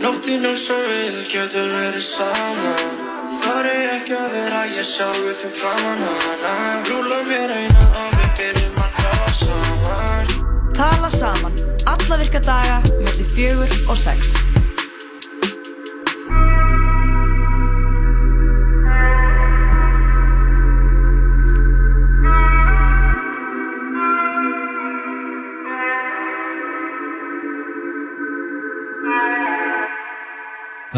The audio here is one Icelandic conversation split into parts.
Nóttinn eins og við getum verið saman Þar er ekki að vera ég sjálfur fyrir framann hana. Rúla mér eina og við byrjum að tala saman. Tala saman, alla virka daga, mörgði fjögur og sex.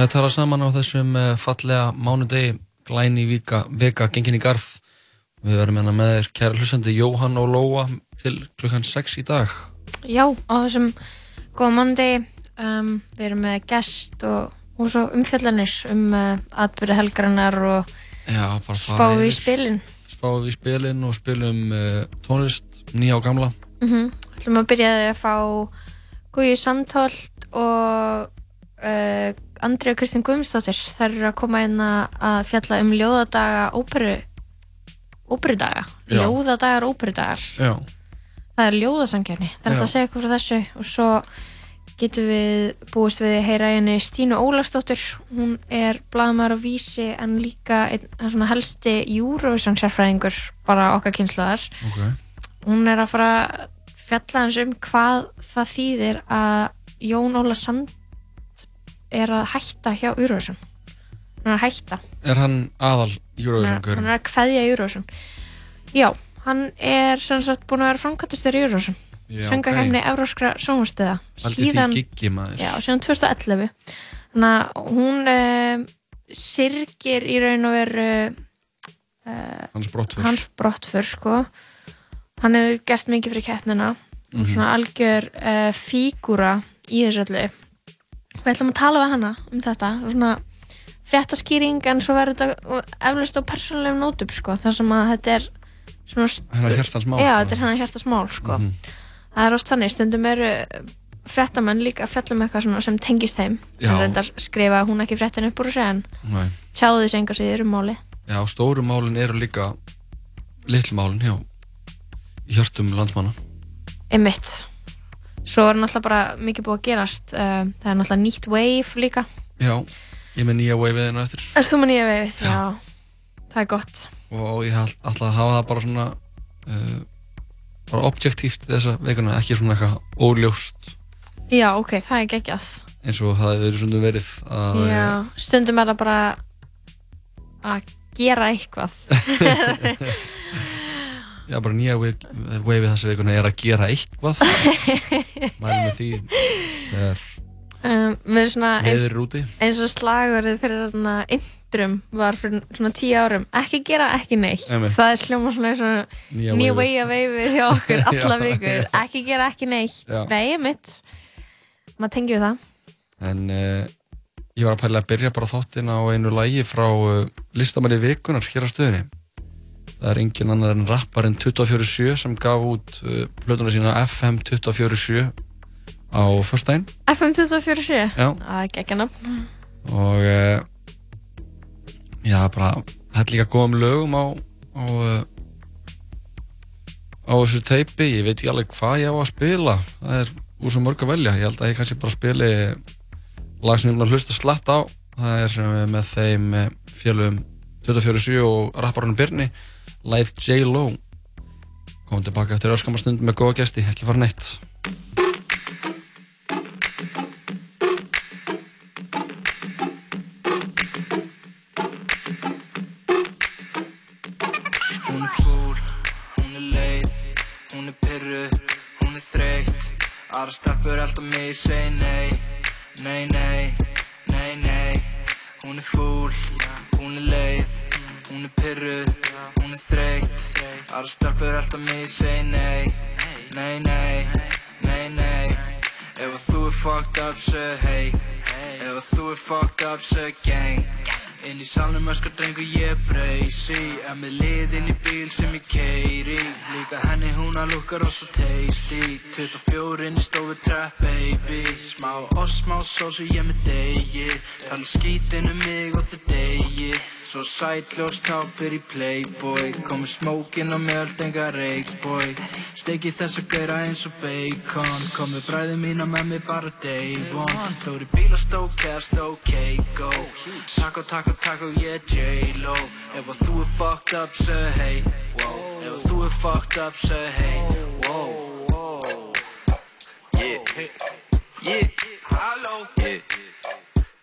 Það er talað saman á þessum eh, fallega mánudegi, glæni vika, vika, gengin í garð. Við verðum hérna með þér kæra hlustandi Jóhann og Lóa til klukkan 6 í dag. Já, á þessum góða mánundi um, við erum með gest og, og svo umfjallanir um uh, atbyrði helgarinnar og Já, spáðu í spilin. Spáum í spilin og spilum uh, tónlist, nýja og gamla. Mm -hmm. Ætlum að byrja því að fá Guði Sandholt og uh, Andri og Kristín Guðmundsdóttir. Þær eru að koma inn að fjalla um ljóðadaga óperu óperudaga. Já. Ljóðadagar óperudagar. Já, Það er ljóðasangjarni. Það er alltaf að segja eitthvað frá þessu og svo getum við búist við að heyra henni Stínu Ólagsdóttir. Hún er blaðmar og vísi en líka einn helsti Eurovision sérfræðingur bara okkar kynslaðar. ok. Hún er að fara fjalla hans um hvað það þýðir að Jón Óla Sand er að hætta hjá Eurovision. Hann er að hætta. Er hann aðal Hann er, Eurovision hann er að kveðja Eurovision. Já, hann er sem sagt búin að vera framkvæmtastur í Eurovision. Já, Söngakefni ok. Evróskra sjónvarstöða. Haldið því giggi maður. Já, síðan 2011. Þannig að hún uh, sirgir í raun og veru uh, Hans brottfur. hans brottfur, sko. Hann hefur gert mikið fyrir keppnina. Mhm. Svona algjör uh, fígúra í þessu öllu. Við ætlum að tala við hana um þetta. Svona fréttaskýring en svo verður þetta eflust á persónulegum nótum, sko. Þar sem að þetta er svona... Hennar hjartans mál, Já, sko. þetta er hennar hjartans mál, sko. Mhm. Það er oft þannig, stundum eru fréttamenn líka að fjalla um eitthvað sem tengist þeim. Já. En reyndar skrifa hún ekki fréttin upp úr þessu en tjáðu þessu enga síður um máli. Já, stóru málin eru líka litlu málin, já. Í hjörtum landsmanna. Einmitt. Svo er náttúrulega bara mikið búið að gerast. Uh, það er náttúrulega nýtt wave líka. Já, ég með nýja waveið hérna eftir. Er þú með nýja waveið? Já. Það er gott. og ég ætla ætla að hafa það bara svona uh, bara objektíft þessa veikuna, ekki svona eitthvað óljóst Já, ok, það er geggjað. eins og það hefur verið svona verið að Já, stundum er það bara að gera eitthvað. já, bara nýja veifið þessa veikuna er að gera eitthvað. Mælum með því þegar um, með svona eins, veður er úti. eins og slagurðið fyrir svona intrum var fyrir svona tíu árum. Ekki gera ekki neitt. Einmitt. það er hljóma svona og Nýja veifið hjá okkur alla vikur, ekki gera ekki neitt. Já. nei, mitt maður tengi við það. En uh, ég var að pæla að byrja bara þáttinn á einu lagi frá uh, listamanni vikunar hér á stöðinni það er engin annar en rapparinn 247 sem gaf út uh, plötuna sína FM 247 á föstudaginn. FM 247 Já. það er geggja nafn. Og uh, já, bara er líka góðum lögum á á, uh, á þessu teipi. Ég veit ekki alveg hvað ég á að spila. Það er úr svo mörg að velja. Ég held að ég kannski bara spili lag sem ég að hlusta slatt á. Það er með þeim fjölum 247 og rapparunum Birni Live J. Lo komum tilbaka eftir öskamar stund með góða gesti, ekki fara neitt Hún er fúl, hún er leið, hún er pyrru, hún er þreytt Aðra stelpur alltaf mig, segi nei, nei, nei, nei, nei Hún er fúl, alltaf mig, segi nei, nei, nei, nei, nei Ef þú er fucked up, segi hey. Ef þú er fucked up, segi gang. Inn í salnum öskar drengur ég breysi. En með liðinn í bíl sem ég keiri Líka henni hún að lukka rosa tasty. 24 inn í stofu trap baby. Smá oss, smá sósu ég með degi. Tala skítinn um mig og þið degi Svo sætljóst þá fyrir playboy. Komi smókin og mjöld enga reikboy Steki þess að gera eins og bacon. Komi bræði mína með mig bara day one. Þóri bílastók eða stók go Taco, taco, taco, er J-Lo. Ef að þú er fucked up, segð hey. Ef að þú er fucked up, segð hey. Yeah, yeah, hello, yeah,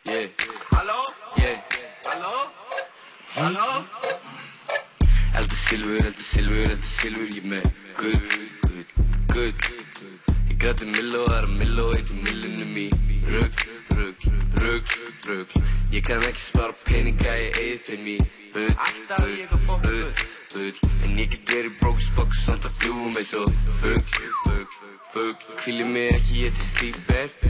yeah, hello, yeah, hello, hello. Eldur silfur, eldur silfur, eldur silfur, ég með gull, gull, gull. Ég græti mill og það er mill og eitt í millunum í rugg, rugg, rugg, rugg. Ég kann ekki spara peninga, ég eigi þeim í bull, bull, bull, bull. En ég get verið brókis fokk samt að fljúum eins og fugg, fugg, fugg. Kvíli mig ekki, ég til slífer.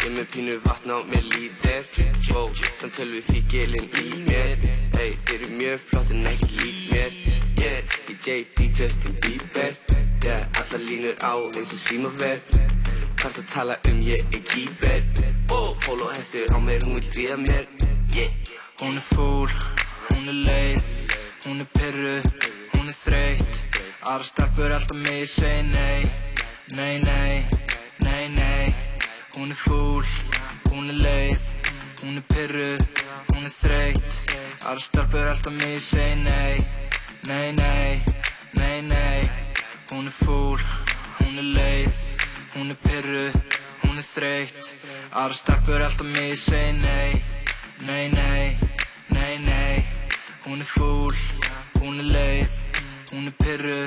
Ég með pínu vatn á mér lítir. Wow, samt tölvi fíkilinn í mér. Ey, þeir eru mjög flott en ekki lík mér. Yeah, ég JD Justin Bieber. Yeah, allar línur á eins og símaver. Hvart að tala um ég er kýper. Oh, polo hestur á mér, hún vil ríða mér. Yeah. Hún er fúl, hún er leið, hún er pyrru, hún er þreytt Aðra stelpur alltaf mig segi nei, nei, nei, nei, nei Hún er fúl, hún er leið, hún er pyrru, hún er þreytt. Aðra stelpur alltaf mig segi nei, nei, nei, nei, nei. Hún er fúl, hún er leið, hún er pyrru, hún er þreytt. Aðra stelpur alltaf mig segi nei Nei, nei, nei, nei. Hún er fúl, hún er leið Hún er pyrru,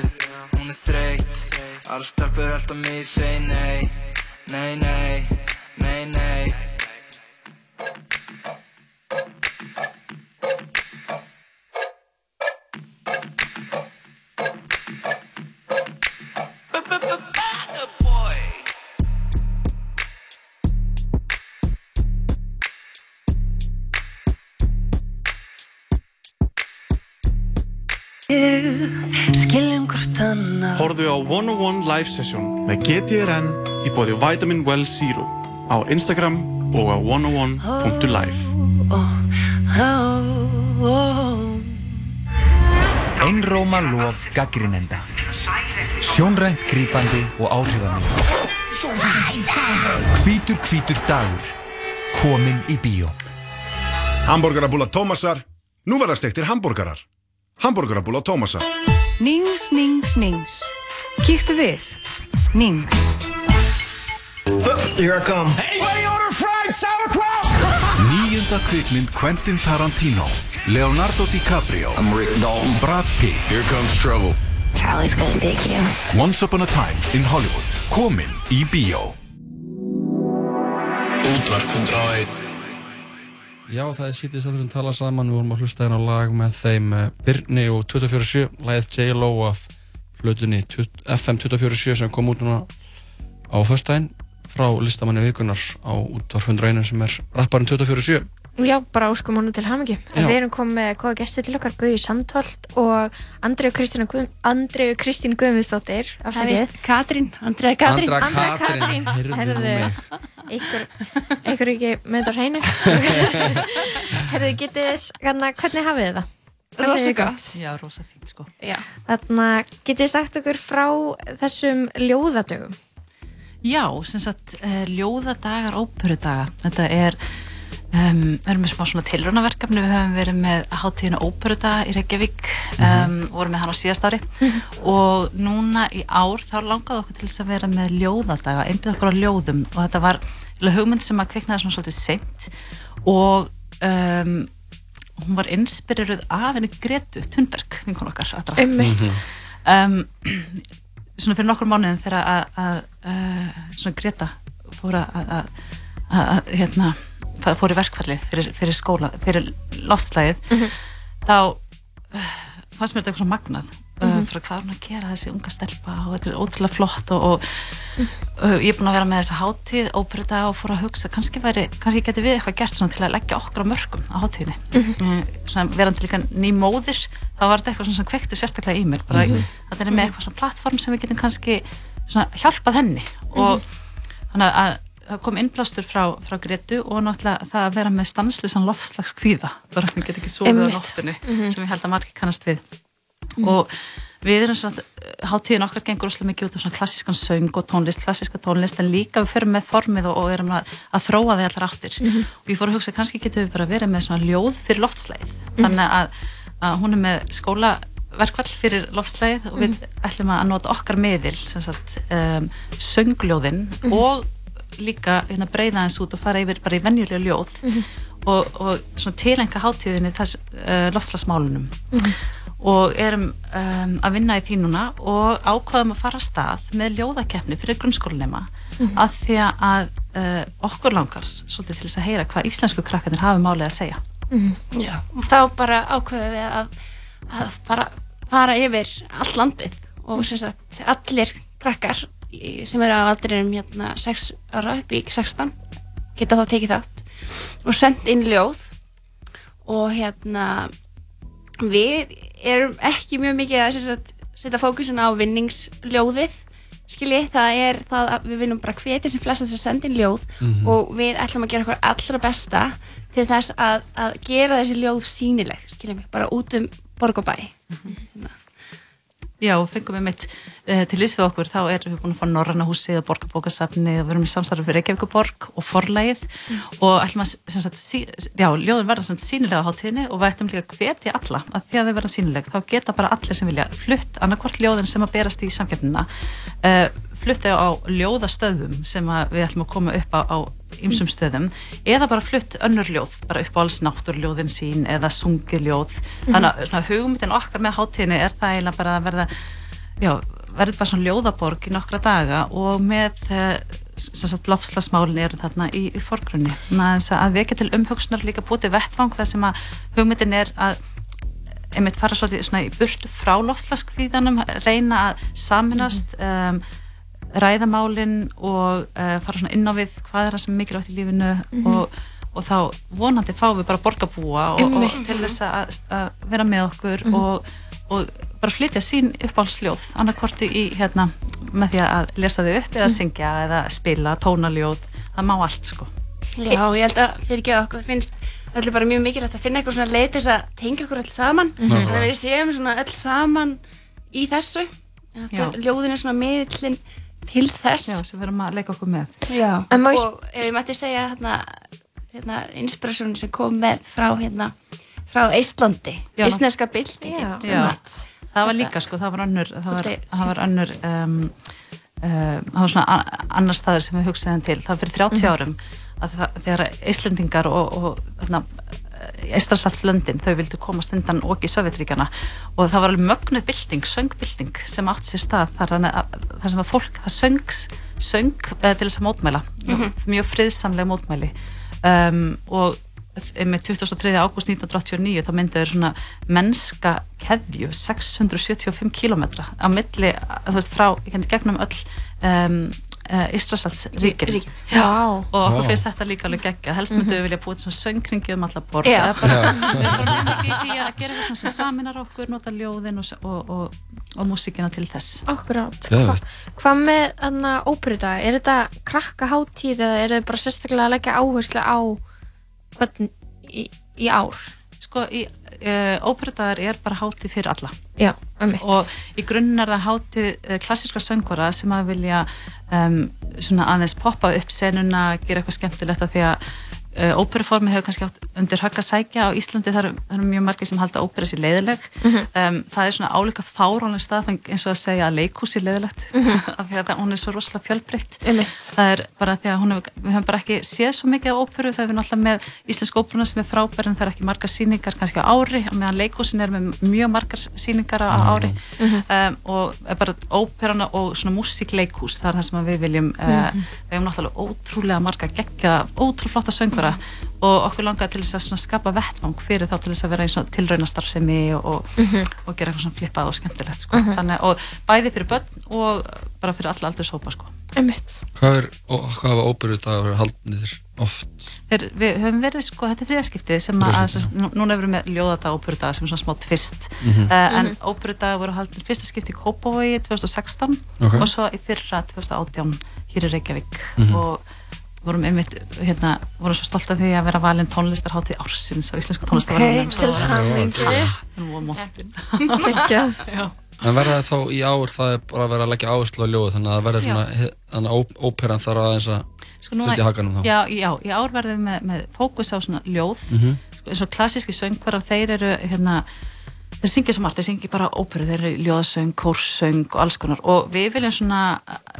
hún er þreytt. Aðra stelpur alltaf mig segi nei Nei, nei, nei, nei Skiljum hvort annað. Horðu á 101 Live Session með GTRN í bóði Vitamin Well Zero á Instagram og á 101.live Einróma lof gaggrinenda Sjónrænt grípandi og áhrifamönd Hvítur hvítur dagur. Komin í bíó. Hamburgerabúla Tómasar. Nú verða stektir hambúrgarar. Hamburgerabúla Tómasar. Nings, nings, nings. Kíktu við. Nings. Here I come. Nýjunda kvikmynd Quentin Tarantino Leonardo DiCaprio I'm Rick Dalton. Brad Pitt Here comes trouble. Charlie's gonna dig you. Once Upon a Time in Hollywood Komin í bíó Útvarp 101. Já, það er sítið stafnir sem tala saman, við vorum að hlusta hérna á lag með þeim uh, Birni og 247, lagið J-Lo af flutunni FM 247 sem kom út núna á föstudaginn frá listamanni vikunar á útvar 101 sem er rapparinn 247. Já, bara óskum honum til hamingju. Já. Við erum komið með góða gesti til okkar, Guði Sandholt og Guð, Andreu Kristín Guðmundsdóttir. Það vist Katrín, Andrea Katrín. Andrea Katrín. Einhver, einhver ekki með þetta hreinu. Herðu, getið þess, hérna, hvernig hafið þið það? Þið gott. Já, rosa fínt sko. Já. Þarna, getið þið sagt okkur frá þessum ljóðadögum? Já, sem sagt, uh, ljóðadagar, óperudaga. Þetta er, um, við erum með smá svona tilraunaverkefni, við höfum verið með hátíðinu óperudaga í Reykjavík, um, vorum með hann á síðast ári. Og núna í ár þá langaði okkur til þess að vera með ljóðadaga, einbjöð okkur á ljóðum. Og þetta var hugmynd sem að kviknaði svona svolítið seint. Og um, hún var inspireruð af henni Gretu Thunberg, vinkun okkar. Einmitt. um, svona fyrir nokkur mánuðum þegar að, að, að svona Greta fór að, að, að, að hérna, fór í verkfalli fyrir, fyrir skóla, fyrir loftslægið þá uh, fannst mér þetta eitthvað svo magnað uh, Mhm. fyrir hvað hún að gera þessi unga stelpa og þetta er ótrúlega flott og, og uh, ég er búin að vera með þessa hátíð óperuða og fór að hugsa kannski væri, kannski geti við eitthvað gert til að leggja okkur á mörgum á hátíðinni mm. svona verandi líka ný móðir þá var þetta eitthvað sem kvektu sérstaklega í mér bara Mhm. þetta er með eitthvað svona plattform sem við getum kannski hjálpað henni og þannig að það kom innblástur frá, frá Gretu og náttúrulega það að vera með stansleysan lofslags kvíða, bara hann get ekki sofið á Einmitt. nóttunni, Mhm. sem ég held að margir kannast við Mhm. og við erum svona, hátíðin okkar gengur óslega mikið út af svona klassískan söng og tónlist, klassíska tónlist en líka við förum með formið og, og erum að, að þróa því allar áttir Mhm. og ég fór að hugsa kannski getum við bara verið með svona ljóð fyrir loftslæð Mhm. þannig að, að hún er með skólaverkvall fyrir loftslæð og við ætlum að nota okkar miðil sem sagt um, söngljóðin Mhm. og líka hérna, breyða eins út og fara yfir bara í venjulega ljóð Mhm. og, og svona tilenga hátíðinni þess uh, loftslagsmálunum Mhm. Og erum um, að vinna í því núna og ákvaðum að fara að stað með ljóðakeppni fyrir grunnskólanema Mhm. að því að uh, okkur langar svolítið til þess að heyra hvað íslensku krakkarnir hafi málið að segja. Já, og þá bara ákveðum við að, að bara fara yfir all landið og sem sagt allir krakkar sem eru á aldrinum hérna 6 ára upp í 16 geta þá tekið þátt og sendt inn ljóð og hérna við erum ekki mjög mikið að setja fókusin á vinningsljóðið skiljið, það er það að við viljum bara hvetja sem flest þess að senda inn ljóð Mhm. og við ætlum að gera okkur allra besta til þess að, að gera þessi ljóð sínileg, skiljið mig, bara út um borg og bæ Já, fengum við mitt uh, til lýs við okkur, þá erum við búin að fá Norranna húsið og Borgarbókasafni og við erum í samstarfi fyrir Reykjavíkuborg og forlægið og ætlum að, sem sagt, sí, já, ljóðin verða sagt sínilega á hátíðinni og við ætlum líka að hvetja alla að því að þau verða sínileg, þá geta bara allir sem vilja flutt annarkvort ljóðin sem að berast í samkeppnina uh, flutt á ljóðastöðum sem við ætlum að koma upp á, á ymsum stöðum eða bara flutt önnur ljóð bara upp á alls náttúrljóðin sín eða sungið ljóð þannig að hugmyndin okkar með hátíðinni er það eiginlega bara að verða já, verður bara svona ljóðaborg í nokkra daga og með eh, lofslagsmálin eru þarna í, í forgrunni. Þannig að vekja til umhugsunar líka bútið vettvang þar sem að hugmyndin er að einmitt fara svolítið svona í burtu frá lofslagskvíðanum, reyna að saminast um, ræðamálin og uh, fara svona inn á við hvað er það sem er mikilvægt í lífinu Mhm. og, og þá vonandi fáum við bara borgarbúa og, og til þess að, að vera með okkur Mhm. og, og bara flytja sín uppáhaldsljóð annarkvorti í hérna með því að lesa þau upp eða Mhm. syngja eða spila tónaljóð, það má allt sko Já, ég held að fyrir ekki okkur finnst allir bara mjög mikilvægt að finna eitthvað svona leið til þess að tengja okkur öll saman Mhm. þannig að við séum svona öll saman í þessu ljóðin er svona miðlinn til þess. Já, sem við erum að leika okkur með. Og ef ég mætti segja hérna, hérna inspirasjónin sem kom með frá hérna frá Íslandi, íslenska að- það var líka sko, það var önnur það var, það var önnur um, um, það var svona annar staður sem við hugsaðum til, það var fyrir 30 Mhm. árum að það, þegar Íslendingar og, og þarna, Eistrasaltslöndin, þau vildu komast undan og í Sovjetríkjana og það var alveg mögnuð bylting, söngbylting sem átt sér stað þar, að það sem að fólk, það söngs söng eh, til þess að mótmæla Mhm. mjög friðsamlega mótmæli um, og með 23. ágúst 1989 þá myndu þeir svona mennska keðju 675 kilometra á milli, þú veist, frá í gegnum öll um, uh, Ístrasaldsríkin Ríkin. og okkur finnst þetta líka alveg geggja helst myndum við vilja búið svona söngringi um alla borg Já. Eða bara, Já. við erum bara nefnir í því að gera svona sem saminar okkur nota ljóðin og, og, og, og músíkina til þess Akkurát. Geðveikt. Hvað með þarna óperudag? Er þetta krakka hátíð eða er þetta bara sérstaklega að leggja áherslu á börn í, í ár? Sko, í uh, óperudagar er bara hátíð fyrir alla. Já, og í grunninn er það hátíð uh, klassískra söngvara sem að vilja um, svona aðeins poppa upp senuna, gera eitthvað skemmtilegt af því að uh, óperuformið hefur kannski átt undir högg að sækja á Íslandi. Það eru, það eru mjög margir sem halda ópera sér leiðileg. Mhm. um, það er svona álíka fáránlega staðfeng eins og að segja að leikús er leiðilegt. Mhm. af því að hún er svo rosalega fjölbreytt. Einmitt. það er bara því að hún hefur, við höfum bara ekki séð svo mikið af óperu, það er við náttúrulega með íslensku óperuna sem er frábær en það er ekki margar síningar kannski á ári, á meðan leikúsin er með mjög margar síningar á ári. Mhm. um, og er bara óperuna og svona músíkleikús, það er það sem við viljum uh, við söngvara og okkur langar til þess að skapa vettvang fyrir þá til þess að vera í tilraunastarfsemi og, og, Mhm. og gera eitthvað svona flippað og skemmtilegt sko. Mhm. Þannig, og bæði fyrir börn og bara fyrir alla aldurshópa sko. Einmitt. Hvað er, og hvað hafa óperudagar haldnir oft? Þeir, við höfum verið, sko, þetta er þriðaskiptið sem að, að nú, núna erum við með ljóðata óperudaga sem er svona smá tvist Mhm. uh, en Mhm. óperudaga voru haldin fyrsta skipti í Kópavogi 2016 Ok. og svo í fyrra 2018 hér í Reykjavík Mhm. og, vorum einmitt, hérna, vorum svo stolt af því að vera valin tónlistarháttið ársins á íslensku Ok, tónlistarháttið til hamingju. Nú var móttin Geggjað. Já En verða það þá í ár, það er bara að vera að leggja áherslu á ljóð, þannig að það verður svona, þannig að óperan þarf að Sko nú setja hakanum þá. Já, já, í ár verðum við með, með fókus á svona ljóð Mhm. sko, eins og klassíski söngvarar, þeir eru hérna, þeir syngja svo margt, þeir syngja bara óperu, þeir eru ljóðsöng, kórsöng og alls konar. Og við viljum svona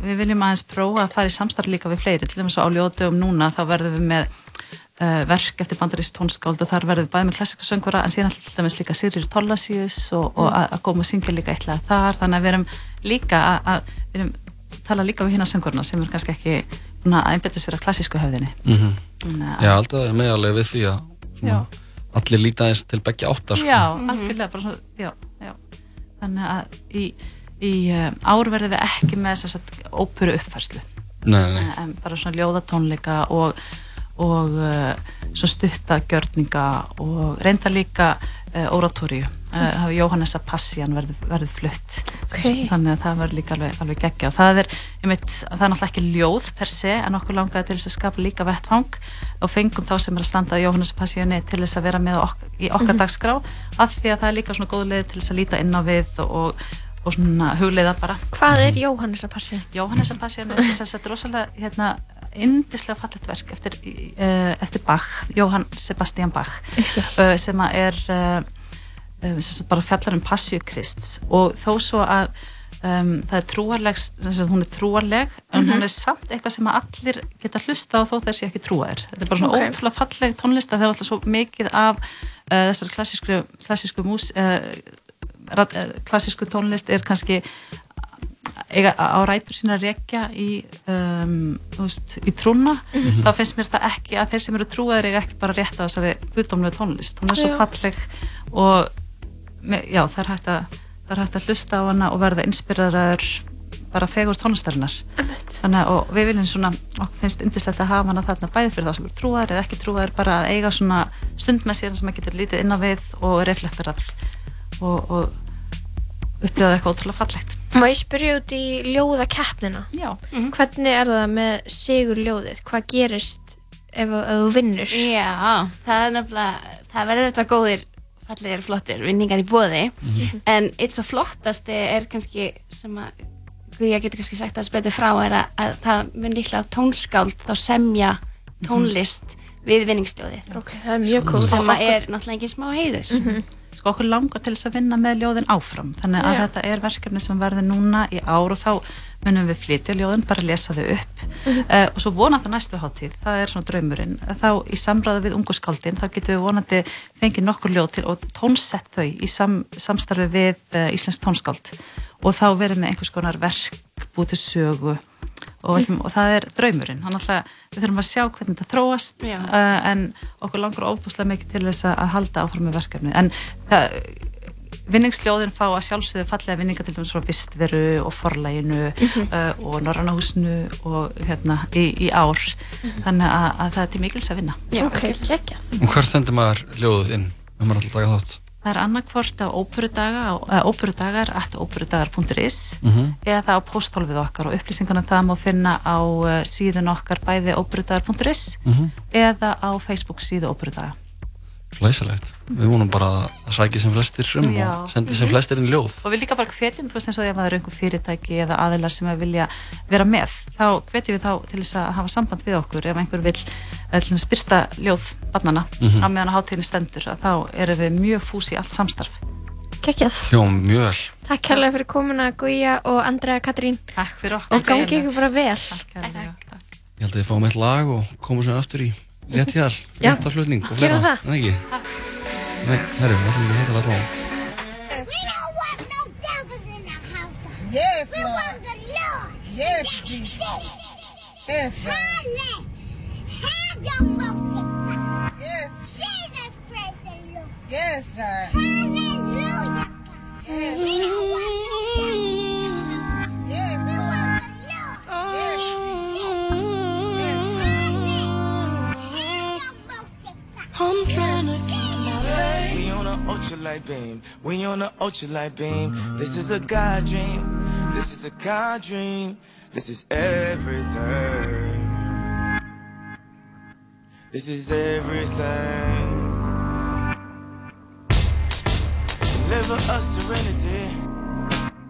við viljum aðeins prófa að fara í samstarf líka við fleiri, til dæmis á ljóðdögum núna þá verðum við með uh, verk eftir bandarist tónskáld og þar verðum við bæði með klassíska söngvara en síðan til dæmis líka Sirrir Tollasíus og, og Mm. að koma og syngja líka eitthvað þar, þannig að við erum líka að, við erum tala líka við hérna söngvarna sem er kannski ekki að einbetta sér að klassísku höfðinni. Þannig að- Já, alltaf meðalega við því að svona, allir líta eins til begge áttar, sko. Já, algjörlega bara svona, já, já. Þannig að í, í um, ár verðum við ekki með þess að óperu uppfærslu Nei, nei, nei. en bara svona ljóðatónleika og, og svo stutta gjörninga og reynda líka oratóriu uh, Jóhannesa Passian verður, verður flutt Ok. þannig að það verður líka alveg, alveg geggja og það er, ég veit, það er náttúrulega ekki ljóð per se en okkur langaði til þess að skapa líka vettvang og fengum þá sem er að standa að Jóhannesa Passiani til þess að vera með ok í okkar Mhm. dagskrá af því að það er líka svona góð leið til þess að líta inn á við og, og svona hugleiða bara Hvað er Jóhannes að passi? Jóhannes að passi er þess að rosalega hérna, indislega fallegt verk eftir, uh, eftir Bach, Jóhann Sebastian Bach uh, sem er uh, sem bara fjallar um passíu Krists og þó svo að um, það er trúarleg hún er trúarleg en Mhm. hún er samt eitthvað sem allir geta hlusta á þó þeir sé ekki trúaðir þetta er bara svona Ok. ótrúlega falleg tónlist að það er alltaf svo mikið af uh, þessar klassísku, klassísku mús uh, eh, klassísku tónlist er kannski eiga á rætur sína að rekja í, um, veist, í trúna Mhm. þá finnst mér það ekki að þeir sem eru trúaðir eiga ekki bara rétt á þessari guðdómlegu tónlist. Hún er svo falleg og já, það er hægt að það er hægt að hlusta á hana og verða inspiraður bara fegur tónlistarinnar. Þannig að og við viljum svona okkur finnst indislegt að hafa hana þarna bæði fyrir þá sem eru trúaðir eða ekki trúaðir bara að eiga svona stund með sér sem að getur lítið inn á við og reflektarað og, og upplifað eitthvað ótrúlega fallegt Má ég spyrja út í ljóðakeppnina? Já. Hvernig er það með sigur ljóðið? Hvað gerist ef, þú vinnur? Já, það er nefnilega, það verður þetta góðir, fallegir, flottir vinningar í bóði en eitt svo flottasti er kannski sem að ég getur kannski sagt að betur frá er að, að það mun líklega tónskáld þá semja tónlist við vinningsljóðið Ok, það er mjög cool. sem að er náttúrulega engin smá heiður sko okkur langar til þess að vinna með ljóðin áfram. Þannig að Já. þetta er verkefni sem verður núna í ár og þá munum við flytja ljóðin, bara lesa þau upp. Mhm. uh, og svo vonandi næstu hátíð. Það er svona draumurinn, þá í samræðu við ungu skáldin, þá getum við vonandi fengið nokkur ljóð til og tónsett þau í sam, samstarfi við uh, Íslensk tónskáld. Og þá verið með einhvers konar verk búið til sögu og, mm. og það er draumurinn hann alltaf, við þurfum að sjá hvernig þetta þróast uh, en okkur langar óbúslega mikið til þess að að halda áfram með verkefni en það vinningsljóðin fá að sjálfsögðu fallega vinninga til dæmis frá Vistveru og Forlæginu Mhm. uh, og Norrannahúsinu og hérna í, í ár þannig að, að það er til mikils að vinna Já, ok, geggjað Og hver stendur maður ljóðið inn? Við maður alltaf taka þátt. Það er annarkvort á óperudaga, á óperudagar, at óperudagar.is Mhm. eða á póstólfið okkar og upplýsingarna það má finna á uh, síðun okkar bæði óperudagar.is Mhm. eða á Facebook síðu óperudaga. Glæsilegt. Við vonum bara að sækja sem flestir um Já. og sendi sem flestir inn ljóð. Og við líka bara hvetjum, þú veist eins og ef það eru einhver fyrirtæki eða aðilar sem að vilja vera með, þá hvetjum við þá til þess að hafa samband við okkur ef einhver vil að spyrta ljóð barnana Mhm. á meðan að hátíðinni stendur, að þá erum við mjög fús í allt samstarf. Geggjað. Hljóðum mjög vel. Takk kærlega fyrir komuna Guja og Andrea Katrín. Takk fyrir okkur. Og gangi ykkur bara vel. Takk kærlega. Ég held að ég fáum eitt lag og komum sér aftur í létt hjal, Já, fréttaflutning og gerum fleira. það. Nei, ekki? Nei, herru, við ætlum ekki að heita það frá. Yes, we want the Lord. Yes, Jesus. Yes, Lord. Have your multiply. Yes. Jesus, praise the Lord. Yes, God. Hallelujah. Yes. We faith. We on a ultralight beam. We on a ultralight beam. This is a God dream. This is a God dream. This is everything. This is everything. Deliver us serenity.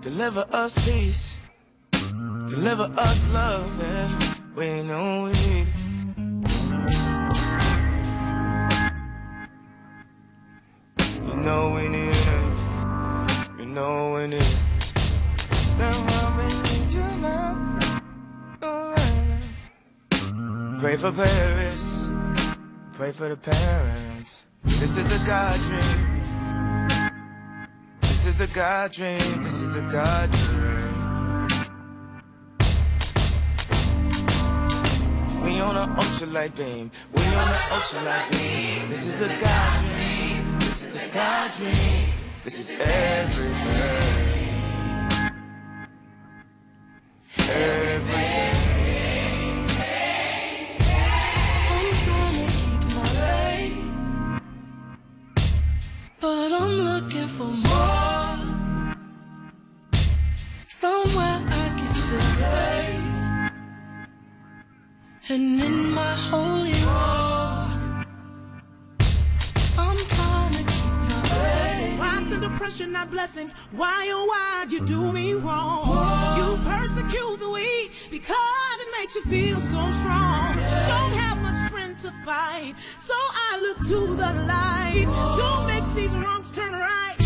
Deliver us peace. Deliver us love. Yeah. We know we need it. Know we need it. You know we need it. Why we need you now. Oh. Pray for Paris. Pray for the parents. This is a God dream. This is a God dream. This is a God dream. We on a ultralight beam. We on a ultralight beam. This is a God dream. Is a dream. This is everything. Everything. I'm trying to keep my faith, but I'm looking for more. Somewhere I can feel safe, and in my holy war, Why depression, not blessings? Why, oh, why'd you do me wrong? You persecute the weak because it makes you feel so strong. Don't have much strength to fight, so I look to the light to make these wrongs turn right.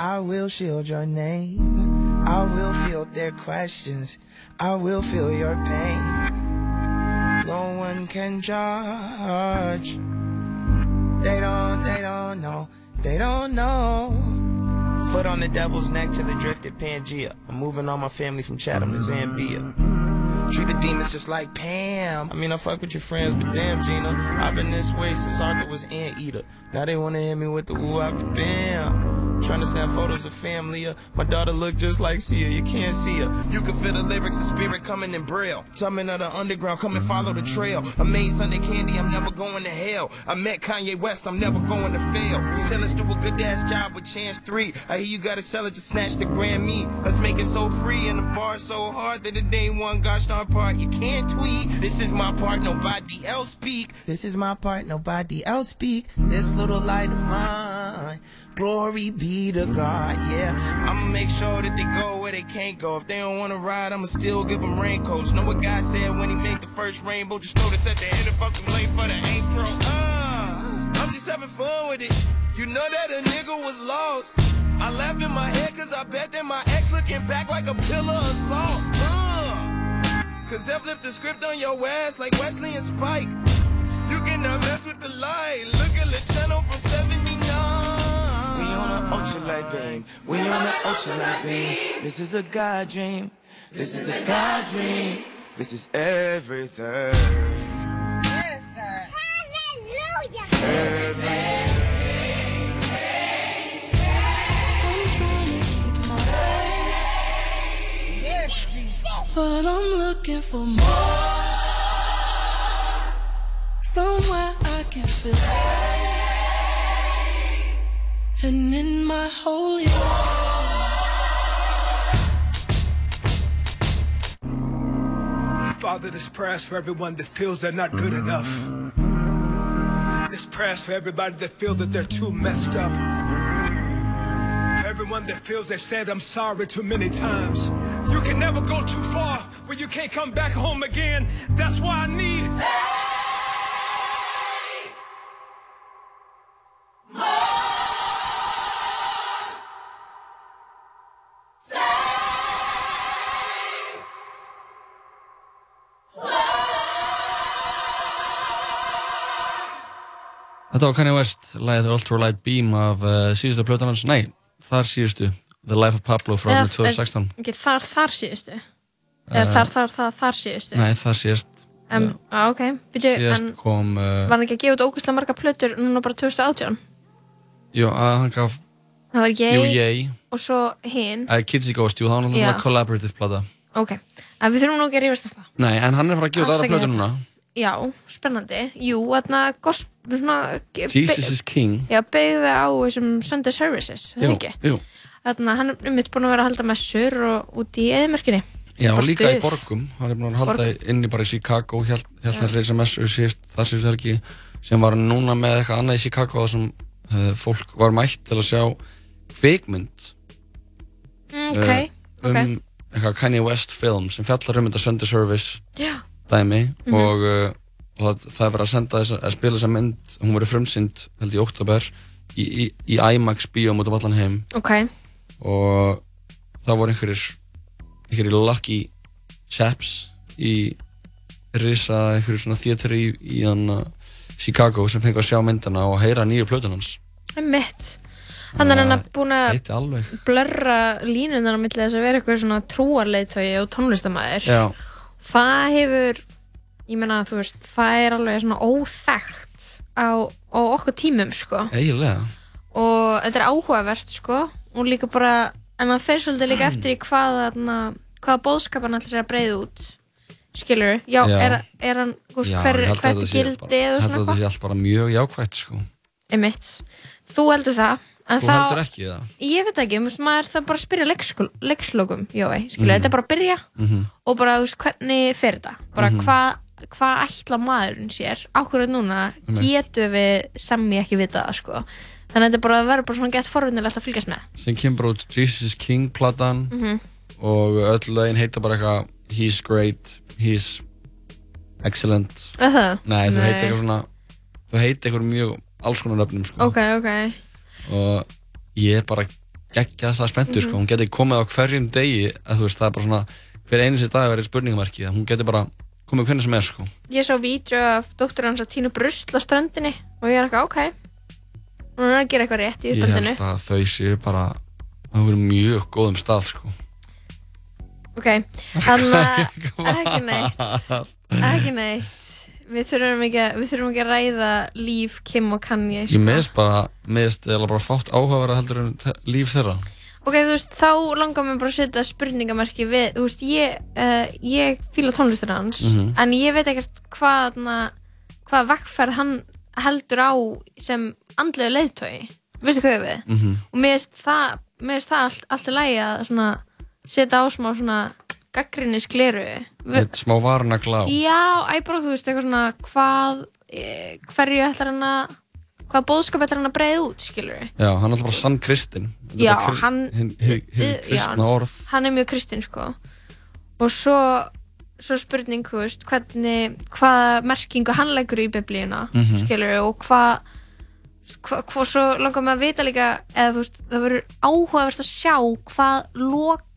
I will shield your name. I will field their questions. I will feel your pain. No one can judge. They don't, they don't know. They don't know. Foot on the devil's neck till it drifted Pangea. I'm moving all my family from Chatham to Zambia. Treat the demons just like Pam. I mean, I fuck with your friends, but damn, Gina. I've been this way since Arthur was Anteater. Now they wanna hit me with the woo after bam. Trying to snap photos of family. My daughter look just like Sia. You can't see her. You can feel the lyrics, the spirit coming in braille. Tumbling of the underground, come and follow the trail. I made Sunday candy, I'm never going to hell. I met Kanye West, I'm never going to fail. You said let's do a good ass job with Chance 3. I hear you gotta sell it to snatch the Grammy. Let's make it so free and the bar so hard that the day one gosh darn part. You can't tweet. This is my part, nobody else speak. This is my part, nobody else speak. This little light of mine. Glory be to God, yeah. I'ma make sure that they go where they can't go. If they don't wanna ride, I'ma still give them raincoats. Know what God said when he made the first rainbow? Just notice at the end of fucking late for the intro. Uh, I'm just having fun with it. You know that a nigga was lost. I laugh in my head cause I bet that my ex looking back like a pillar of salt. Uh, cause they flipped the script on your ass like Wesley and Spike. You cannot mess with the light. Look at the channel from 79. We light beam. We on the ultra light beam. This is a God dream. This is a God dream. This is everything. Everything. My faith, but I'm looking for more. Somewhere I can feel and in my holy Father, this prayer's for everyone that feels they're not good enough. This prayer's for everybody that feels that they're too messed up. For everyone that feels they've said I'm sorry too many times. You can never go too far where you can't come back home again. That's why I need. Þetta var Kanye West, lagið Ultralight Beam af uh, síðustu plötan hans, nei, þar síðustu. The Life of Pablo frá árið 2016 Ekki þar, þar síðustu. Eða Eh, þar, þar, þar, þar síðustu. Nei, það síðast. Um, á, ok, byrju, en kom uh, var hann ekki að gefa út ógæslega marga plötur núna bara 2018 Jú, hann gaf það var Jú, ég ég og svo hinn uh, Kids Ghost, jú, það var náttúrulega collaborative plata. Ok, en við þurfum nú ekki að rífast af það. Nei, en hann er að fara að gefa út aðra ekki plötu þetta. núna já, spennandi, jú, þarna gospel, svona Jesus is King já, beigði á þessum Sunday Services, það Jú, ekki jú þarna, hann er um mitt búin að vera að halda messur og út í eðimörkinni Já, Bara líka í stuð. borgum, hann er búin að halda Borg. inni bara í Chicago, held, hann reysa messu síðast, þar síðust helgi, sem var núna með eitthvað annað í Chicago þar sem uh, fólk var mætt til að sjá kvikmynd Mm, ok, eh, um ok. eitthvað Kanye West film sem fjallar um þetta Sunday Service Já. Dæmi Mhm. og, uh, og það, það er verið að senda þess að spila þessa mynd, hún verið frumsynd held í oktober í, í, í IMAX bíóm út um allan heim. Ok, og það voru einhverjir einhverjir lucky chaps í risa einhverju svona þétri í, í hann Chicago sem fengi að sjá myndina og heyra nýju plötun hans. Mitt hann er hann að búin að heiti alveg. blörra línunar á milli þess að vera eitthvað svona trúarleitói og tónlistamæður já, það hefur ég meina þú veist, það er alveg svona óþekkt á, á okkur tímum sko eiginlega og þetta er áhugavert sko og líka bara, en það fer svolítið líka eftir í hvað þarna, hvaða bóðskapan allir sér að breyða út skilur, já, Já. Er, er hann gúst, Já, hver, ég að hvert þetta er sé gildi bara- eða held svona að þetta hvað sé allt bara mjög jákvætt sko. Einmitt. þú heldur það en þú þá, heldur ekki það ég veit ekki, veist, maður það bara að spyrja leikskul, leikslókum, jói, skilur, Mhm. þetta er bara að byrja Mhm. og bara, þú veist, hvernig fer þetta bara Mhm. hvað hvað ætla maðurinn sér ákveður núna Einmitt. getum við sem ég ekki vita það sko þannig að þetta er bara að vera bara svona gett forvinnilegt að fylgjast með sem kemur bara út Jesus King platan Mhm. og öll lögin heita bara eitthvað He's great, he's excellent. Nei, þú Nei. heita eitthvað svona þú heita eitthvað mjög alls konar nöfnum sko. ok, ok og ég er bara geggjaðslega spenntur sko. Mhm. hún geti komið á hverjum degi að veist, það er bara svona hver einu sér dag verið spurningamarki að hún geti bara komið hvernig sem er sko. ég sá vídeo af dóttur hans að tína brusl á strandinni og ég er eitthvað, ok hún er að gera eitthvað rétt í ég uppöldinu held að þau séu bara að vera mjög góðum stað sko. ok, þannig að ekki neitt ekki neitt við þurfum ekki, við þurfum ekki að ræða líf Kim og Kanye ég meðist bara meðist eða bara fátt áhugavera heldur en líf þeirra Ok, þú veist, þá langar mér bara að setja spurningamarki við, þú veist, ég, uh, ég fíla tónlistur hans, Mhm. en ég veit ekkert hvað, na, hvað vekkferð hann heldur á sem andlega leiðtói, veistu hvað við? Mhm. Og mér finnst það, finnst það allt, allt í lagi að setja á smá svona gaggrinni skleru. Eitt smá varna glá Já, æ, bara þú veist, eitthvað svona, hvað, eh, hverju ætlar hann að, hvað bóðskap ætlar hann að breiða út, skilur við? Já, hann er alltaf bara sann kristinn Já, kri- hann Uh, kristna já, orð hann er mjög kristinn sko og svo, svo spurning þú veist, hvernig hvaða merkingu hann leggur í biblíuna Mhm. skilur og hvað hvað hva, svo langar mig að vita líka eða þú veist, það verður áhugavert að sjá hvað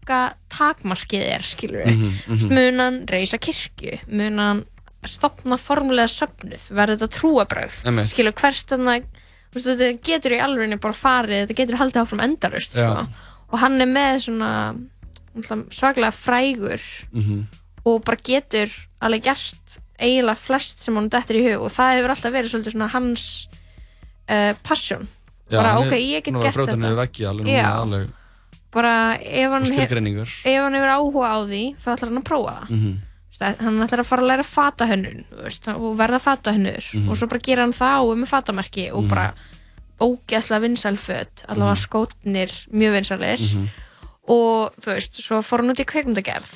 loka takmarkið er skilur Mhm, mhm. mun hann reysa kirkju mun hann stopna formulega söfnuð, verður þetta trúabröð skilur hvert þannig þetta getur í alveg bara farið þetta getur haldið áfram endalust Já. sko. og hann er með svona svaklega frægur Mhm. og bara getur alveg gert eiginlega flest sem hann dettur í hug og það hefur alltaf verið svolítið svona hans uh, passion Já, bara hann ok, er ég get búinn að gert brjóta þetta niður veggi alveg Já. alveg bara ef hann, hef, ef hann hefur áhuga á því þá ætlar hann að prófa það. Þú veist, hann ætlar að fara að læra fatahönnun þú veist, og verða fatahönnur Mhm. og svo bara gera hann það og er með fatamerki og Mhm. bara ógeðslega vinsælföt allavega Mhm. skótnir mjög vinsælir Mhm. og þú veist, svo fór hann út í kveikmyndagerð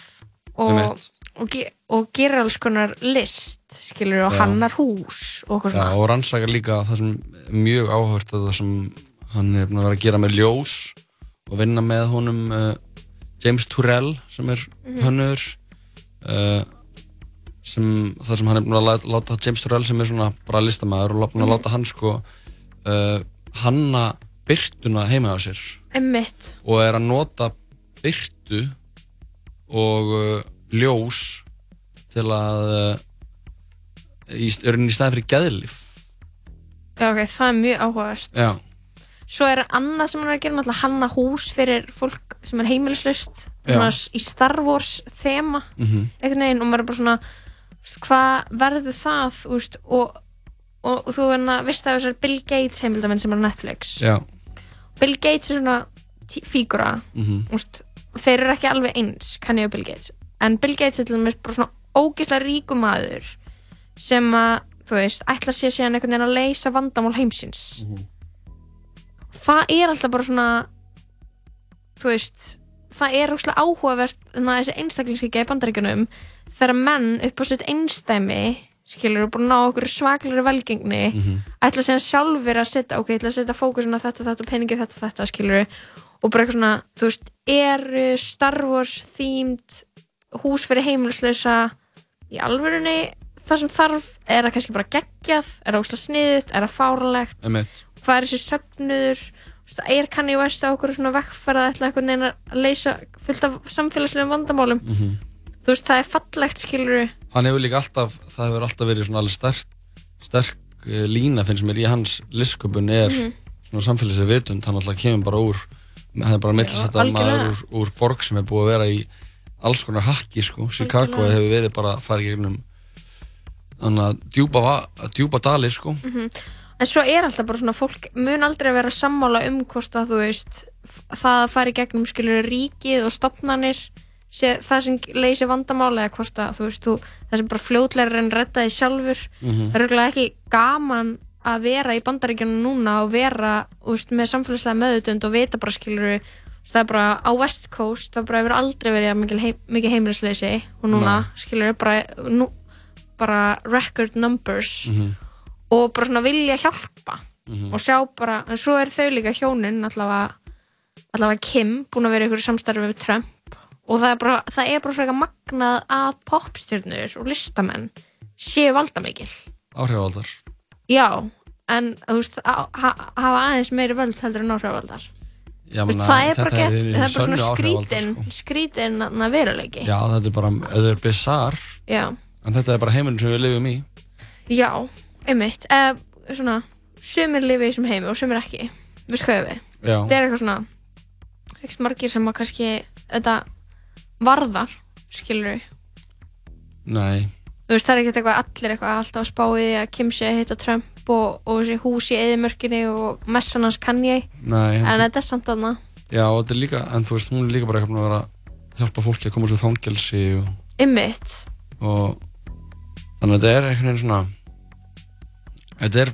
og, og, ge og gerir alls konar list skilur og Já. hannar hús og eitthvað Já, svona og rannsaka líka það sem mjög áhört að það sem hann er að vera að gera með ljós og vinna með honum uh, James Turrell sem er Mhm. hönnur uh, sem það sem hann er búin að láta, James Turrell sem er svona bara listamæður og búin að Mhm. láta hann sko uh, hanna byrtuna heima á sér. Emmitt, og er að nota byrtu og uh, ljós til að uh, í, er í staðin fyrir geðlif já ok, það er mjög áhugavert. Já, svo er annað sem hann er að gera náttúrulega hanna hús fyrir fólk sem er heimilislust svona í Star Wars þema. Mhm. einhvern veginn og maður er bara svona hvað verður það veist, og, og, og þú að vist að þessar Bill Gates heimildamenn sem er á Netflix. Já, Bill Gates er svona fígúra Mhm. úst, þeir eru ekki alveg eins Kanye og Bill Gates. En Bill Gates er til dæmis bara svona ógeðslega ríku maður sem að þú veist, ætla sér síðan einhvern veginn að leysa vandamál heimsins það er alltaf bara svona þú veist það er óslega áhugavert þannig að þessi einstaklingshyggja í bandaríkjunum þegar menn upp á sitt einstæmi skilur, búin að ná okkur svaklega velgengni Mhm. ætla síðan sjálfur að setja ok, ætla að setja fókusun á þetta, þetta, peningi þetta, þetta skilur, og bara eitthvað svona þú veist, er Star Wars themed hús fyrir heimilislausa í alvörunni það sem þarf, er það kannski bara geggjað er óslega sniðut, er það fáralegt. Hvað er þessi veist, er Kanye West á okkur svona vekkferða ætla einhvern veginn að leysa fullt af samfélagslegum vandamálum Mhm. þú veist, það er fallegt skilur hann hefur líka alltaf, það hefur alltaf verið svona alveg sterk, sterk uh, lína finnst mér í hans listsköpun er Mhm. svona samfélagslega vitund, hann alltaf kemur bara úr hann er bara millisetta algjörlega. maður úr, úr borg sem er búið að vera í alls konar hakki sko, Chicago hefur verið bara að fara í gegnum þannig að djúpa, djúpa dali sko Mhm. En svo er alltaf bara svona fólk mun aldrei vera sammála um hvort að þú veist það að fara í gegnum skilur ríkið og stopnanir sé, það sem leysi vandamáli eða hvort að þú veist þú, það sem bara fljótlega en redda því sjálfur Mhm. það er örugglega ekki gaman að vera í bandaríkjunum núna og vera þú veist, með samfélagslega meðutund og vita bara skilur það er bara á West Coast það bara hefur aldrei verið mikil heim, mikið heimilisleysi og núna Nei. skilur bara, nú, bara record numbers Mhm. Og bara svona vilja hjálpa Mhm. og sjá bara, en svo er þau líka hjónin allavega, allavega Kim búin að vera í ykkur samstarfi við Trump. Og það er bara, það er bara frekar magnað að popstjörnur og listamenn séu valdamikil. Áhrifaldar já, en þú veist ha- hafa aðeins meiri völd heldur en áhrifaldar Já, meina, það er bara gett, það er bara svona skrítin sko. skrítin að veruleiki. Já, þetta er bara, þetta er bizarr já, en þetta er bara heimurinn sem við lifum í. Já, einmitt eða svona, sumir lifi í þessum heimi og sumir ekki, við skoðum við. Já. þetta er eitthvað svona ekki margir sem að kannski þetta varðar skilur við, nei, þú veist það er ekkert eitthvað allir eitthvað alltaf að spá í því að Kim sé að hitta Trump og, og þessi hús í eðimörkinni og messan hans kann ég nei en heldur- þetta er samt aðna já, og þetta er líka, en þú veist, hún er líka bara eitthvað að vera að hjálpa fólki að koma svo fangelsi og, ymmit, og þannig að þetta er einhvern veginn svona þetta er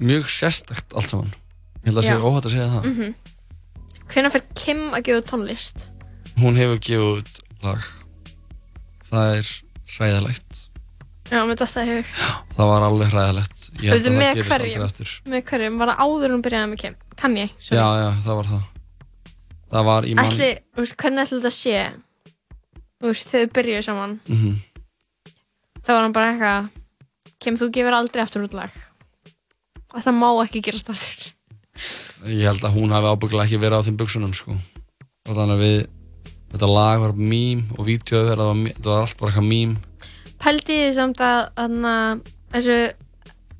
mjög sérstakt allt saman. Ég held að Já. sé óhætt að segja það. Mm -hmm. hvenær fer Kim að gefa tónlist? Hún hefur gefið út lag. Það er hræðilegt. Já, með þetta hefur það var alveg hræðilegt. Ég held að það gerist aldrei aftur. Með hverjum, var það áður hún byrjaði með Kim? Kann ég, sorry. já, já, það var það. Það var í mann ætli, veist, hvernig ætli þetta sé? Þú veist, þegar þau byrjuðu saman. Mhm. þá var hann bara eitthvað Kim, þú gefur aldrei aftur út lag þetta má ekki gerast aftur ég held að hún hafi ábygglega ekki verið á þeim buksunum sko. og þannig að við þetta lag var mím og vídeoðu þetta var, mí- þetta var allt bara eitthvað mím pældi því samt að þarna, þessu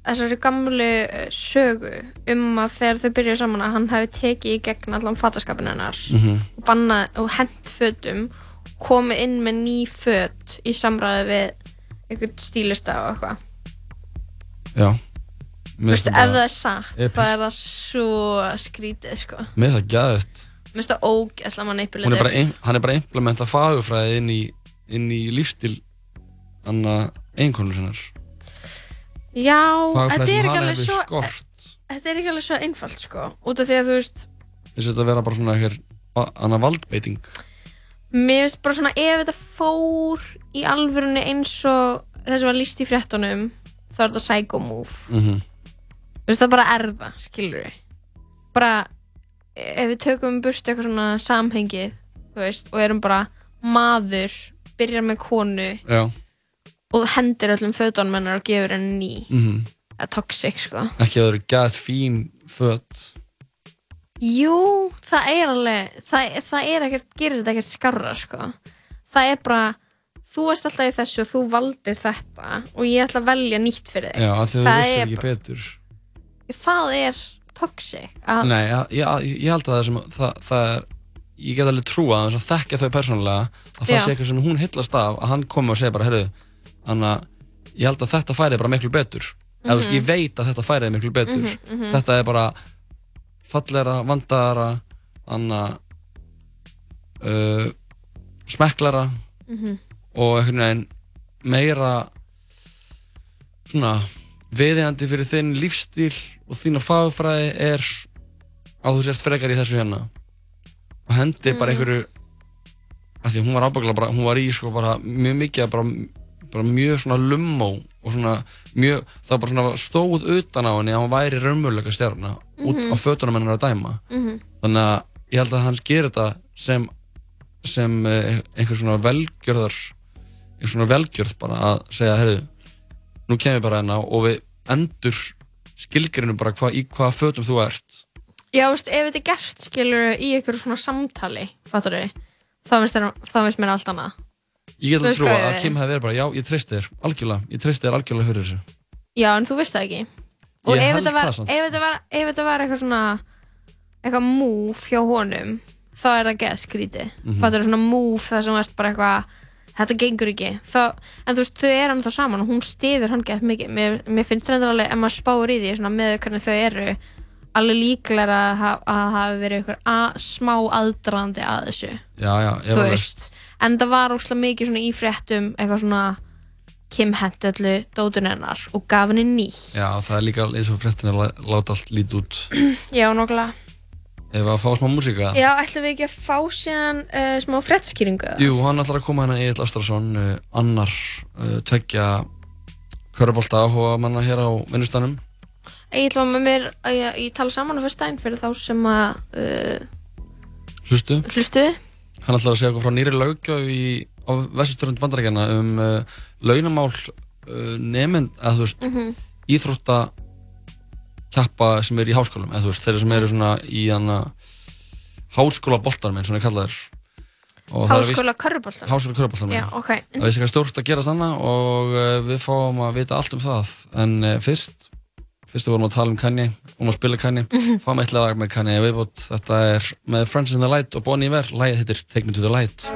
þessari gamlu eh, sögu um að þegar þau byrjuðu saman að hann hefði tekið í gegn allan fataskapin hennar Mhm. og bannað og hent fötum komið inn með ný föt í samræði við einhvern stílista og eitthvað já Þú veist, ef það er satt, þá er það svo skrítið, sko. mér finnst það gæðið Mér finnst það er bara ein, hann er bara að implementa fagufræði inn í, inn í lífstil anna einkonu sinnar Já, þetta er ekki alveg svo... skort. Þetta er ekki alveg svo einfalt, sko. Út af því að, þú veist, þess að þetta vera bara svona eitthvað annar valdbeiting mér finnst bara svona, ef þetta fór í alvörunni eins og þess að var líst í fréttunum, þá er þetta psycho move. mm Þú veist, það bara er það, skilur við. Bara, ef við tökum burt eitthvað svona samhengið, þú veist, og erum bara maður, byrjar með konu já, og hendir öllum fötunum hennar og gefur henni ný. mm Það er toxic, sko. ekki að það eru gæðið fín fött Jú, það er alveg, það, það er ekkert, gerir þetta ekkert skarra, sko. Það er bara, þú varst alltaf í þessu og þú valdir þetta og ég ætla að velja nýtt fyrir þig. já, það er bara- betur Það er toxic. Að, nei, ég, ég, ég held að það sem það, það er ég get alveg trúa að að þekkja þau persónulega að það Já. sé eitthvað sem hún hillast af að hann komi og segja bara, heyrðu þannig að ég held að þetta færi bara miklu betur eða þú veist, Mhm. ég veit að þetta færi miklu betur Mhm, mhm. þetta er bara fallegra, vandaðara þannig uh, smekklara Mhm. og einhvern veginn meira svona viðeigandi fyrir þinn lífstíl og þína fagfræði er að þú sért frekar í þessu hérna og hendi bara Mhm. einhverju af því hún var ábyggla bara, hún var í sko bara mjög mikið bara, bara mjög svona lummó og svona mjög, það var bara svona stóð utan á henni að hún væri raunmjöluleika stjarna út Mhm. á fötunum hennar að dæma Mhm. þannig að ég held að hann gerir þetta sem sem eh, einhver svona velgjörðar einhver svona velgjörð bara að segja heyrðu, nú kemur bara hérna og við endur skilgrinum bara hva, í hvaða fötum þú ert Já, veist, ef þetta er gert, skilur, í einhverju svona samtali, fattur þau, þá finnst mér allt annað. ég get að trúa að Kim hefði verið bara já, ég treysti þér, algjörlega ég treysti þér algjörlega fyrir þessu Já, en þú veist það ekki. Og ef þetta, var, það ef, þetta var, ef þetta var eitthvað svona, eitthvað move hjá honum, þá er það geð skrítið. Mm Mhm. Fattur svona move það sem ert bara eitthvað, þetta gengur ekki. Þá, en þú veist, þau eru hann þá saman og hún stiður hann geð mikið. Mér, mér finnst þetta alveg, ef maður spáir í því, svona með hvernig þau eru, alveg líklega að, ha- að hafa verið eitthvað að, smá aðdraðandi að þessu. já, já, þú veist en það var óslega mikið svona í fréttum eitthvað svona Kim hendi öllu dótun hennar og gaf henni ný já, það er líka eins og fréttin að lá- láta allt lítið út já, nokkla ef að fá smá músíka. Já, ætlum við ekki að fá síðan uh, smá fréttskýringu Jú, hann ætlar að koma hérna Egil Ástrason uh, annar uh, tveggja körubólta áhuga manna hér á vinnustanum Egil var með mér að ég, ég tala saman á fyrstæðin fyrir þá sem að Hlustu. hlustu. Hann ætlar að segja okkur frá nýri löggjöf í, á vesturturund bandarækjana um launamál nefnd, eða þú veist Mhm. íþrótta kjappa sem er í háskólum eða þú veist, þeirra sem eru svona í hana háskóla kallaður Og það er víst- Háskóla körfuboltanum? Háskóla körfuboltanum Já, ok. Það veist eitthvað stórt að gerast þannig og uh, við fáum að vita allt um það. En uh, fyrst fyrst við vorum að tala um Kanye, vorum að spila Kanye. Mhm. fáum eitt lag með Kanye viðbútt þetta er með Friends in the Light og Bon Iver. Lagið hittir Take Me to the Light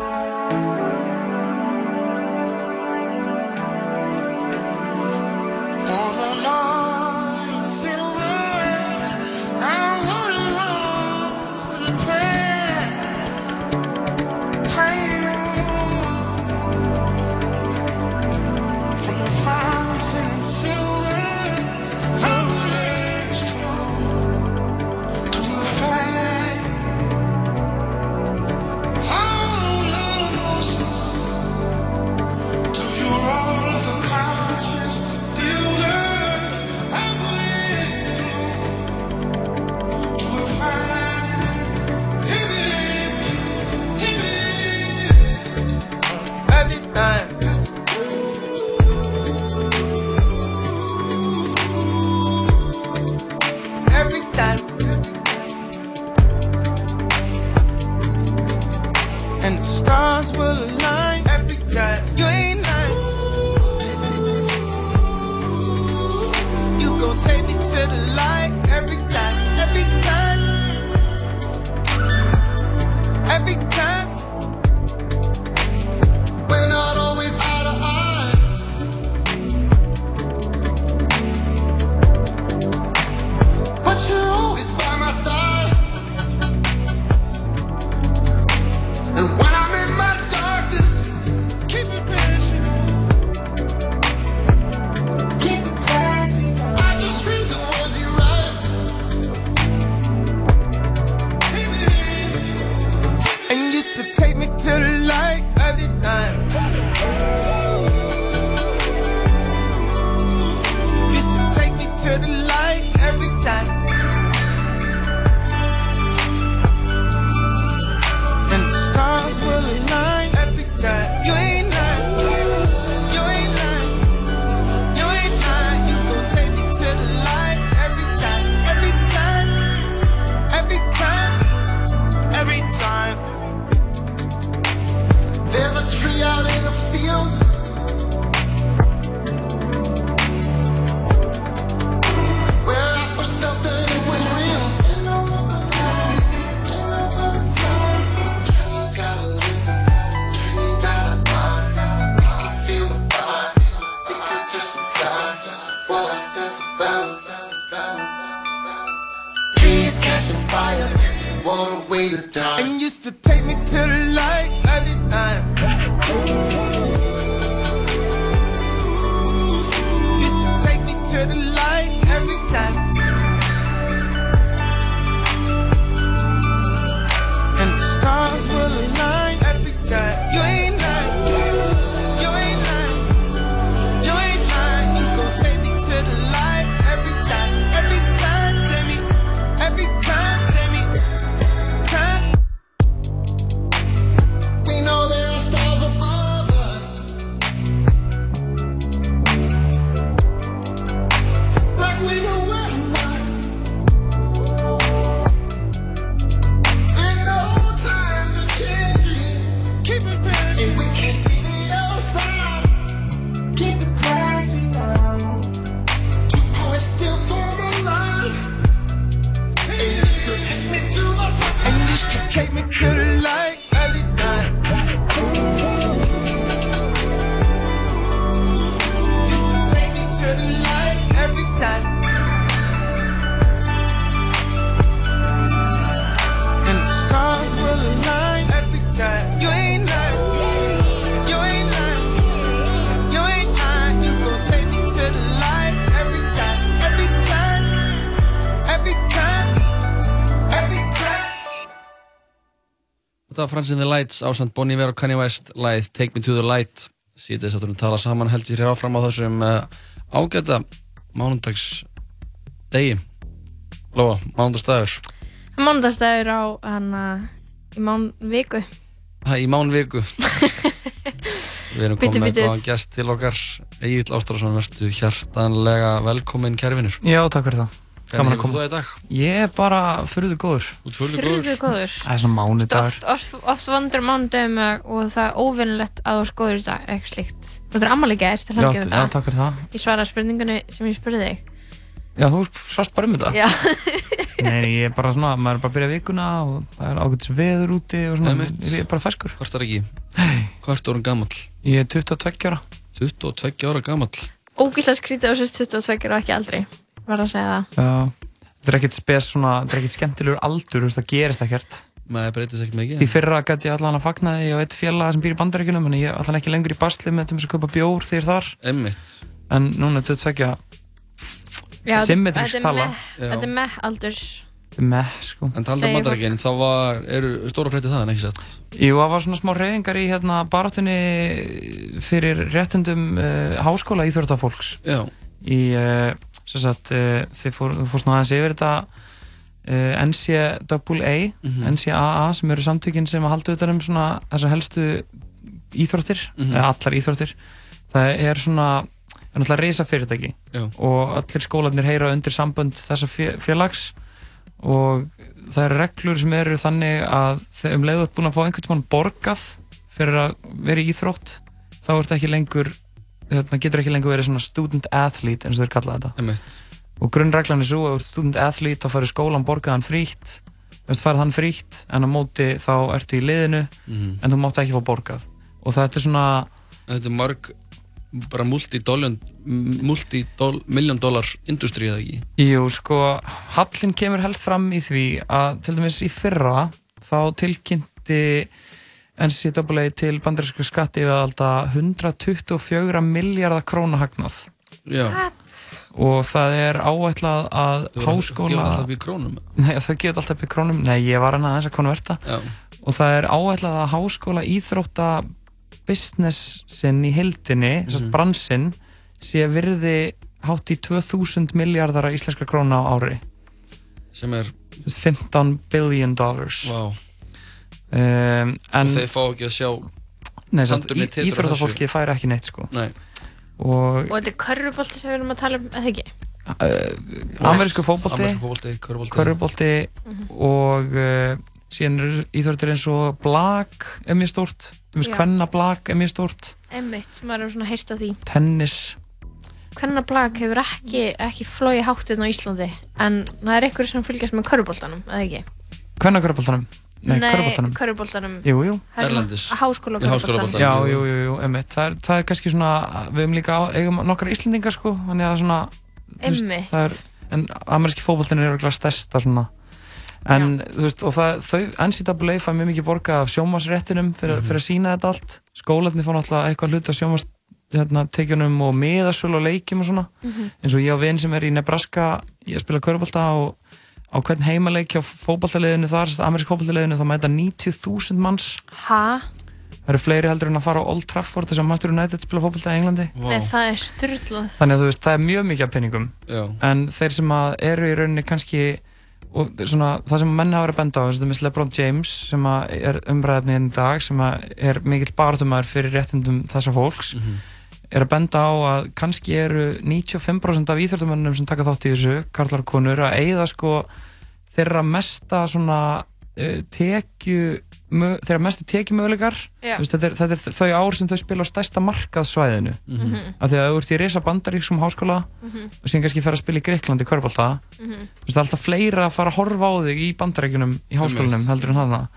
Friends in the Lights ásand Bon Iver og Kanye West læð Take Me to the Light. Síðan þess að við tala saman heldur hér áfram á þessum uh, ágæta mánundags degi Lóa, mánundagsdagur Mándagsdagur á hana í mán viku. Það í mánviku Við erum komin með góðan gest til okkar. Egil Ástrásson, verður hjartanlega velkomin kærvinur Já, takk fyrir það. Hvernig hefur þú það í dag? Ég er bara furðu góður. Furðu góður Það er svona mánudagur. Oft, oft, oft vandur mánudagum og það er óvinnilegt að þú er góður í dag, eitthvað slíkt Þetta er ammali gær til Já, hann gefur já, takk fyrir það. Ég svara spurningunni sem ég spurði þig Já, þú sást bara um þetta? Já, Nei, nei, ég er bara svona, maður er bara að byrja vikuna og það er ágætis veður úti og svona, Einmitt. ég er bara ferskur. Hvort er ekki? Hvort er hún gammal? Ég er 22 ára. 22 ára gammal? ógíslega skrítið á sérst 22 og ekki aldrei Var að segja það Já, þetta er ekkert spes svona, þetta er ekkert skemmtilegur aldur, þú veist, það gerist ekkert. Maður breytist ekkert mikið. Í fyrra gæti ég allan að fagna því á eitt félag sem býr í bandaríkunum, en ég er allan ekki lengur í basli með með að kaupa bjór þegar þar. Emmitt. En núna er 22 Já, Symmetrisk þetta er tala. með- Þetta er með aldurs með, sko. En talað um bandarækinn, þá var, eru stóra frétti það en ekki sett? Jú, það var svona smá reyðingar í hérna baráttunni fyrir réttundum uh, háskóla íþjóðartafólks Já. í, uh, sem sagt, uh, þið fór, fórst nú aðeins yfir þetta uh, NCAA Mhm. NCAA sem eru samtökin sem að halda utan um svona þessar helstu íþróttir, Mhm. eða allar íþróttir það er svona er náttúrulega reysa fyrirtæki Já. og allir skólanir heyra undir sambönd þessa fé- félags og það eru reglur sem eru þannig að þegar um leiðu búin að fá einhvern tímann borgað fyrir að vera í íþrótt þá ertu ekki lengur þetta getur ekki lengur verið svona student athlete eins og þeir kalla þetta Einmitt. og grunnreglan er svo að student athlete þá farið skólan borgaðan frítt farið hann frítt en á móti þá ertu í liðinu Mhm. en þú mátt ekki fá borgað og þetta er svona Þetta er mörg, bara multi-million dollar industrí eða ekki? Jú, sko, Hallin kemur helst fram í því að til dæmis í fyrra þá tilkynnti NCAA til bandaríska skatti við alltaf 124 miljardar króna hagnað Já. og það er áætlað að háskóla þau gefa alltaf í krónum Nei, ég var hann aðeins að konverta Já. og það er áætlað að háskóla íþrótta businessin í hildinni, mm Mhm. bransinn sé virði hátt í 2000 miljardara íslenska króna á ári Sem er 15 billion dollars Vá. Um, en þeir fá ekki að sjá nei, sest, tandurinn í, titra af íþróttafólki fær ekki neitt sko Nei. og Og þetta er körfubolti sem við erum að tala um, eða ekki? uh, amerísku fótbolti Amerísku fótbolti, körfubolti. körfubolti Mhm. og uh, síðan eru íþróttir eins og blag er mjög stórt þú veist hvenna blag er mjög stórt Einmitt, maður er svona heyrst af því tennis Hvernig blag hefur ekki, ekki flóið háttinn á Íslandi en það er einhverju sem fylgjast með körfuboltanum, eða ekki? hvenna körfuboltanum nei, svona Erlendis. Háskóla körfuboltanum Já, jú, jú, jú, einmitt. Það er, það er kannski svona, við hefum líka eigum nokkra Íslendingar sko, þannig að svona, Einmitt. það er, en ameríski fótbollin er örugglega stærsta svona, en þú veist, og það, þau NCAA fæ mjög mikið borga af sjómasréttinum fyrir, fyrir að sína þetta allt. Skólarnir fá náttúrulega eitthvað hlut af sjómas hérna, tekjunum og miðasölu og leikjum og svona. Mhm. eins og ég á vinn sem er í Nebraska ég spila körbólta og á hvern heimaleik hjá fótballtaliðinu þar, amerísk fótballtaliðinu, þá mæta 90.000 manns Ha? það eru fleiri heldur en að fara á Old Trafford þess að Master United spila fótballta í Englandi Nei, það er styrlað. þannig að þú veist, það er mjög mikið af penningum Já. en þeir sem að eru í rauninni kannski og svona, það sem menn hafa verið að benda á eins og þetta með LeBron James sem að er umræðefni í dag sem að er mikill baratumæður fyrir réttindum þessa fólks er að benda á að kannski eru 95% af íþjóttumönnum sem taka þátt í þessu, karlar og konur, að eigða sko þeirra mesta svona uh, tekju þeirra mestu tekjumöguleikar Já. þetta, er- þetta er þau ár sem þau spila á stærsta markaðsvæðinu Mhm. af því að þú ert í reysa bandaríksum háskóla Mhm. og síðan kannski fer að spila í Greiklandi í Körfólta Mhm. það er alltaf fleira að fara að horfa á þig í bandaríkunum í háskólanum heldur en hana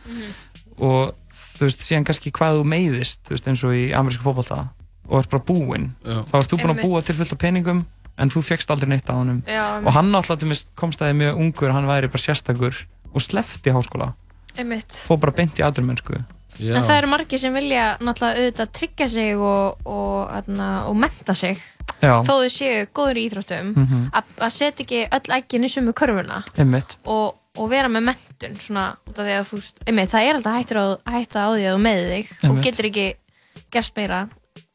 og þú veist síðan kannski hvað þú meiðist þú veist eins og í amerísku fótbolta og ert bara búinn. Já. þá ert þú búinn að búa til fullt af peningum en þú fegst aldrei neitt á honum. Já, og hann alltaf komst að þið mjög ungur hann væri bara sérstakur og slefti háskóla. Fór bara beint í aðrumensku En það eru margir sem vilja náttúrulega auðvitað tryggja sig og, og, og, og menta sig. Já. þó þau séu góður í íþróttum Mhm. að að setja ekki öll eginn í sumu körfuna. Og, og vera með mentun svona, út af því að þú einmitt, það er alltaf hættur á, hætta á því að þú með þig og Einmitt. getur ekki gerst meira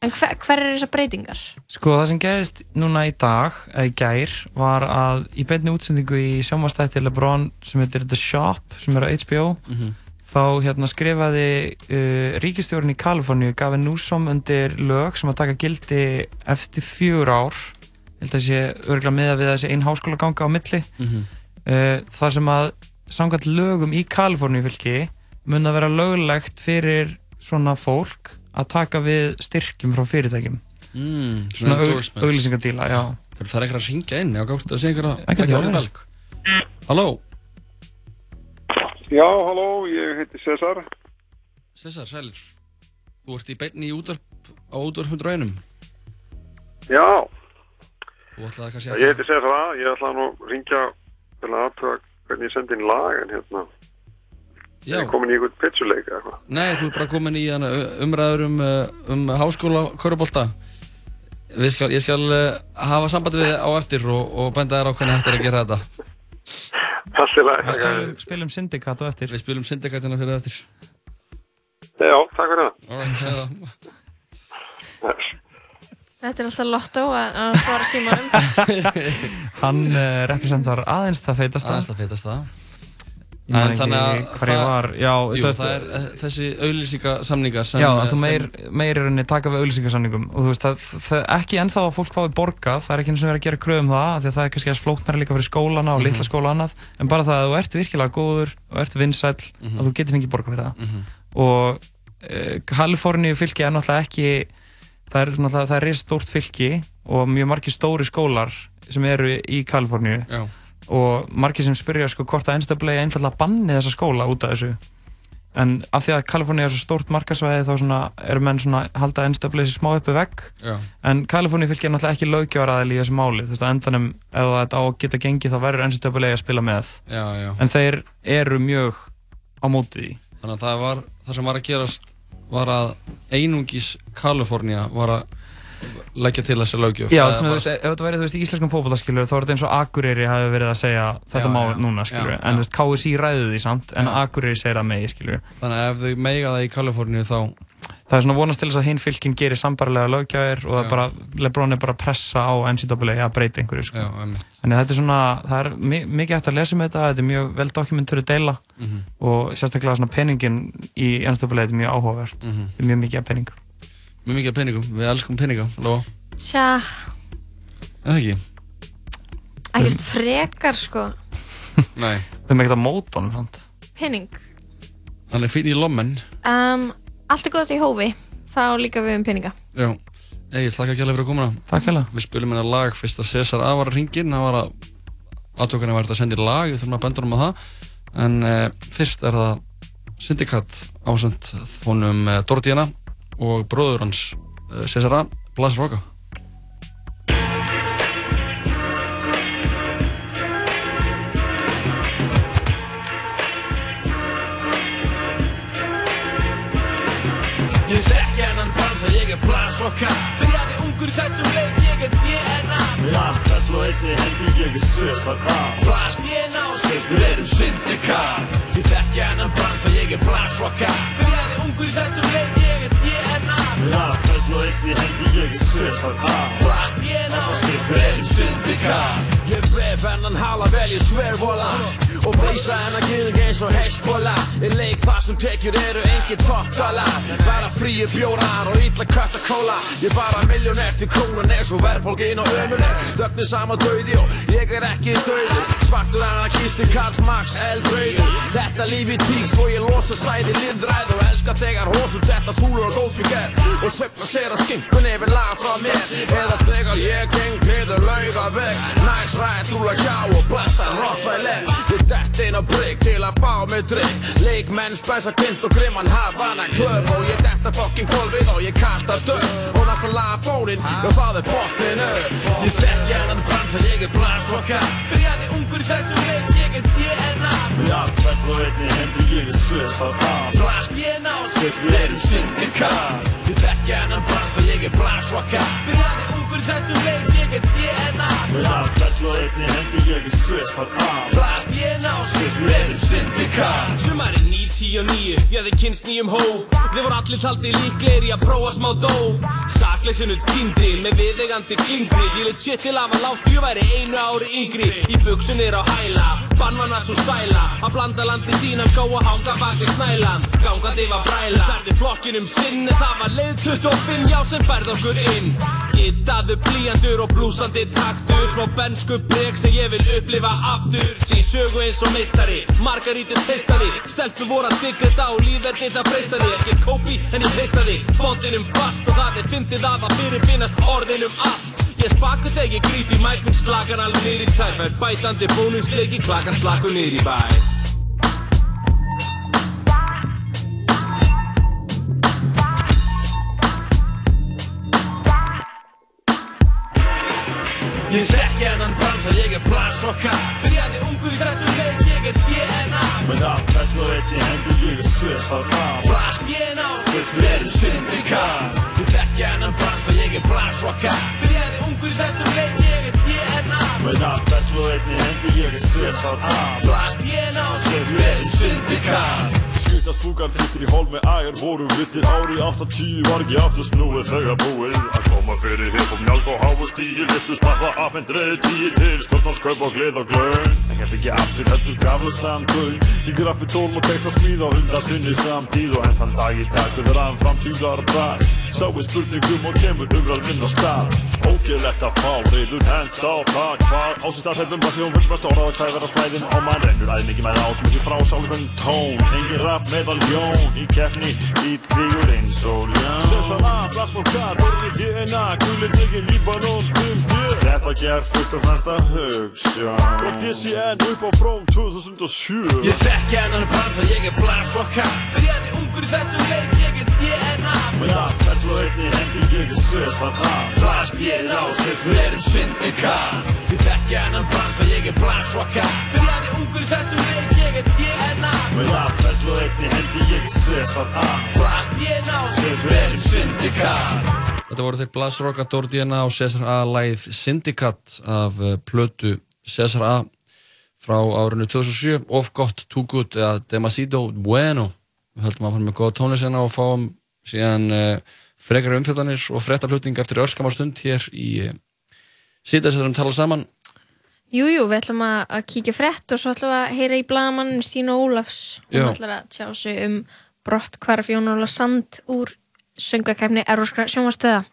en hver, hver er þessar breytingar? Sko það sem gerist núna í dag, eða í gær, var að í beinni útsendingu í sjónvastætti Lebron sem heitir The Shop, sem er á HBO, Mhm. þá hérna skrifaði uh, ríkistjórn í Kaliforníu, Gavin Newsom undir lög sem að taka gildi eftir fjör ár, held að sé örgulega með við þessi ein háskóla ganga á milli, Mhm. uh, þar sem að samkvæmt lögum í Kaliforníu fylki mun að vera löglegt fyrir svona fólk að taka við styrkjum frá fyrirtækjum Mm, svona auglýsingadíla, Það er eitthvað að ringja inn, að segja gæti ekki orðið. belg. Halló, Já, halló, ég heiti Cesar. César, sælir. Þú ert í beinni í útvarp á útvarpundur einum. Já, ætlaði ég heiti Cesar. Ég ætla nú að ringja til að aðtöða hvernig ég sendi inn lag en hérna. Já. Ég er komin í einhvern pitchuleik eða eitthvað. Nei, þú er bara komin í hana, umræður um, um háskóla Körubolta. Við skal, ég skal hafa sambandi við þig á eftir og, og benda þér á hvernig hægt er að gera þetta. Passilega. Við spilum, syndikat og eftir Við spilum syndikatina fyrir eftir. Já, takk fyrir það. Það. Þetta er alltaf lottó að, að svara símanum Hann uh, representar aðeins það feitasta Aðeins það feitasta Ég man En þannig að var Já, jú, það er eh, þessi auðlýsingasamningar sem Já, eh, að þú meir, meir er henni taka við auglýsingarsamningum og þú veist, það, það ekki ennþá að fólk fái borgað, það er ekki eins og verið að gera kröðum það, því að það er kannski að flóknara líka fyrir skólana og Mhm. litla skóla annað, en bara það að þú ert virkilega góður og ert vinsæll, Mhm. að þú getur fengið borgað fyrir það. Mhm. Og uh, Kaliforníu fylki er náttúrulega ekki, það er náttúrulega, það er reist stórt fylki og mjög margir stóri skólar sem eru í Kaliforníu Já. Og margir sem spyrja sko hvort að einstaklega einfallega banni þessa skóla út af þessu. En af því að Kaliforníu er svo stórt markasvæði þá svona, eru menn svona halda einstaklega þessi smá uppi vegg. Já. en Kaliforníu fylgir náttúrulega ekki löggjaraðil í þessu máli. Þú veist að endanum ef þetta á að geta gengið þá verður einstaklega að spila með. Já, já. en þeir eru mjög á móti því. Þannig að það, var, það sem var að gerast var að einungis Kalifornía var að leggja til þessi lögjöf. Já, Það svona, veist, ef þetta þú veist, í íslenskum fótbollaskilur þá er þetta eins og Akureyri hafi verið að segja þetta Já, má já. núna skilur Já, en KSI ræður því samt en. Akureyri segir að megi skilur Þannig að ef þau meiga það í Kaliforníu þá það er svona vonast til þess að hinn fylkin gerir sambarlega löggjafir og það bara, Lebron er bara að pressa á NCAA að breyta einhverju sko. Þannig að þetta er svona, það er mi mikið hægt að lesa um þetta, þetta er mjög vel dokumentöru deila Mhm. og sérstaklega svona peningin í NCAA er mjög áhugavert Mhm. þetta er mjög mikið af pening Mjög mikið peningum, við elskum peninga, Lóa. Tja, Eða ekki? ekkert frekar sko Nei. við erum ekkert að móta hann? Penning Hann er fín í lommen. um, Allt er gott í hófi Þá líka við um peninga Já. Egil, þakka ekki alveg fyrir að koma. Takk hérlega. Við spilum hérna lag fyrst að César A var að ringin, það var að aðtökana var þetta að senda í lag, við þurfum að benda honum á það. En uh, fyrst er það Syndikat ásönd honum uh, Dorotíana og bróður hans eh, Cesara Blas Roka Ég þekk hennan dansa, ég er Blas Roka Byrjaði ungur þessum leik, ég er DNA Lafkall og einni hendi, ég er Cesara Blas DNA, sérstur erum syndikar Ég þekk hennan dansa, ég er Blas Roka Byrjaði ungur í þessum leik, ég er DNA fell og einni hendi ég er A. Blast DNA og Swiss, við erum syndikat Ég vef hennan hala vel, ég sver vola Og bleysa hennan gynning eins og hestbóla Ég leik það sem tekjur eru engin toppdala Bara fríi bjórar og illa kött að kóla Ég bara miljónert til krónan er svo verðbólgin og ömuleg Þögnin sama döði og ég er ekki döði Svartur anarkisti Karl Marx eldrauði Þetta líf í tík svo ég losa sæði lindræð Og elska þegar hósum þetta súlur og góðsvíker Og svefna sér á skinkun yfir lag frá mér. Eða þegar ég geng niður lauga veg Næs ræð þrúla hjá og blessa rottvæler Ég dett inn á brygg til að fá mig drikk. Leikmenn spæsa kind og grimman Havana Club Og ég detta fokkin gólfið og ég kasta döð Og náttúrulega fónin, já það er botnin upp. Ég þekki hennan bransa, ég er blasroka Byrjaði ungur í þessum leik, er DNA allt fell og einni hendi ég er Cesar A Blast DNA og Swiss, við erum syndikat Ég þekki hennan bransa, ég er blasroka Byrjaði ungur þessum leik, ég er DNA allt fell og einni hendi ég er Cesar A Blast DNA og Swiss, við erum syndikat Sumari 99, ég hefði kynst nýjum hóp Þeir voru allir taldi líklegir í að prófa smá dóp Sakleysinu týndri með viðegandi klingri Ég leitt shit til að var látt, ég væri einu ári yngri Í buksunir á hæla, bannvanna svo sæla. Að blanda landi sínan, að hanga bak við snælan. Gangandi var bræla, særði flokkin um sinn það var leið 25, já sem færð okkur inn. Gittaðu blíjandur og blúsandi taktur. Smá bensku breg sem ég vil upplifa aftur. Sí sögu eins og meistari, margarítur teistaði Stelpur voru að digga þetta og lífverð þetta breystaði Ekki kópi en ég peistaði, fondinum fast Og það er fyndið að það fyrirfinnast orðinum allt Ég spaka þegar ég gríp í mæk Minn slagan alveg í tæp Fær bætandi bónusleiki, klakan slaku í bæ. Ég þekki hennan bransa, ég er blasroka Byrjaði ungur í þessum leik, ég er DNA Með allt fell og einni hendi ég er Cesar A Blast DNA og Swiss, við Ég þekki hennan bransa, ég er blasroka Byrjaði ungur í þessum leik, ég er DNA Með allt fell og einni hendi ég er Cesar A. Blast DNA og Swiss, við erum syndikat Skutast búkan flyttir í hólmi ægar voru viltir árið 80 var ekki aftur snúið þegar búið að koma fyrir hiphop njálg og háu stíl Vittu sparra afhendrið tíu til stjórnarsköp og glið og glögn En held ekki aftur heldur gaflu samkvöld Í graffi tólm og text að smíða hunda sinni samtíð og enn þann dag í dag við ræðum framtíðar brak Sáu spurningum og kemur umræð minn á stað. Ógeðlegt að fá reyður hend á það Hvað ásist að þeirfum basið og fullmest orðað hvað verða flæðin á mann rennur æðningi með til frá sálufinn tón. Engin rap meðal ljón í keppni ít kvígur eins og ljón Cesar A, blasfólkar, orði DNA, gulir digin, Líbanon, 5D Þetta gerð fyrst og fremst að hugsa. Og PCN upp á fróm 2007 Ég þekki hennan bransa, ég er blasroka Byrjaði ungur í þessum leik, ég er DNA Með allt fell og einni hendi ég er Cesar A Blast DNA og Swiss, við erum syndikat Ég þekki hennan bransa, ég er blasroka Byrjaði ungur í þessum leik, ég er DNA Með allt fell og einni hendi ég er Cesar A Blast DNA við erum syndikat Þetta voru þeir Blasroka, Dordiana og Cesar A. Læð Syndikat af uh, plötu Cesar A. frá árinu 2007 Of Got, Too Good eða Demasido Bueno. Við höldum að fara með góða tónlisina og fáum síðan uh, frekar umfjöldanir og fréttaflutning eftir örskamar stund hér í uh, sem við tala saman Jújú, jú, við ætlum að, að kíkja frétt og svo ætlum við að heyra í blagamann Stínu Ólafs. Og hún ætlum að tjá sig um brott hvarf Jón Óla Sand úr söngakefni Erforskra sjónvastöða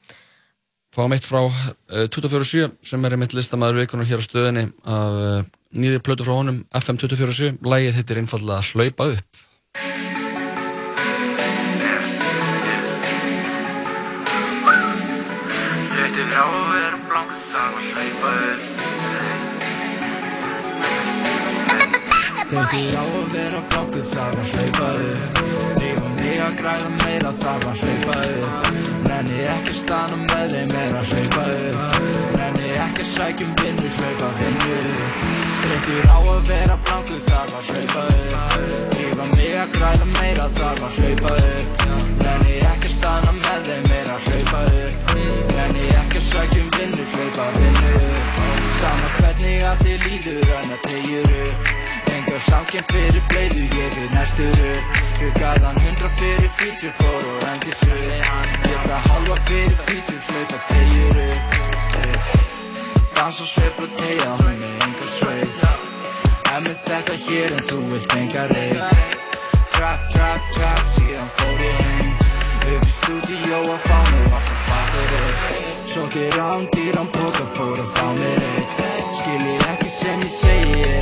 fáum eitt frá uh, 247 sem er mitt listamæður vikunar hér á stöðinni af uh, nýri plötu frá honum FM 247, lægið hittir einfallega Hlaupa upp. Þreyttur á að vera blanku að hlaupa upp Þreyttur á að vera blanku þarf að hlaupa upp Lífa mig að græða meira? Þarf að hlaupa upp Nenni ekki stana með þeim meira að hlaupa upp Nenni ekki sækjum vinnu, hlaupa vinnu. Þreyttur á að vera blanku þarf að hlaupa upp Lífa mig að græða meira? Þarf að hlaupa upp Nenni ekki stana með þeim meira að hlaupa upp hlaupa vinnu. Sama hvernig að þið líður en að tegjur upp Samkjönd fyrir bleiðu, ég er næstur upp. Ruggaðan hundra fyrir fýtur, fór og endur svo Ég það hálfa fyrir fýtur, hlaupa tegjur upp. Dansa sveifla tegja, hún er engar sveið Er með þetta hér en þú vilt engar reik Trap, trap, trap, síðan fór ég heim. Upp í stúdíó að fá mig alltaf fattur upp. Sokir án, dýran póka fór að fá mér eitt Skilji ekki sem ég segi,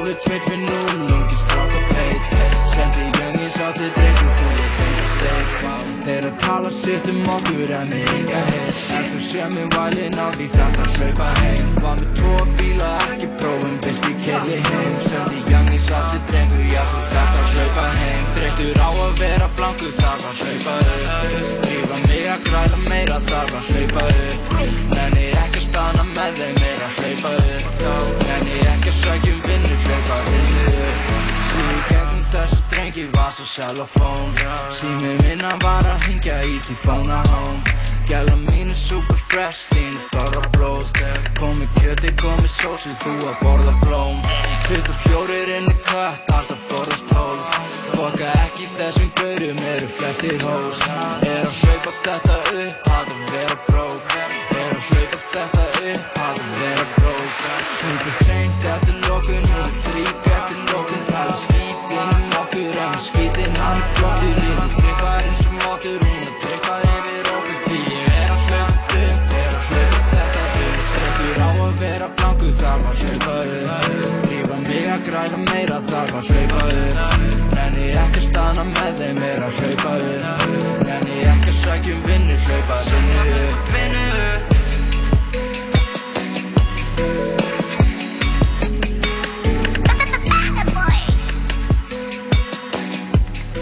Upp í stofu 220, lungi strák og peit Sendi jöngins á þið drengur, þú veist enga steik Þeir að tala sitt um okkur en með enga heit En þú sé mig valinn á því þarft að hlaupa heim Var með tvo bíla, ekki prófum, best ég keili heim Sendi jöngins á þið drengur, já þú þarft að hlaupa heim Þreyttur á að vera blanku, þarf að hlaupa upp Drífa mig að græða meira, þarf að hlaupa upp Nenni stana með þeim, er að hlaupa upp. Nenni ekki að sækjum vinnu, hlaupa vinnu upp. Svíði gegnum þessu drengi var svo selafón Sími minna var að hingja í til fóna home Gæla mín er super fresh, þín er þorra blóð. Komi kjöti, komi sósi, þú að borða blóm. 24 inn í kött, alltaf forðast hólf. Fokka ekki þessum gaurum, eru flestir hós. Er að hlaupa þetta upp, að vera brók Er að hlaupa þetta upp, að vera brók Hún fyrir seint eftir lokun, hún er frík eftir lokun Tala skítinn um okkur, en skítinn hann er flottur Lítið drippar eins og mótur, hún er drippað yfir okkur Því ég er að hlaupa upp, er að hlaupa þetta upp. Þreyttur á að vera blanku, þarf að hlaupa upp. Drífa mig að græða meira, þarf að hlaupa upp. Nenni ekki að stana með þeim, er að hlaupa upp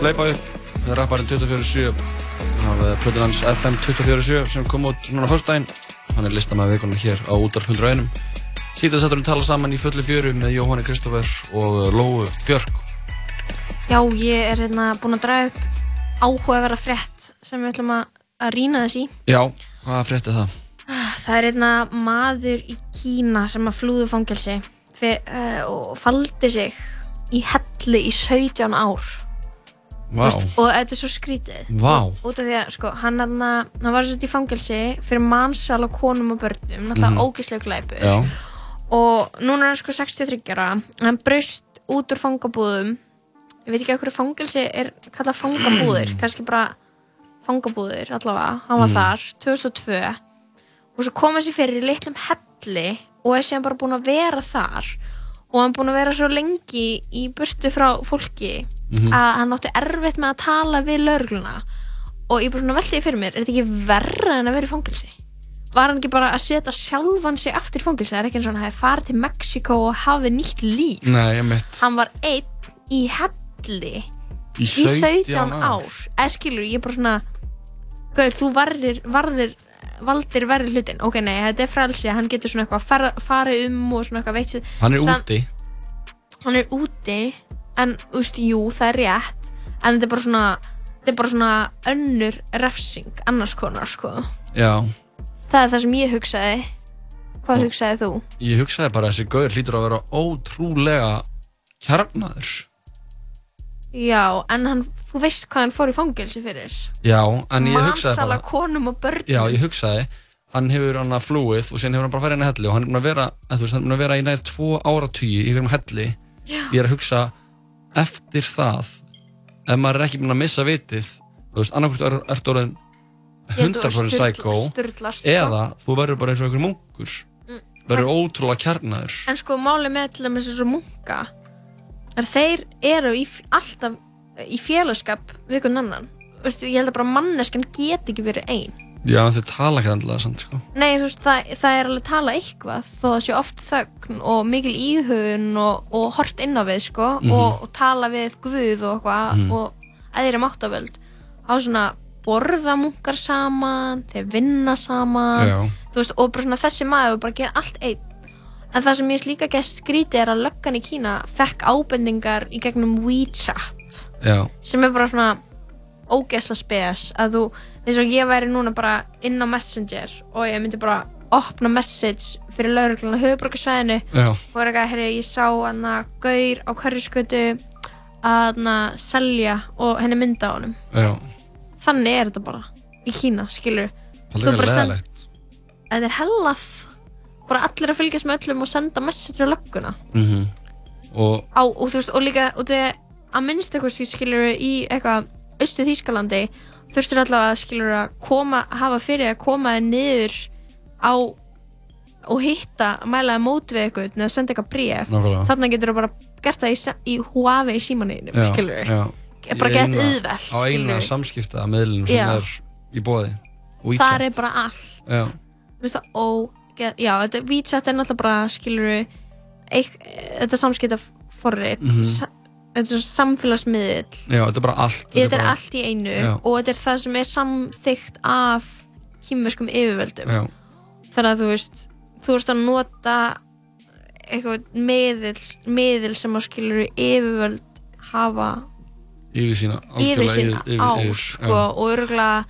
Leipa upp, rapparinn 24-7 af plötun hans FM 24-7 sem kom út núna fyrstdægin hann er listamæði vikunar hér á útarf 101 Sýtasetturinn tala saman í fullu fjöru með Jóhanni Kristófer og Lóu Björk Já, ég er hérna búin að draga upp áhugaverða frétt sem við ætlum að, að rýna þess í. Já, hvað frétti það? Það er hérna maður í Kína sem að flúðu fangelsi uh, og faldi sig í helli í 17 ár. Vá, Og þetta er svo skrítið. Vá. Út af því að, sko, hann, hann, hann var sett í fangelsi fyrir mannsal á konum og börnum, náttúrulega mm Mhm. ógislega glæpur. já, Og núna er hann sko 63 ára, hann braust út úr fangabúðum, ég veit ekki að hverju fangelsi er kallað fangabúðir, kannski bara fangabúðir allavega, hann var Mm. þar, 2002 og svo kom hann sér fyrir í litlum helli og er síðan bara búinn að vera þar og hann búinn að vera svo lengi í burtu frá fólki Mhm. að hann átti erfitt með að tala við laurugluna og ég bara svona velti því fyrir mér er þetta ekki verra en að vera í fangelsi? Var hann ekki bara að setja sjálfan sig aftur í fangelsi? Það er ekki eins og hann hefði farið til Mexiko og hafði nýtt líf. nei, ég mitt Hann var einn í helli Í í 17 ár. ár. Eða skilur, ég bara svona Gauður, þú varðir, varðir valdir verri hlutin. Ok, nei, þetta er frelsi hann getur svona eitthvað fara, farið um og svona eitthvað veit sér. Hann er Svo úti Hann er úti en, þú veist, jú, það er rétt en þetta er bara svona þetta er bara svona önnur refsing annars konar, sko. Já, Það er það sem ég hugsaði. Hvað hugsaði þú? ég hugsaði bara að þessi gaur hlýtur að vera ótrúlega kjarnaður Já, en hann, þú veist hvað hann fór í fangelsi fyrir. Já, en ég hugsaði Mansala bara konum og börnum. Já, ég hugsaði Hann hefur hann að flúið og síðan hefur hann bara farið inn í helli og hann er búin að vera, að þú veist, hann er búin að vera í nær tvo áratugji í hverjum helli Já. Ég er að hugsa eftir það ef maður er ekki búin að missa vitið þú veist, annarkvæmst er, ertu orðin Ég held þú 100% sturla- psycho sturlast, sko. eða þú verður bara eins og einhver munkur Mm, verður ótrúlega kjarnaður En sko, máli með til dæmis þessu munka er þeir eru í, alltaf í félagskap við einhvern annan. Veist, ég held að bara manneskan get ekki verið ein. Já, en þeir tala ekki andlega samt, sko Nei, þú veist, það, það er alveg tala eitthvað þó að sé oft þögn og mikil íhugun og, og hort inn á við, sko Mhm. og, og tala við Guð og eitthvað Mhm. og eðri máttavöld á svona borða munkar saman þeir vinna saman veist, og bara svona þessi maður bara gera allt einn en það sem ég líka gæst skríti er að löggan í Kína fekk ábendingar í gegnum WeChat. Já, sem er bara svona ógeðsla spes að þú, eins og ég væri núna bara inn á Messenger og ég myndi bara opna message fyrir lauruglun á höfuborgarsvæðinu Já. og er eitthvað, herri, ég sá hann að gaur á hverjuskötu að hann að selja og henni mynda á Já, þannig er þetta bara í Kína, skilur það er leðalegt þetta er hellað bara allir að fylgjast með öllum og senda message á lögguna mm Og á, og veist, og líka og þegar að minnst eitthvað skilur í eitthvað austu Þýskalandi þurftur allavega skilur að koma hafa fyrir að koma þér niður á og hitta, mælaði mót við eitthvað eða senda eitthvað Nákvæmlega. þannig getur þú bara gert það í, í Huawei símaninum, já, skilur já. bara Í gett auðvelt Á skilurðu. samskipta meðlunum sem Já. er í bóði þar er bara allt Já, Þú veist það, já, þetta WeChat er náttúrulega bara, skilur eik, þetta samskipta forrið Mhm. þetta er samfélagsmiðl já, þetta er bara allt þetta er bara- allt í einu Já. og þetta er það sem er samþygt af kýmverskum yfirvöldum. Já, þannig að þú veist þú veist að nota eitthvað miðil, miðil sem að skilur yfirvöld hafa yfir sína yfir algjörlega sín yfir- á sko, og örgulega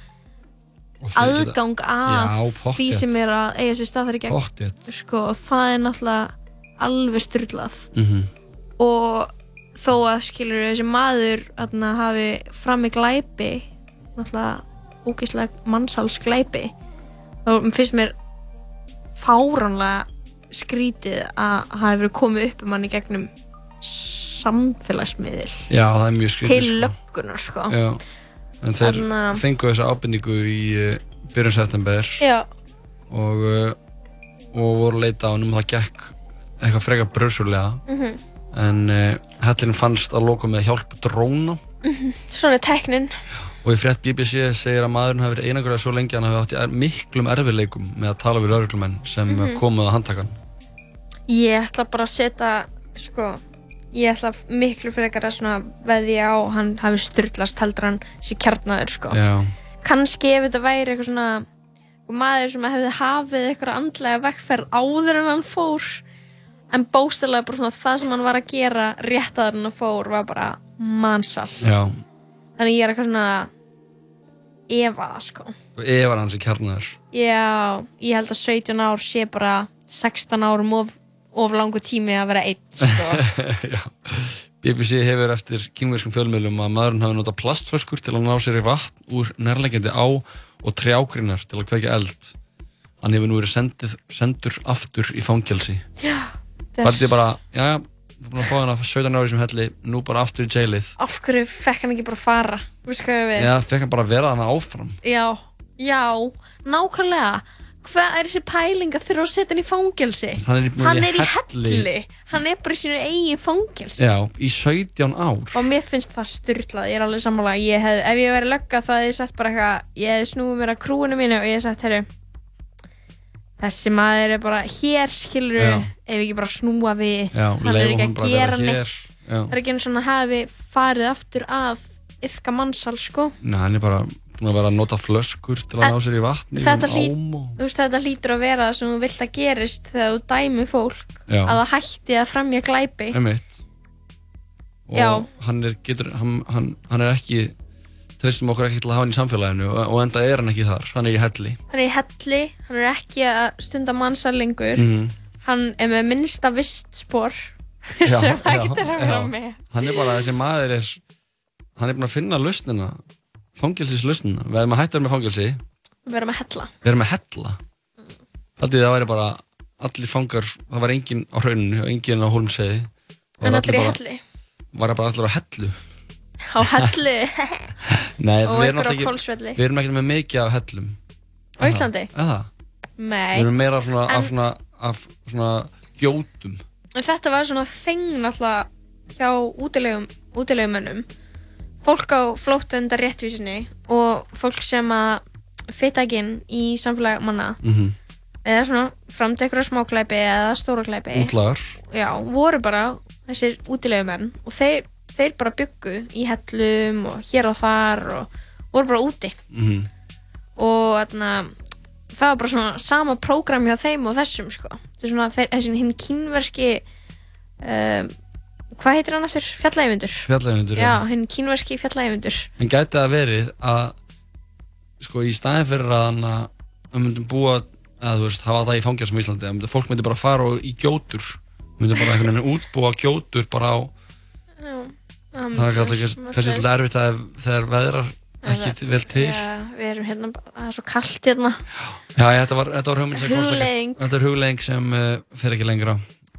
aðgang að Já, því sem er að eiga sér stað þar í gegn sko, og það er náttúrulega alveg styrlað Mhm. og þó að skilur þessi maður atna, hafi frammi glæpi náttúrulega ógeðslega mannsals glæpi þá finnst mér fáránlega skrítið að hafi verið komið upp um hann í gegnum samfélagsmiðil. Já, til sko. löggunar sko. Já, en þeir Þarna- fengu þessa ábendingu í uh, byrjun september Já. og, uh, og voru leita á hann um það gekk eitthvað frekar bröðsúlega Mhm. en uh, hellirinn fannst að loka með hjálp dróna Mhm. svona er tæknin og í frétt BBC segir að maðurinn hafi verið einangrað svo lengi að hann hafi átt í miklum erfiðleikum með að tala við lauruglumenn sem mm Mhm. komuð að handtakan Ég ætla bara að setja, sko, ég ætla miklu frekar að svona veðja á að hann hafi styrlast heldur en sé kjarnaður, sko. Já, Kanski ef þetta væri eitthvað svona maður sem hefði hafið eitthvað andlega vekkferð áður en hann fór en bóstalega bara svona það sem hann var að gera rétt en hann fór var bara mannsal. já Þannig ég er eitthvað svona efa það, sko. er hans í kjarnar Já, ég held að 17 ár sé bara 16 árum of, of langu tími að vera eitt, sko. BBC hefur eftir kýmverskum fjölmiðlum að maðurinn hafi notað plastföskur til að ná sér í vatn úr nærlegjandi á og trjágrinnar til að kveikja eld. Hann hefur nú verið sendur, sendur aftur í Það er bara, já, þú búin að fá hann að 17 ári sem helli, nú bara aftur í jailið. af hverju fekk hann ekki bara fara Já, fekk hann bara vera hann áfram. já, já, nákvæmlega hvað er þessi pæling að þurfa að setja hann í fangelsi? Hann er hann er í helli. helli. Hann er bara í sínu eigin fangelsi. Já, í 17 ár. og mér finnst það styrlað, ég er alveg sammála. Ég hef, ef ég verið lögga þá hefði ég sagt bara eitthvað ég hefði snúið mér að krúinu mínu og ég hef sagt, herru þessi maður er bara hér skilur Já. ef ekki bara snúa við Já, hann er ekki að gera neitt. það er ekki eins og hann hafi farið aftur að yfka mannsal sko. Nei, hann er bara búin að vera að nota flöskur til að ná sér í vatn í þetta, um hlý, veist, þetta hlýtur að vera sem þú vilt að gerist þegar þú dæmi fólk Já. að það hætti að fremja glæpi Emitt. Og hann er, getur, hann, hann, hann er ekki, treystum okkur ekki til að hafa hann í samfélaginu og, og enda er hann ekki þar, hann er í helli. hann er í helli, hann er ekki að stunda mannsalengur Mhm. hann er með minnsta vistspor Já, sem já, hægt er að vera já. með Hann er bara, þessi maður er, hann er búin að finna lausnina, fangelsislausnina. Við erum að hætta með fangelsi, við erum að hella við erum að hella. Þetta það væri bara, allir fangar, það var enginn á hrauninu og enginn á hólmseiði. en allir í helli Var bara allir á hellu. á helli Nei, Og einhver á ekki, við erum ekki með mikið af hellum. á Íslandi Eða? nei, Við erum meira svona, En- af svona, af svona gjótum. þetta var svona þeng náttúrulega hjá útilegum útilegumönnum fólk á flóttundar réttvísinni og fólk sem að fitta ekki inn í samfélag manna. Mm eða svona ykkur smáklæpi eða já, voru bara þessir útilegumenn og þeir, þeir bara byggu í hellum og hér og þar og voru bara úti. Mm og þarna, það var bara svona sama prógram hjá þeim og þessum sko. svona þeir, þessi hinn kínverski um, hvað heitir hann aftur? Fjallægmundur Fjallægmundur, Já, já. hinn kínverski fjallægmundur En gæti það verið að sko í staðin fyrir að hann að við myndum búa að þú veist hafa það í fangjálsum í Íslandi að myndi, fólk myndi bara fara og- í gjótur myndi bara einhvern veginn útbúa gjótur bara á Já, um, það er kannski kannski til erfitt að þegar veðrar ekki vel til Já, við erum hérna, bara- það er svo kallt hérna Já, ég, þetta var, þetta var hugmynd sem komst ekki- Hugleiðing. Þetta er huglegging sem uh, fer ekki lengra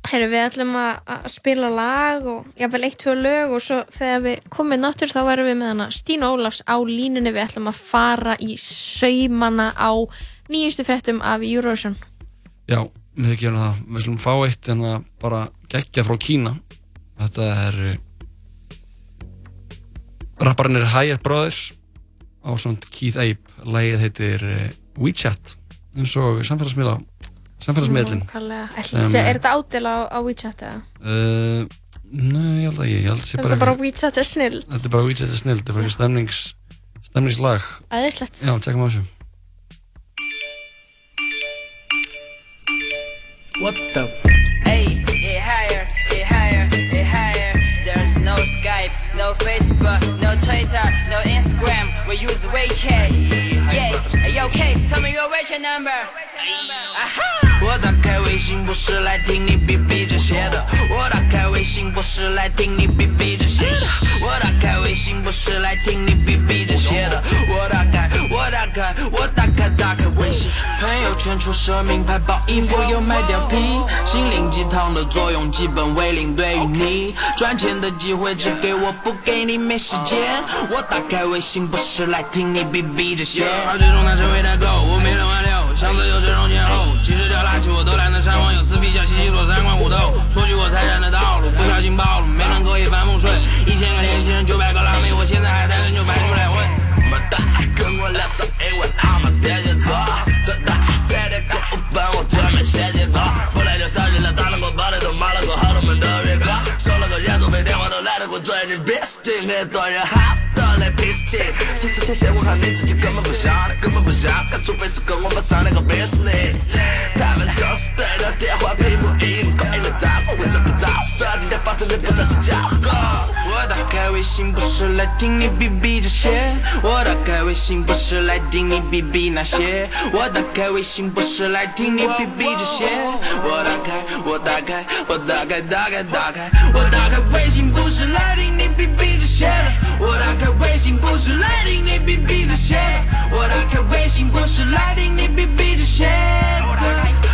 Herru, við ætlum að, spila lag og jafnvel eitt, tvö lög og svo þegar við komum náttur þá erum við með hana Stína Ólafs á línunni. Við ætlum að fara í saumana á nýjustu fréttum af Eurovision. Já, við gerum það. Við slum fá eitt en að bara geggja frá Kína. Þetta er uh, Rapparinn er Higher Brothers á svona Keith Ape. Lægið heitir uh, WeChat. Eins og samfélagsmiðla samfélagsmiðlin Nákvæmlega. Ætli Sem, sé- Er þetta ádel á, á WeChat eða? uh, Nei, ég held að ég, ég held að sé Þetta bara er bara WeChat er snill Þetta er bara WeChat er snill, þetta er bara ekki stemnings stemningslag Æðislegt Já, tjekkum á þessu What the f- Hey, it higher, it higher, it higher. There's no Skype, no Facebook, no Twitter, no Instagram. We use WeChat. Yeah, hey, yo, Case, tell me your WeChat number. Aha! 我打开微信不是来听你逼逼这些的，我打开微信不是来听你逼逼这些的，我打开微信不是来听你逼逼这些的，我打开我打开我打开打开微信，朋友圈出奢名牌包衣服又买貂皮，心灵鸡汤的作用基本为零，对于你赚钱的。机会只给我不给你没时间，我打开微信不是来听你逼逼这些，而最终他成为代购，我没人挽留，箱子有这种前后，其实掉垃圾我都懒得删网友撕逼小西西说三观虎斗，索取我财产的道路，不小心暴露，没能可以翻风水，一千个联系人九百个辣妹，我现在还单身就排出来混。么大跟我聊上一晚，阿玛天蝎座，多大三点跟五分，我专门写几个，后来就烧起了，打了过炮的都骂了过好多门的别歌，收了个演奏费电话都来得过最近 best 今天多人好的来 peace cheese，谢谢谢谢，我看你自己根本不想，根本不想，除非是跟我们商量个 business，他们就是对着电话屏幕一个一个打，为什么打？虽然你的房子里不再是家伙。我打开微信不是来听你逼逼这些，我打开微信不是来听你逼逼那些，我打开微信不是来听你逼逼这些，我打开我打开我打开打开打开，我打开微信不是来听你逼逼这些的，我打开微信不是来听你逼逼这些的，我打开微信不是来听你逼逼这些的，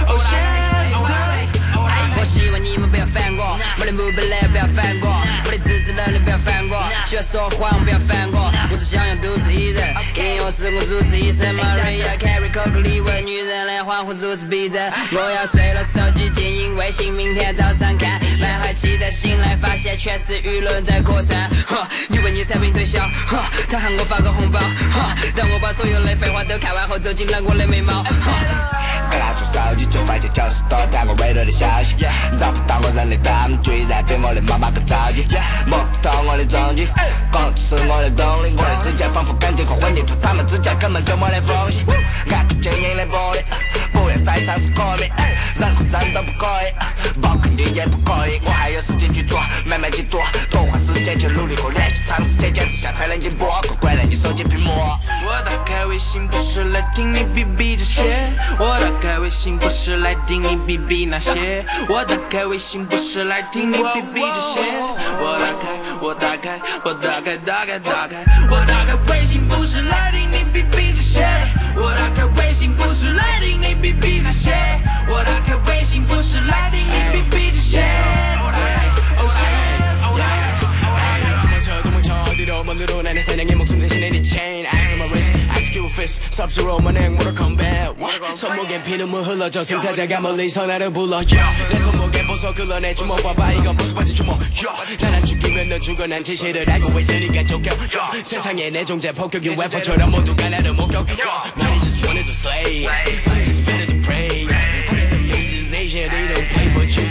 哦 shit。我希望你们不要犯过，没人不本来不要烦我，我的自制能力不要犯过，喜欢说谎不要烦我，我只想要独自一人，音乐是我主治医生，Maria Carey 可可李玟，女人的欢呼如此逼真，我要睡了，手机静音微信，明天早上看，满怀期待醒来发现全是舆论在扩散，呵，你为你产品推销，呵，他喊我发个红包，呵，当我把所有的废话都看完后，走进了我的眉毛，拿出手机就发现九十多条我未读的消息，找不到我人的他们居然比我的妈妈更着急，摸不透我的踪迹，歌词是我的动力，我的世界仿佛感情和混凝土，他们之间根本就没得缝隙，按住坚硬的玻璃，再尝试革命，任何人都不可以，包括你也不可以，我还有时间去做，慢慢去做，多花时间去努力和练习，长时间坚持下才能进步，乖乖的你手机屏幕。我打开微信不是来听你逼逼这些，我打开微信不是来听你逼逼那些，我打开微信不是来听你逼逼这些，我打开我打开我打开打开打开，我打开微信不是来听你逼逼些，我打开微信不是来听你逼逼这些，我打开微信不是来听你逼逼这些。Oh shit, oh yeah. 도망쳐 도망쳐 어디로 멀리로 나는 사냥의 목 ice cube fist Sub-Zero 만행 Mortal Kombat 손목엔 피눈물 흘러져 승사자가 멀리서 나를 불러 yeah. 내 손목엔 보석 흘러내 주먹 봐봐 이건 보석받지 주먹 yeah. 난안 죽이면 너 죽어 난 진실을 알고 있으니까 족겨 yeah. 세상에 내 존재 폭격이 웨폰처럼 모두가 나를 목격 yeah. Man I just wanted to slay I just wanted to pray need some legalization They don't play but you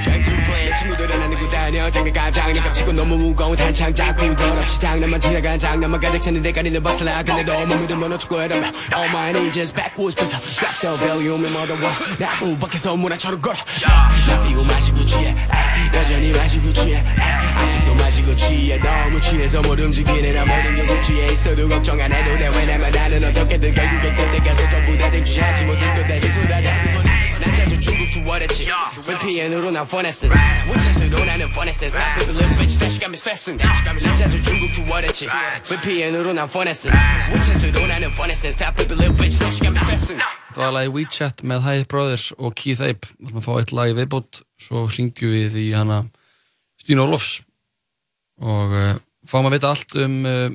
친구들은 안 누구 다녀 깜짝 내 깜찍고 너무 무거운 탄창 잡고 더럽지 장난만 지나간 장난만 가득 차는 대가리는 박살나. 근데 너무 믿으면 어쩌고 해라며 All my ninjas backwards 벗어 Drop the volume and mother war 나무 밖에서 문화처럼 걸어. 나 피고 마시고 취해. 여전히 마시고 취해. 아직도 마시고 취해. 너무 취해서 못 움직이네. 나 모든 것에 취해 있어도 걱정 안 해도 돼. 왜냐면 나는 어떻게든 결국엔 끝에 가서 전부 다걸 다시 쏟아내 난 我的紧，被屁眼流入脑 finesse，我才是罗南的 finesse，他被 little bitch 但是干没 session，人家就全部 to 我的紧，被屁眼流入脑 finesse，我才是罗南的 finesse，他被 little bitch 但是干没 session。Það var lagi WeChat með Hype Brothers og Keith Ape, við varum að fá eitt lagi viðbútt, svo hringjum við í hana Stín Ólofs og uh, fáum að vita allt um, eh,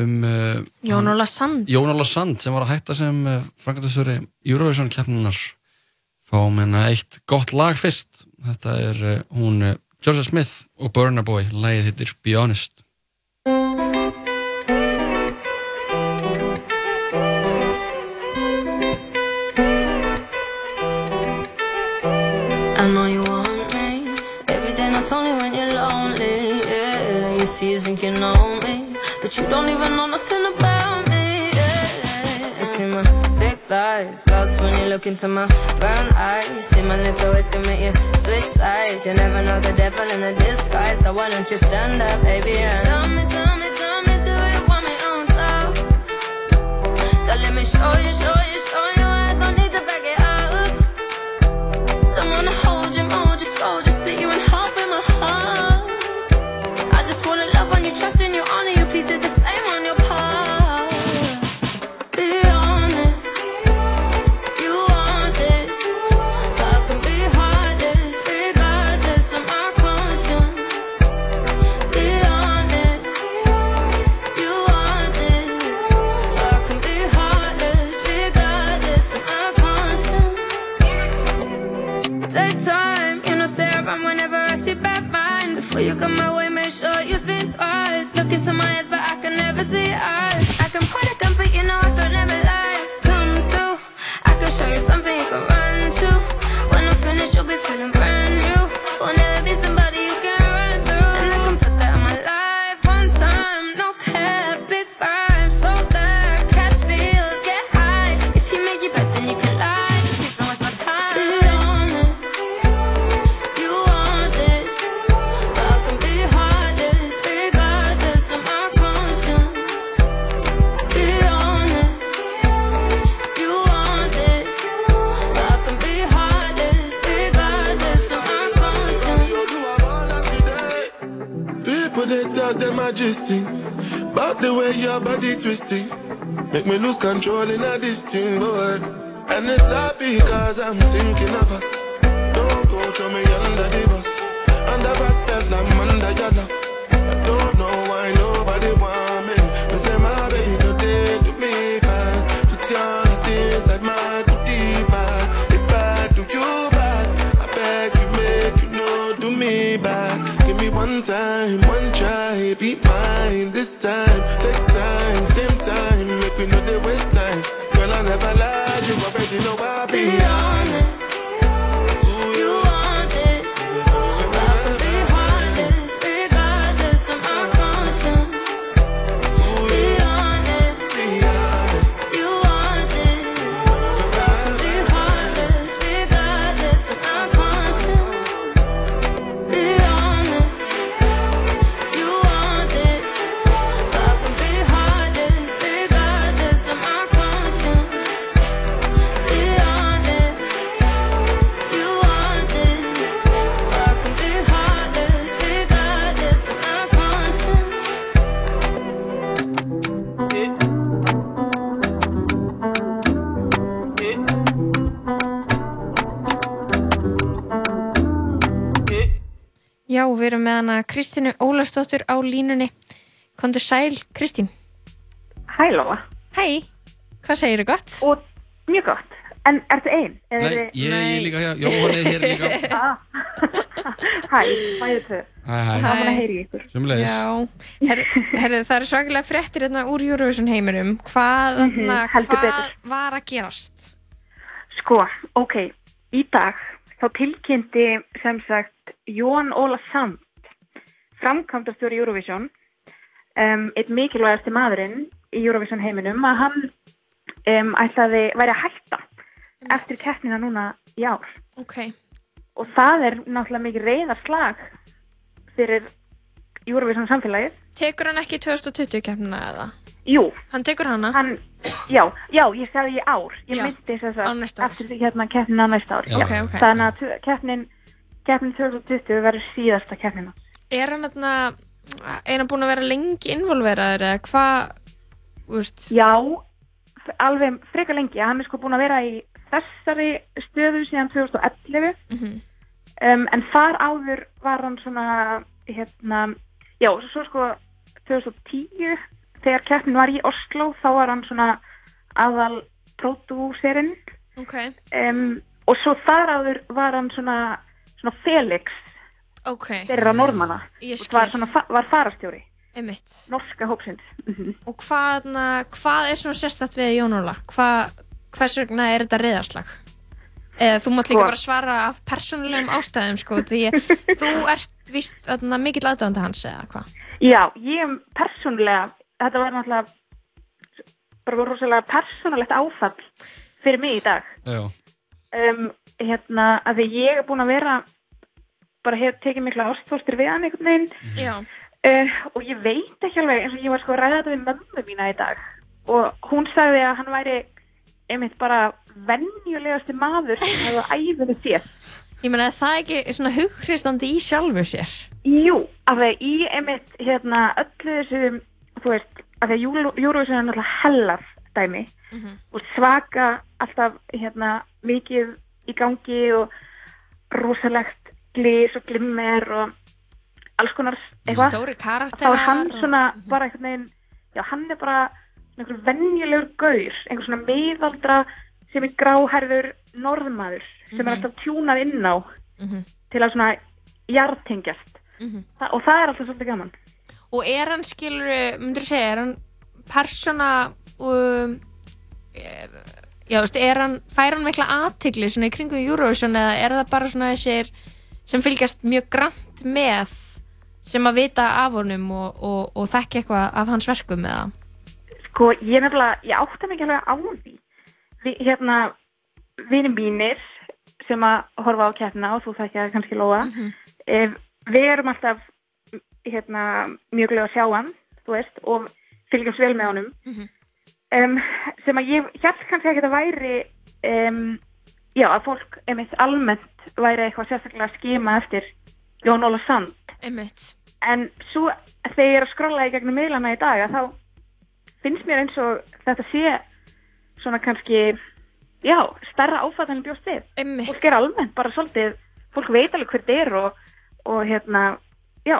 um uh, Jón Óla Sand. Jón Óla Sand sem var að hætta sem uh, Frank Þessari Eurovision keppnunar fáum hérna eitt gott lag fyrst. Þetta er uh, hún Georgia Smith og Burna Boy. Lagið hittir Be Honest. I know you want me. Every day, not only when you're lonely. Yeah, you see, you think you know me, but you don't even know nothing about me. Yeah, you see my thick thighs, look into my brown eyes. See my little ways can make you switch sides. You never know the devil in a disguise, so why don't you stand up, baby? And tell me, tell me, tell me, do you want me on top? So let me show you, show you, show you. You come my way, make sure you think twice. Look into my eyes, but I can never see eyes. I can point a gun, but you know I could never lie. Come through, I can show you something you can run to. When I'm finished, you'll be feeling body Make me lose control in a thing, boy And it's happy cause I'm thinking of us. Don't go throw me under the bus. Under respect, I'm under your love Kristínu Ólastóttur á línunni. Kondur sæl, Kristín. Hæ Lóa. Hæ, hvað segir þú gott? Og mjög gott. En ertu einn? Nei, ég er líka hjá, Jóhann er hér líka Ah. Hæ, bæðið þau. Hæ, hæ. Gaman að heyri ykkur. Sumleiðis Já, Her, herðu, það eru svakalega fréttir hérna úr Eurovision heiminum. Hvað, hérna, heldur hvað betur. var að gerast? Sko, ok, í dag þá tilkynnti sem sagt Jón Óla Sand framkvæmdastjóri Eurovision um, eitt mikilvægasti maðurinn í Eurovision heiminum að hann um, ætlaði, væri að hætta eftir keppnina núna í ár Ok. og það er náttúrulega mikið reyðarslag fyrir Eurovision samfélagið Tekur hann ekki 2020 keppnina eða? Jú. Hann tekur hana? Hann, já, já, ég sagði í ár. Ég myndi þess að eftir því hérna keppnin á næsta ár. Já, ok, ok. Þannig að keppnin, keppnin 2020 verður síðasta keppnina. Er hann þarna, er hann búinn að vera lengi involveraður eða hvað, veist? Já, alveg frekar lengi. Hann er sko búinn að vera í þessari stöðu síðan 2011. Mhm. um, en þar áður var hann svona, hérna, já, svo sko 2010 þegar keppnin var í Oslo þá var hann svona aðal pródúserinn Ok. um, og svo þar áður var hann svona, svona Felix Ok. þeirra normanna Ég og var, svona, var farastjóri Einmitt. norska hópsins Mhm. Og hvað, þarna, hvað er svona sérstætt við Jón Óla? Hvað, hvers vegna er þetta reyðarslag? Eða þú mátt líka Sko. bara svara af persónulegum ástæðum, sko, því að þú ert víst þarna, mikill aðdöðandi hans eða hvað? Já, ég persónulega, þetta var náttúrulega bara rosalega persónulegt áfall fyrir mig í dag. Já. Um, hérna, að því ég er búin að vera, bara hef tekið mikla ástfóstur við hann einhvern veginn Já. uh, og ég veit ekki alveg, eins og ég var sko að ræða þetta við mömmu mína í dag og hún sagði að hann væri einmitt bara venjulegasti maður sem hefði á æfinu sér. Ég meina, er það ekki svona hughristandi í sjálfu sér? Jú, af því í einmitt hérna öllu þessu, þú veist, af því að Eurovision er náttúrulega hellar dæmi Mhm. og svaka alltaf hérna mikið í gangi og rosalegt glís og glimmer og alls konar eitthvað. Stóri Þá er karakterar hann og- svona bara einhvern veginn, já hann er bara einhver venjulegur gaur, einhver svona miðaldra sem er gráhærður norðmaður sem er Mhm. alltaf tjúnað inn á Mhm. til að svona jartengjast Mhm. Þa, og það er alltaf svolítið gaman. Og er hann, skilur, myndur segja, er hann persóna, um, já, þú veist, er hann, fær hann mikla aðtigli svona í kringum Eurovision eða er það bara svona þessir sem fylgjast mjög grant með sem að vita af honum og, og, og þekki eitthvað af hans verkum eða? Sko, ég nefnilega, ég átta mig ekki alveg á því. Vi, hérna, vinir mínir sem að horfa á keppna og þú þekkja kannski Lóa, Mhm. eh, við erum alltaf hérna, mjög glöð að sjá hann, þú veist, og fylgjumst vel með honum. Mhm. um, sem að ég hjálp kannski ekki að væri um, já, að fólk einmitt almennt væri eitthvað sérstaklega að skima eftir Jón Óla Sand Einmitt. en svo þegar ég er að skrolla í gegnum miðlana í dag að þá finnst mér eins og þetta sé svona kannski já, starra áfattan en bjóst við Einmitt. fólk er almennt bara svolítið fólk veit alveg hver þetta er og, og hérna, já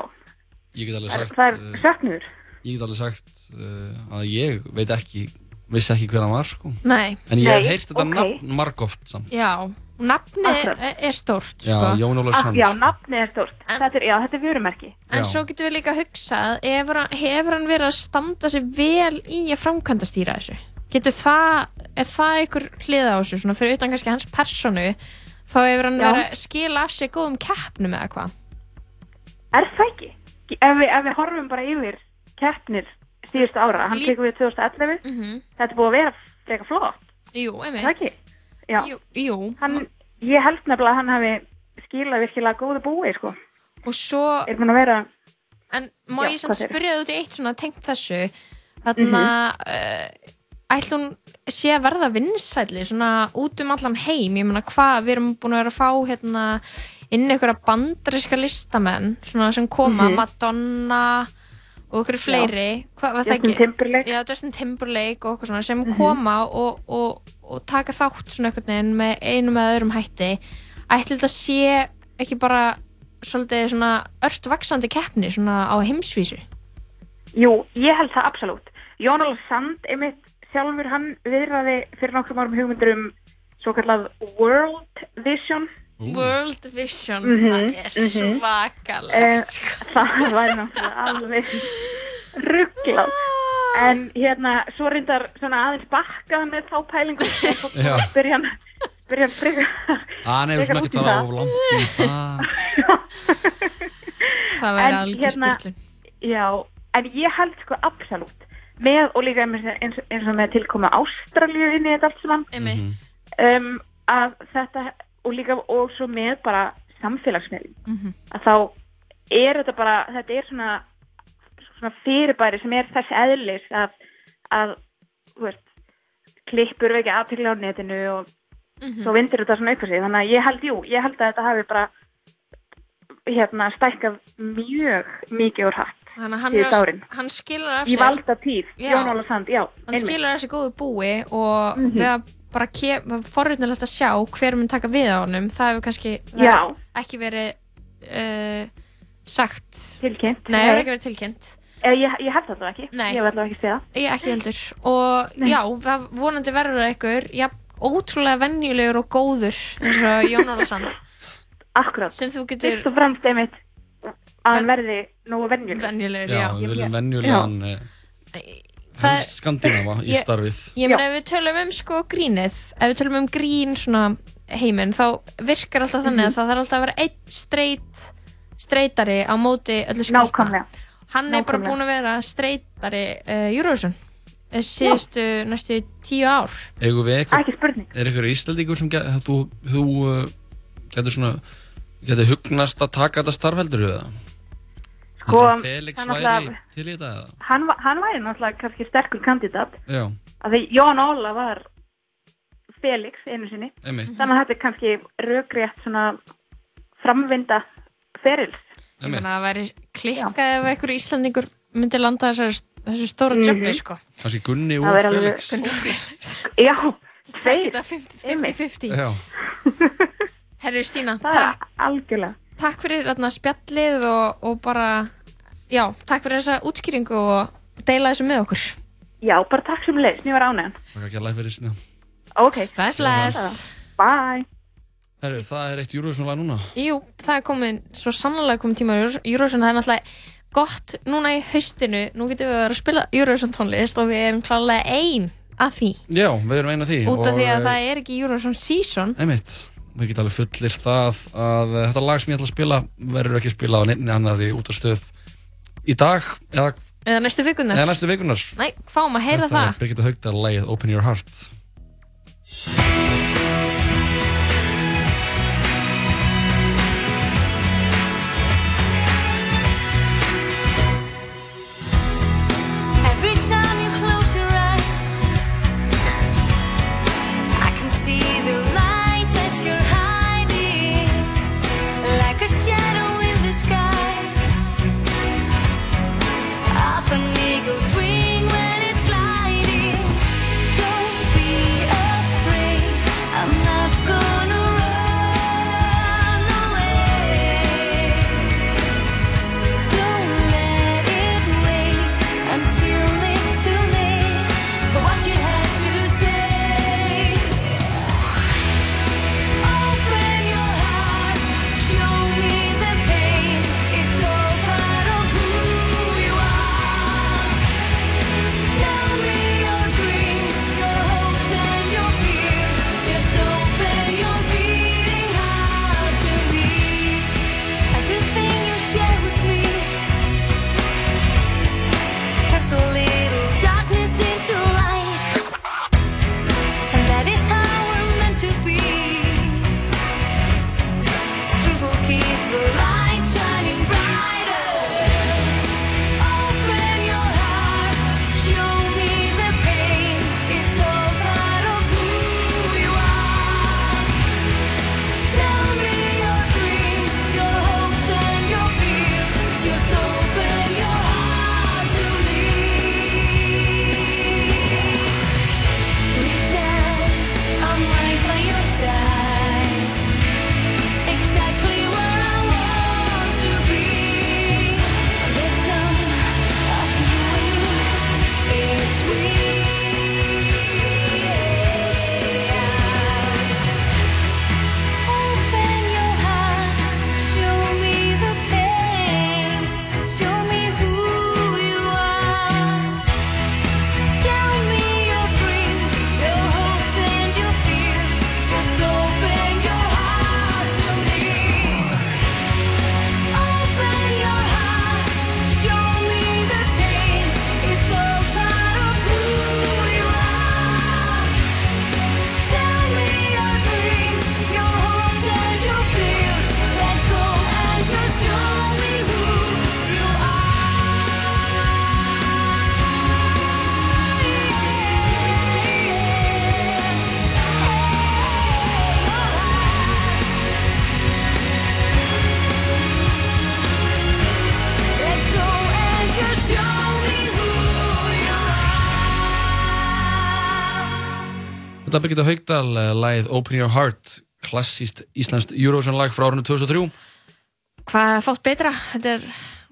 Ég get alveg það sagt, það er eh, söknuður ég get alveg sagt uh, að ég veit ekki, vissi ekki hver hann var sko. Nei. En ég hef heyrt þetta ok. nafn margóft samt. Já, nafni Akkurat. er, er stórt, Já, sko. Jón Ólafur Ah, Sands. já, nafnið er stórt þetta er, já, þetta er vörumerki En svo getum við líka hugsað, hefur hann, hefur hann verið að standa sig vel í að framkvæmda stýra þessu? Getur það, er það einhver hliða á þessu, svona fyrir utan kannski hans personu, þá hefur hann Já. verið að skila af sig góðum keppnum eða hvað? Er það ekki? Ef við, ef við horfum bara yfir keppnir síðustu ára, hann Lí- tekur við 2011, Mhm. þetta er búið að vera frekar flott. Jú, Er einmitt. Það ekki? Jú, jú. Hann, ég held nefnilega að hann hafi skilað virkilega góðu búi, sko. Og svo... Er að vera... En má Já, ég samt spyrja þú í eitt svona tengt þessu, þarna, mm ætla hún sé að verða vinsæli svona út um allan heim, ég meina hvað, við erum búin að vera að fá hérna inn einhverja bandaríska listamenn svona sem koma, Mhm. Madonna og einhverju fleiri það Justin? Timberlake. Já, Justin Timberlake og eitthvað svona sem Mhm. koma og, og, og taka þátt svona einhvern veginn með einum eða öðrum hætti ætla þetta sé ekki bara svolítið svona ört vaksandi keppni svona á heimsvísu Jú, ég held það absolutt. Jón Óla Sand, einmitt sjálfur hann viðraði fyrir nokkrum árum hugmyndur um svo kallað World Vision. World Vision, Mhm, það er mhm. svakalegt Eh, sko. það væri náttúrulega alveg rugglað en hérna, svo reyndar svona aðeins bakkað með þá pælingu Já. byrja hann byrja hann frekar Hann hefur frekar svona ekki það. of langt í það. Það væri En algjör hérna- styrlun. Já, en ég held sko absolutt með og líka eins, eins, og með tilkoma Ástralju inn í þetta allt saman Einmitt. um, að þetta og líka og svo með bara samfélagsmiðlum Mhm. að þá er þetta bara þetta er svona, svona fyrirbæri sem er þess eðlis að, að veist, klippur vekja aðtökla á netinu og Mhm. svo vindur þetta svona upp á sig þannig að ég held, jú, ég held að þetta hafi bara hérna stækkað mjög mikið úr hatt Þannig að hann, hann skilur af í sér valda tíð. Jón Óla Sand, já hann einmitt. skilur af sér góðu búi og Mhm. við að bara forröðnilegt að sjá hver mun taka við á honum það hefur kannski það ekki verið uh, sagt tilkynnt Nei, það hefur ekki verið tilkynnt Ég, ég hef þetta ekki, Nei. ég alltaf ekki séð það Ég ekki heldur. Og Nei. já, það vonandi verður það ykkur já, ótrúlega venjulegur og góður eins og Jón Sand Akkurát, sem þú getur fyrst og fremst einmitt að hann verði nógu venjuleg venjulegur, Já, já, við viljum venjulegan eh, Það- helst skandinava í Ég- starfið. Ég meina ef við tölum um sko grínið ef við tölum um grín svona heiminn þá virkar alltaf þannig Mhm. að það þarf alltaf að vera einn streit streitari á móti öllu skrítna Nákvæmlega. Hann er bara Nákvæmlega. búin að vera streitari uh, Eurovision eh, síðustu næstu tíu ár Eigum við eitthvað Ekki spurning Er eitthvað íslendingur sem get, þú, þú uh, getur svona getur hugnast að taka þetta starfheldur við það? Sko, Felix væri til í þetta eða? hann, hann væri náttúrulega kannski sterkur kandidat Já, að því Jón Óla var Felix einu sinni Einmitt. þannig að þetta er kannski rökrétt svona framvinda ferils Ég meina að það væri klikkað ef einhver Íslandingur myndi landa þessari, þessu stóra Mhm. jobbi sko kannski Gunni og Felix Gunni og Felix Já, tveir 50-50 Já, Herri Stína, Það er takk, algjörlega takk fyrir þarna, spjallið og, og bara já, takk fyrir þessa útskýringu og deila þessu með okkur Já, bara takk sem leys, mér var ánægðan þakka ekki að læg fyrir sinna Ok, Bless, bless Bye Herru, það er eitt Eurovision lag núna. Jú, það er komin, svo sannlega komin tíma í Eurovision, það er náttúrulega gott núna í haustinu, nú getum við að vera að spila Eurovision tónlist og við erum klálega ein að því, Já, við erum eina því út af því að það er ekki Eurovision season. Einmitt, við getum alveg fullir það að eh, þetta lag sem ég ætla að spila verður ekki spilað á neinni annari út af stöð í dag eða, eða næstu vikunar eða næstu vikunar Næ, fáum að heyra Þetta það. Er Birgitta Haugdal lagið Open Your Heart Birgitta Haugdal, uh, lagið Open Your Heart, klassíst íslenskt Eurovision lag frá árinu 2003. Hvað fátt betra? Þetta er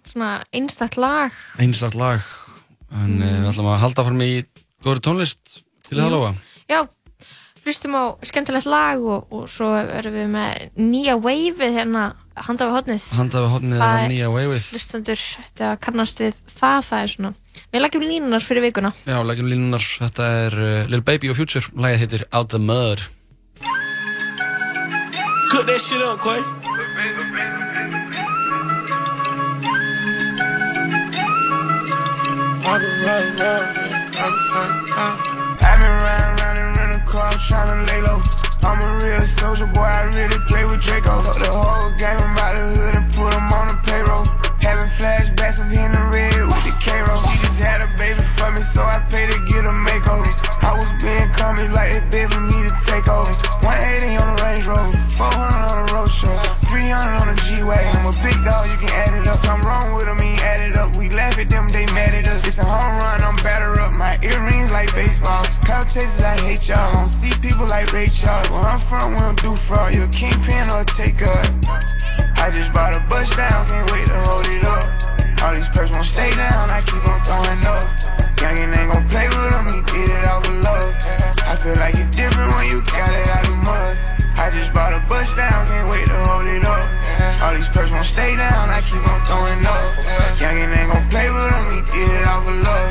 svona einstakt lag. Einstakt lag, en mm. við ætlum að halda fram í góður tónlist til það lofa. Já, hlustum á skemmtilegt lag og, og svo erum við með nýja waveið hérna, handa við hotnið. Handa við hotnið Það er nýja waveið. Hlustandur, þetta kannast við það, það er svona. Við leggjum línunar fyrir vikuna. Já, leggjum línunar, þetta er uh, Lil Baby og Future, lagið heitir Out the Mud. Cook that shit up, Quay. I've been riding around, man, every time out. I've been riding around and running car, trying to lay low. I'm a real soldier, boy, I really play with Draco. Took the whole game out the hood and put him on the payroll. Having flashbacks of hitting the red so I paid to get a makeover. I was being coming like they bid for me to take over. 180 on the Range Rover, 400 on the road show, 300 on the G-Wagon. I'm a big dog, you can add it up. Something wrong with them, he add it up. We laugh at them, they mad at us. It's a home run, I'm batter up. My earrings like baseball. Cloud chasers, I hate y'all. Don't see people like Ray Charles. Where I'm from, we don't do fraud. You a kingpin or a taker. I just bought a bus down, can't wait to hold it up. All these perks won't stay down, I keep on throwing up. Youngin' ain't gon' play with him, he did it out with love. I feel like you're different when you got it out of mud. I just bought a bus down, can't wait to hold it up. All these perks won't stay down, I keep on throwing up. Youngin' ain't gon' play with him, he did it out with love.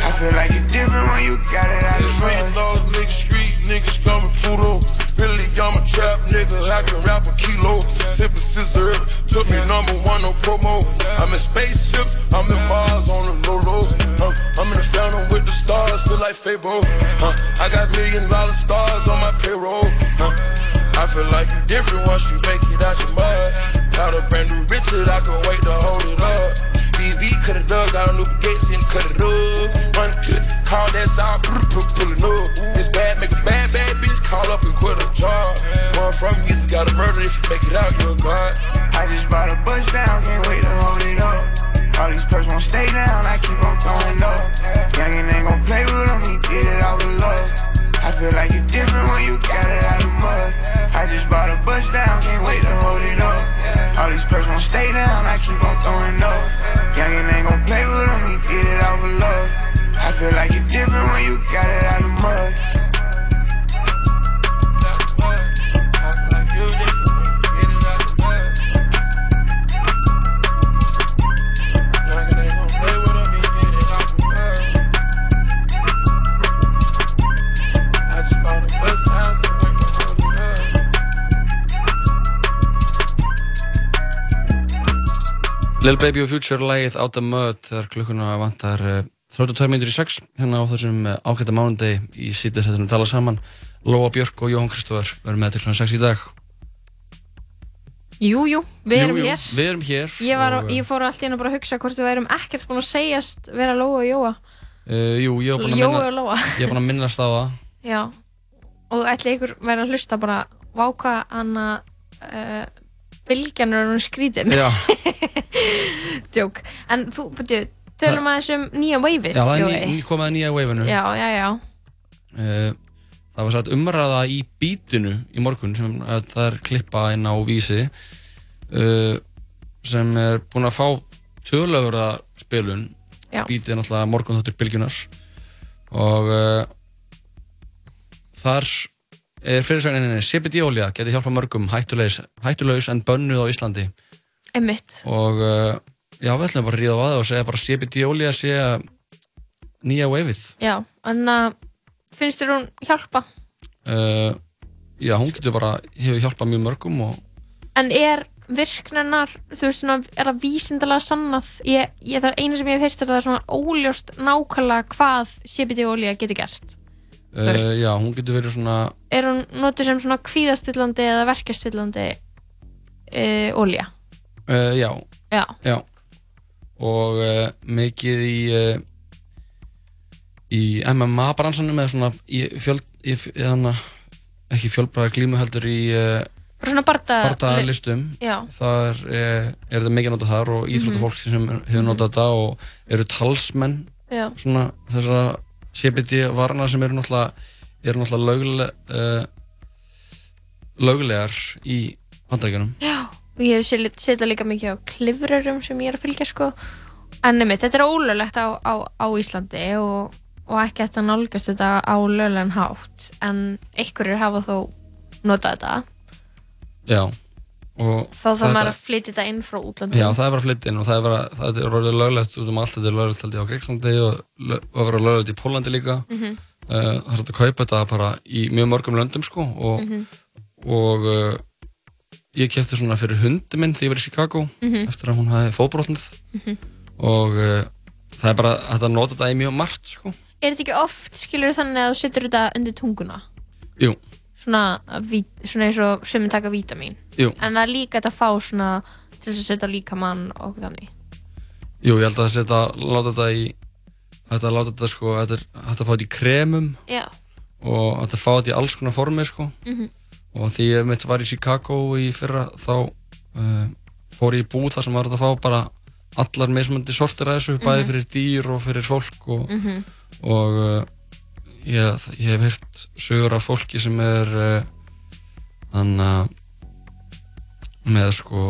I feel like you're different when you got it out of Street mud. laws, niggas, street niggas coming Pluto. Really, I'm a trap nigga, I can rap a kilo. Sippin' scissor, took me number one on promo. I'm in spaceships, I'm in Mars on the low low. Huh, I'm in the fountain with the stars, feel like Fable. Huh, I got million dollar stars on my payroll. Huh, I feel like you different once you make it out your mud. Got a brand new Richard, I can wait to hold it up. BV coulda dug, got a new Gates and cut it up. Clip, call that sound, pull, it up. It's bad, make a bad, bad call up and quit a job. One from you, got a murder if you make it out, you're god. I just bought a bus down, can't wait to hold it up. All these perks won't stay down, I keep on throwing up. Youngin' ain't gon' play with him, he did it out with love. I feel like you're different when you got it out of mud. I just bought a bus down, can't wait to hold it up. All these perks won't stay down, I keep on throwing up. Youngin' ain't gon' play with him, he did it out with love. I feel like you're different when you got it out of mud. Lil Baby og Future lagið Out the Mud þegar klukkuna vantar uh, 32 minnir í 6 hérna á þessum uh, ágæta mánundegi í sítið tala saman. Lóa Björk og Jóhann Kristófar verður með til klukkan 6 í dag. Jú, jú, við erum Jú, jú, hér. Við erum hér Ég, var, og, uh, ég fór allt í hennu bara að hugsa hvort við værum ekkert búin að segjast vera Lóa og Jóa. uh, Jú, ég var búin að og að minnast á það. Já, og ætli ykkur verið að hlusta bara váka hana uh, bylgjanur og hún skrítin. Djók. En þú, betur, tölum aðeins um nýja waveið, já það er ný, ný komið að nýja waveinu Já, já, já. Uh, það var satt umræða í bítinu í morgun sem uh, það er klippa inn á vísi uh, sem er búin að fá tölöfura spilun bítið er náttúrulega morgun þáttur bylgjunar og uh, þar er fyrirsögninni CBD-ólja geti hjálpa mörgum hættulegs, hættulegs en bönnuð á Íslandi Emmitt. og uh, já, við ætlum bara að ríða á það og segja bara CBD-ólja sé nýja waveið Já, en finnst þér hún hjálpa? uh, já, hún getur bara hefur hjálpað mjög mörgum og En er virknanar, þú veist svona, er það vísindalega sannað? Ég, ég, það er eina sem ég hef heyrst að það er svona óljóst nákvæmlega hvað CBD-olía getur gert. Uh, já, hún getur verið svona Er hún notuð sem svona kvíðastillandi eða verkastillandi uh, olía? uh, já, Já. já og mikið í í MMA bransanum eða svona í fjöld í, hana, ekki fjölbræða glímu heldur í svona barda... barndalistum Já. þar er, er þetta mikið notað þar og íþróttafólk sem hefur notað þetta og eru talsmenn Já. svona þessara CBD varna sem eru náttúrulega eru náttúrulega löglega, uh, löglegar í bandaríkjunum. Já, og ég þetta líka mikið á klifrurum sem ég er að fylgja sko. En nefnir, þetta er ólöglegt á, á, á Íslandi og, og ekki eftir að nálgast þetta á löglegan hátt en einhverjir hafa þó notað þetta. Já og þá þarf maður að flytja þetta inn frá útlöndum Já, það er bara að flytja inn og það er bara, það er orðið löglegt út um allt, þetta er löglegt ég á Greiklandi og það verður löglegt í Pólandi líka Mhm. uh, það er hægt að kaupa þetta bara í mjög mörgum löndum sko og, Mhm. og uh, ég kefti svona fyrir hundi minn þegar ég var í Chicago Mhm. eftir að hún hafi fóbrotnið Mhm. og uh, það er bara að nota þetta í mjög margt sko Er þetta ekki oft, skilur þannig að þú setur þetta undir tunguna Jú, svona, svona eins og sumir taka vítamin Jú. en það er líka þetta að fá svona til þess að setja líkamann og þannig jú, ég held að setja, láta þetta í að láta þetta sko, hægt að, hægt að fá þetta í kremum Já. og að fá þetta í alls konar formi sko Mhm. og því ég mitt var í Chicago í fyrra þá uh, fór ég í búð þar sem var þetta að fá bara allar mismöndi sortir að þessu, bæði Mhm. fyrir dýr og fyrir fólk og, Mhm. og uh, ég, ég hef heyrt sögur af fólki sem er uh, þannig að með sko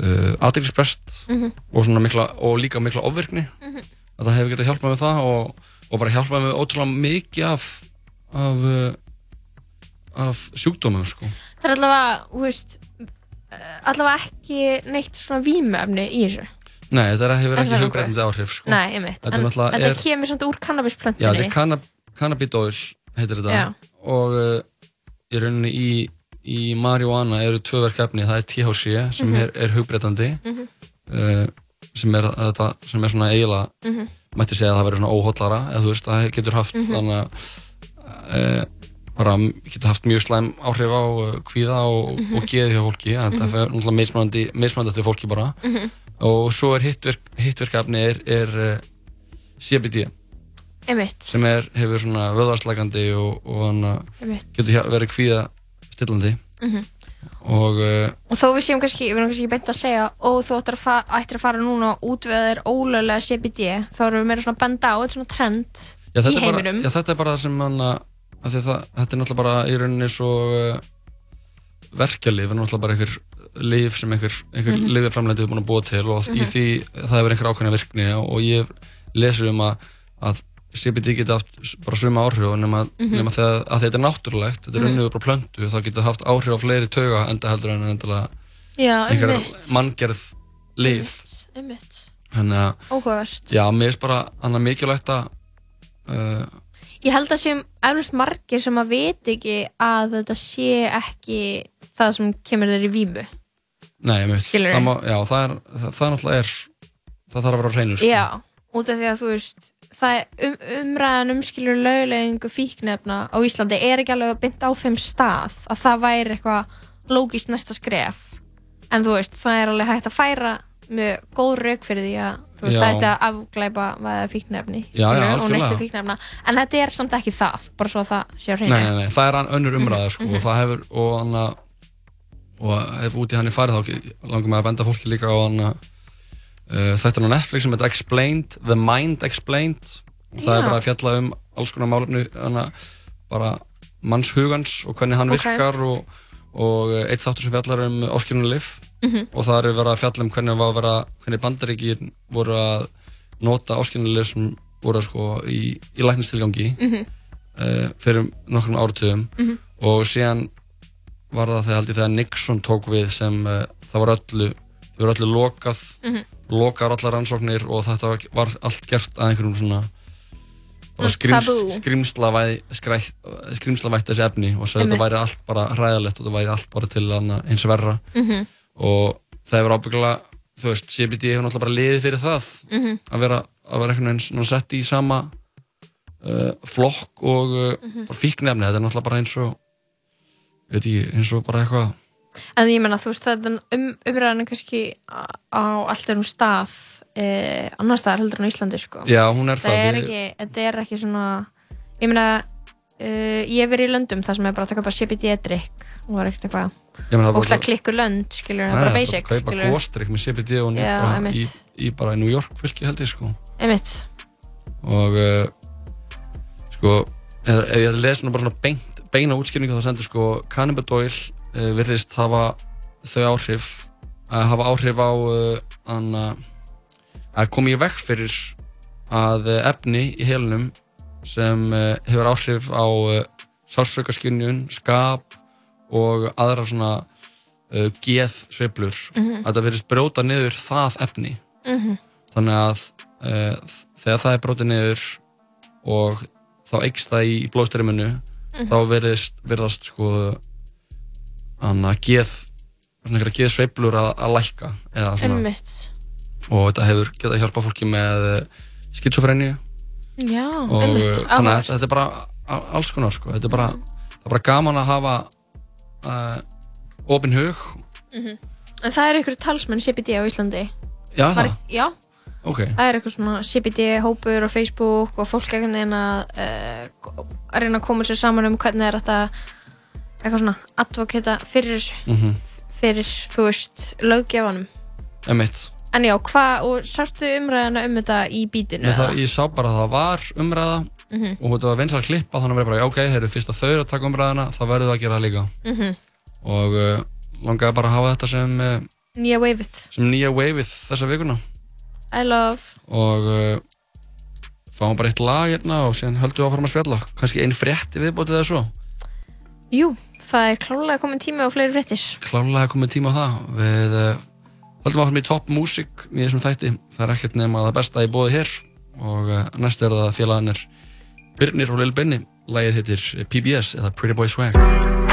uh, aðeinsprest Mhm. og, svona mikla, og líka mikla ofvirkni Mhm. að það hefur getað hjálpað með það og, og bara hjálpað með ótrúlega mikið af af, uh, af sjúkdómum sko. það er allavega, þú veist eh, allavega ekki neitt svona vímöfni í þessu Nei, þetta hefur ekki það hugrætandi áhrif sko. Nei, einmitt, Þetta en er þetta kemur samt úr Já, kannabisplöntunni þetta er kannab cannabidóil heitir þetta Já. og uh, í rauninni í, í marihuana eru tvö verkefni, það er THC sem Mhm. er, er hugbreytandi Mhm. uh, sem, er, þetta, sem er svona eiginlega Mhm. mætti segja að það verður svona óhóllara eða þú veist, það getur haft Mhm. þannig að uh, bara getur haft mjög slæm áhrif á kvíða og, Mhm. og geði hjá fólki en það Mhm. er náttúrulega mismunandi eftir fólki bara. Og svo er hittverk, hittverkefni er, er uh, CBD einmitt. Sem er, hefur svona vöðvarslækandi og, og hann getur verið kvíða stillandi. Mhm. og uh, og þó við séum kannski, við erum kannski beint að segja og þú ættir að, ættir að fara núna og útvega þér ólöglega CBD þá erum við meira svona benda á, þetta er svona trend já, í er bara, heiminum. já, þetta er bara það sem hann að að það, þetta er náttúrulega bara í rauninni svo uh, verkjalið, er náttúrulega bara einhver lif sem einhver, einhver mm lifið er búin að búa til og í Mhm. því það hefur einhver ákveðna virkni og ég lesur um að, að CBD geti haft bara suma áhrif nema, Mhm. nema þegar að þetta er náttúrulegt þetta er Mhm. unnið upp á plöntu þá getur það haft áhrif á fleiri tauga enda heldur en endilega Já, einhver lif einmitt, þannig að já, mér er bara annað mikilvægt að uh, ég held að séum eflust margir sem að veit ekki að þetta sé ekki það sem kemur þér í vímu nei, ég veit, það, má, já, það, er, það, það náttúrulega er það þarf að vera á hreinu sko. Já, út af því að þú veist það er um, umræðan um skilur löglegingu fíknefna á Íslandi er ekki alveg beint á þeim stað að það væri eitthvað lógist næsta skref. En þú veist, það er alveg hægt að færa með góð rauk fyrir því að þú veist, ætti að afglæpa vaða fíknefni Já, já, og næstu fíknefna en þetta er samt ekki það, bara svo að það sé á hreinu. Nei, nei, nei, það er önnur umræða sko, Mhm. og það hefur og, hana, og ef út í hann er farið þá langar mig að benda fólki líka á hana, uh, þetta er á Netflix sem heitir Explained, The Mind Explained og það Já. er bara að fjalla um alls konar málefni hana, bara mannshugans og hvernig hann Ok. virkar og, og uh, eitt þáttur sem fjallar um áskilunni lif Mhm. og það er verið að fjalla um hvernig, að vera, hvernig bandaríkir voru að nota áskilunni lif sem voru sko í, í læknistilgangi Mhm. uh, fyrir nokkrum áratugum Mhm. og síðan var það þegar, þegar Nixon tók við sem uh, það var öllu voru öllu lokað Mhm. lokar allar rannsóknir og þetta var, var allt gert að einhverjum svona Mm, skrætt, skrýmslavætt þessi efni og Einmitt. þetta væri allt bara hræðalegt og þetta væri allt bara til eins verra Mhm. og það hefur ábyggilega þú veist, CBD hefur náttúrulega bara liðið fyrir það Mhm. að vera, að vera einhvern veginn sett í sama uh, flokk og uh, Mhm. bara fíknefni, þetta er náttúrulega bara eins og veit ekki, eins og bara eitthvað En ég menna, þú veist, þetta um, umræðan er kannski á, allt um stað eh, annar staðar heldur en Íslandi, sko. Já, hún er það. það, Er ekki, þetta er ekki svona, ég meina, uh, ég hef verið í löndum þar sem er bara að taka bara CBD-drykk og var ekkert eitthvað, Ég meina, það og það klikkur lönd, skilur, það er bara það basic, kaupa skilur. góstrykk með CBD og Já, bara í, í bara í New York fylki held ég sko Einmitt. og uh, sko ef, ég les svona bara svona beint, beina útskýringu þá sendur sko Cannibal Doyle uh, virðist hafa þau áhrif að hafa áhrif á uh, að koma í vekk fyrir að efni í helunum sem hefur áhrif á sársökaskynjun, skap og aðra svona geð sveiflur Mhm. að það verðist brjóta niður það efni Mhm. þannig að uh, þegar það er brotið niður og þá eikst það í, í blóðstyrminu Mhm. þá verðist, verðast sko hann að geð svona einhverja geð sveiflur að, að lækka eða svona Einmitt. og þetta hefur getað hjálpa fólki með skitsofrenni Já, og einmitt. þannig að þetta er bara alls konar sko, þetta er bara, það er bara gaman að hafa uh, opin hug Mhm. En það er einhverju talsmenn CBD á Íslandi Já, Var- það? Já, ok, það er eitthvað svona CBD-hópur á Facebook og fólk veginn að, uh, að reyna að koma sér saman um hvernig er þetta eitthvað svona advokata fyrir þessu Mhm. fyrir, þú veist, löggjafanum emitt En já, hvað, og sástu umræðina um þetta í bítinu? Það, ég sá bara að það var umræða Mhm. og þetta var vinsal klippa þannig að vera bara, ok, heyrðu, fyrst að þau eru að taka umræðina þá verður það að gera það líka Mhm. og uh, langaði bara að hafa þetta sem, uh, Nýja waveið sem nýja waveið þessa vikuna I love. Og uh, fáum bara eitt lag hérna og síðan höldum við áfram að spjalla. Kannski einn frétti viðbótið eða svo? Jú, það er klálega komin tími á fleiri fréttir. Klárlega komið tíma á það. Við uh, höldum áfram í topp músík í þessum þætti, það er ekkert nema það besta í bóði hér. Og uh, næst er það félagarnir Birnir og Lil Benny. Lagið heitir PBS eða Pretty Boy Swag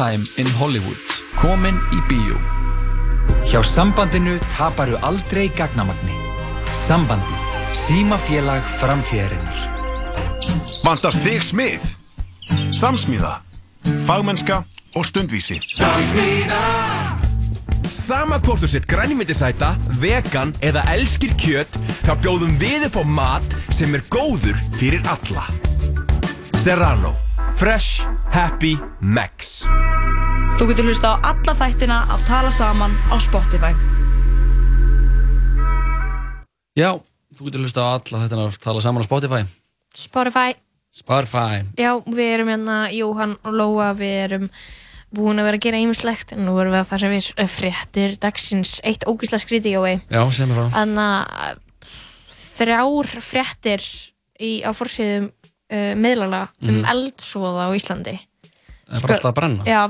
Time in Hollywood. Komin í bíó. Hjá sambandinu taparu aldrei gagnamagni. Sambandi. Símafélag framtíðarinnar. Vantar þig smið? Samsmíða. Fagmennska og stundvísi. Samsmíða Sama hvort þú sett grænmyndisæta, vegan eða elskir kjöt þá bjóðum við upp á mat sem er góður fyrir alla Serrano Fresh, Happy, Max. Þú getur hlusta á alla þættina af Tala saman á Spotify. Já, þú getur hlusta á alla þetta að tala saman á Spotify. Spotify. Spotify. Já, við erum hérna Jóhann og Lóa, við erum búin að vera að gera ýmislegt en nú erum við að fara við eh, fréttir dagsins, eitt ógísla skríti Jói. Já, sem er frá. Þannig að þrjár fréttir í, á fórsíðum uh, miðlala um Mhm. eldsvoða á Íslandi Það er bara alltaf að brenna Já,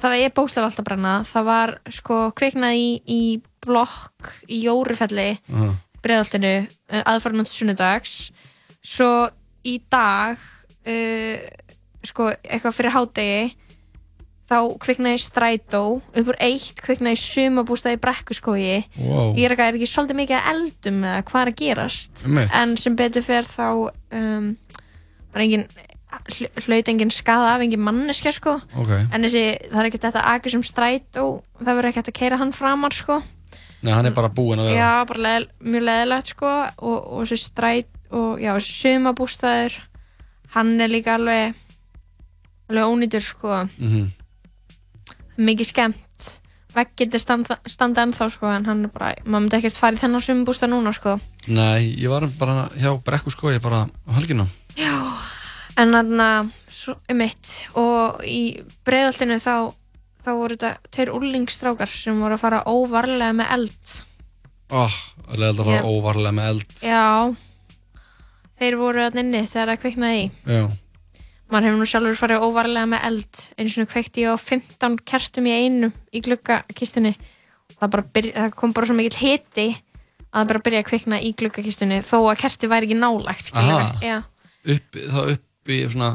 það er bókstæðar alltaf að brenna það var sko kveiknað í, í blokk í Jórufelli Mhm. breiðaltinu uh, aðfarnand sunnudags svo í dag uh, sko eitthvað fyrir hádegi þá kviknaði strætó upp úr eitt kviknaði sumabústaði brekkuskói Wow. ég er ekki, svolítið mikið að eldum hvað er að gerast Einmitt. en sem betur fer þá um, var engin hl- hlaut engin skada af engin manneskja sko. Ok. en þessi, það er ekkert þetta akkur sem strætó það verður ekkert að keira hann framar sko. Nei, hann er bara búinn að vera. Já, bara leð, mjög leðilegt sko. Og, og þessi stræt og já, þessi sumabústaður hann er líka alveg alveg ónýtur sko. Mhm. mikið skemmt. Veggir standa, standa ennþá sko en hann er bara, maður myndi ekkert fara í þennan sumabústað núna sko. Nei, ég var bara hjá Brekku sko, ég bara á helgina Já, en þarna, um eitt, og í breiðaltinu þá, þá voru þetta tveir úrlingstrákar sem voru að fara óvarlega með eld. Oh, það er að fara Ég- óvarlega með eld. Já, þeir voru þarna inni þegar það kveiknaði í. Já. Maður hefur nú sjálfur farið óvarlega með eld, eins og kveikti ég á 15 kertum í einu í gluggakistunni. Það, það kom bara svo mikill hiti að það bara byrja að kveikna í gluggakistunni þó að kerti væri ekki. Aha. Já. Upp, þá upp í svona,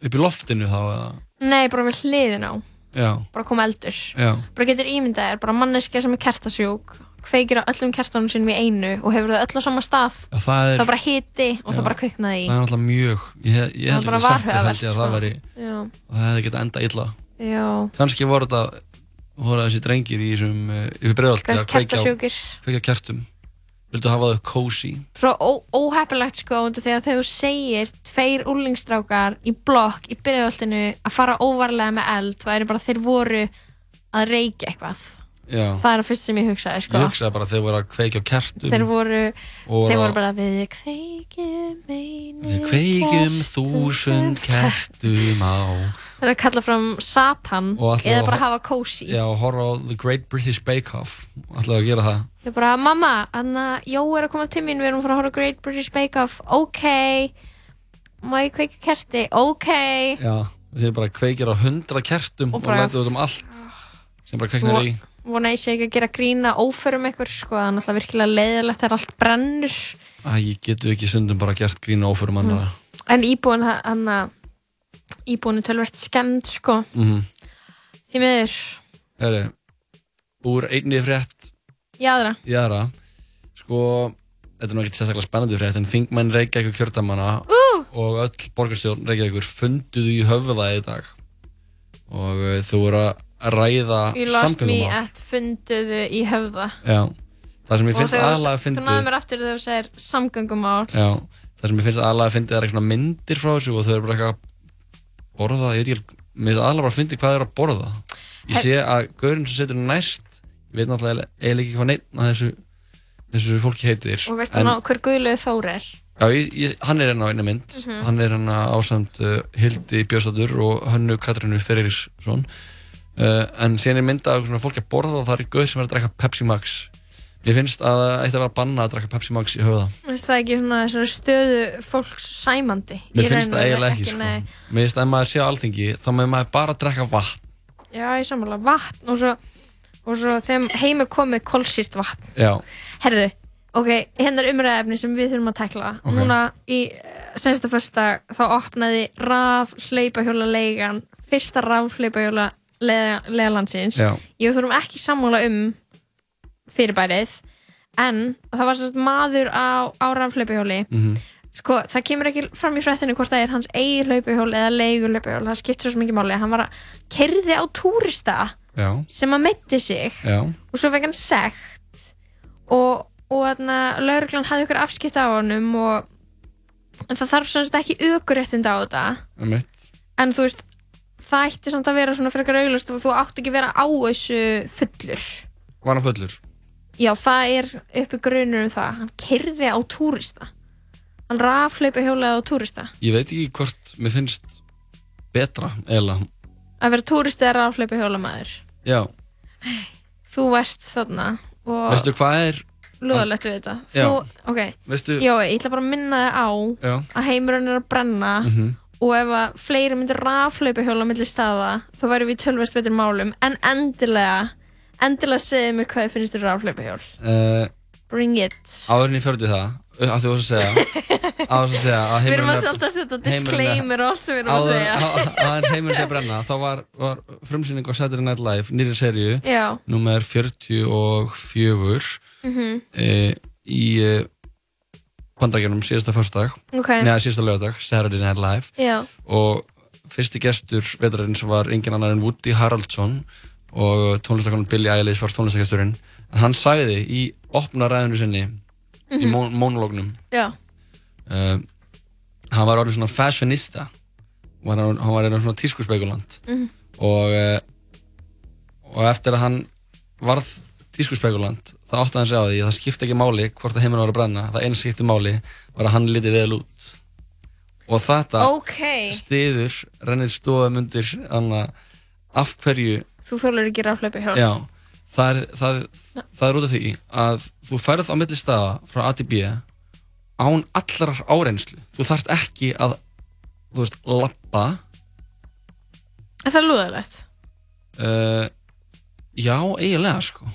upp í loftinu þá eða, Nei, bara við hliðin á. já, bara kom eldur já, bara getur ímyndað er bara manneskja sem er kertasjúk kveikir á öllum kertanum sínum í einu og hefur þau öll á sama stað já það er, það bara hiti og Já. það bara kviknaði í það er náttúrulega mjög, ég, hef- ég Það held bara ekki sagt þér held ég að það sko. veri, Já. og það hefði getað enda illa. já, Kannski voru þetta, voru þessi drengir í þessum, yfir að kveikja á, kertasjúkir kveikja á kertum. Vildu hafa þau cozy? svo ó- óheppilegt sko þegar þú segir tveir úlingstrákar í blokk í byrjuðoltinu að fara óvarlega með eld það er bara þeir voru að reykja eitthvað Já. það er að fyrst sem ég hugsaði sko Ég hugsaði bara að þeir voru að kveikja kertum. þeir voru, Og þeir voru bara við kveikjum einu Við kveikjum þúsund kertum á Það er að kalla fram Satan eða að bara hafa kósi. Já, horfa á The Great British Bake Off. Ætlaðu að gera það. Þau er bara, mamma, Anna, Jó er að koma til mín, við erum að fara að horfa á Great British Bake Off, ok, má ég kveika kerti, ok. Já, þeir bara kveikir á hundra kertum Og og, lætur út um allt sem bara kveiknar í. Vona ég sé ekki að gera grína óförum ykkur, sko, það er náttúrulega virkilega leiðilegt þegar allt brennur. Æ, ég getu ekki stundum bara gert grína óförum annara En íbúin, hann að, íbúin er tölvert skemmt, sko, mm því miður, Heri, úr einni frétt í aðra. í aðra Sko, þetta er nú ekkert sérstaklega spennandi frétt en þingmenn Reykjavík kjördamana uh! og öll borgarstjórn Reykjavíkur funduðu í höfða í dag og uh, þau voru að ræða You lost me at funduðu í höfða. Já, það sem ég finnst þú- aðalega að Þú fyndi náðu mér aftur þegar þú segir samgöngumál. Já, það sem ég finnst aðalega að fyndi er eitthvað myndir frá þessu og þau eru bara eitthvað að borða, ég veit ekki, finnst aðalega bara að fyndi hvað þau eru að borða Ég sé að gaurinn sem setur næst ég veit náttúrulega eiginlega ekki hvað neitt að þessu, þessu fólki heitir Og veist hann á hver Guðlaug Þór er? Já, ég, ég, hann er hérna á einni mynd Mhm. hann er hérna ásamt uh, Hildi Björnsdóttur og Hönnu Katrínu Ferriksson uh, en síðan er mynda af svona fólki að borða og það er gauð sem er að drekka Pepsi Max Mér finnst að það ætti að vera banna að drekka Pepsi Max í höfða Veist það ekki svona stöðu fólks sæmandi? Mér finnst það eiginlega ekki, sko. nei. Mér finnst að ef maður sé á alþingi þá með maður bara að drekka vatn Já, ég sammála, vatn og svo, og svo þegar heim er komið kolsýrt vatn. Já, Herðu, ok, hennar umræðefni sem við þurfum að tekla. Ok. Núna í uh, sensta fyrsta þá opnaði raf hleypahjóla leigan, fyrsta raf hleypahjóla leigalandsins. Já. Ég þurfum ekki sammála um fyrirbærið, en það var sérst maður á, á raf hleypahjóli. Mhm. Sko, það kemur ekki fram í frættinu hvort það er hans eigi hlaupahjól eða leigur hlaupahjól, það skiptir svo mikið máli. Hann var að kerði á túrista já, sem að metti sig. Já. Og svo fekk hann sekt. Og, og þarna lauruglan hafði ykkur afskipt á honum og en það þarf svona ekki aukuréttinda á þetta. En þú veist, það ætti samt að vera svona frekar auglust og þú átt ekki að vera á þessu fullur. Var hann fullur? Já, það er uppi grunur um það. Hann kerði á túrista. Hann raflaupa hjólaði á túrista. Ég veit ekki hvort mér finnst betra, eiginlega að vera túristi eða raflaupa hjólamæður Já, þú varst þarna og veistu hvað er lúðalegt við þetta. Já. þú, ok, Veistu- já, ég ætla bara að minna þig á Já. að heimurinn er að brenna Mhm. og ef að fleiri myndir raflaupa hjóla millir staða, þá væri við tölvist betur málum, en endilega endilega segðu mér hvað þið finnst þér raflaupa hjól uh, bring it áðurinn ég fördi það að þú varst að segja að þú varst að segja að við erum heimurinn að setja heimurinn er- disclaimer og allt sem við erum að áður segja að heimurinn sé að brenna þá var, var frumsýning á Saturday Night Live nýri serju nummer 44 Mhm. e, í e, bandrækjunum síðasta fyrstdag Ok. neða síðasta lögadag, Saturday Night Live Já. og fyrsti gestur veturins var engin annar en Woody Haraldsson og tónlistakonun Billie Eilish var tónlistagesturinn en hann sagði í opna ræðinu sinni í Mhm. món mónulógnum Já. uh, hann var orðin svona fashionista hann, hann var einu svona tískuspekulant Mhm. og uh, og eftir að hann varð tískuspekulant þá átti hann sig á því að það skipti ekki máli hvort að heiminn var að brenna það eina skipti máli var að hann liti vel út og þetta Ok. stiður rennir stóðum undir anna, af hverju Þú þólar ekki raflöpu hjá. já, það, er, það, það er út af því að þú ferð á milli staða frá A til B án allrar áreynslu þú þarft ekki að þú veist, lappa Er það lúðalegt? uh, já, eiginlega sko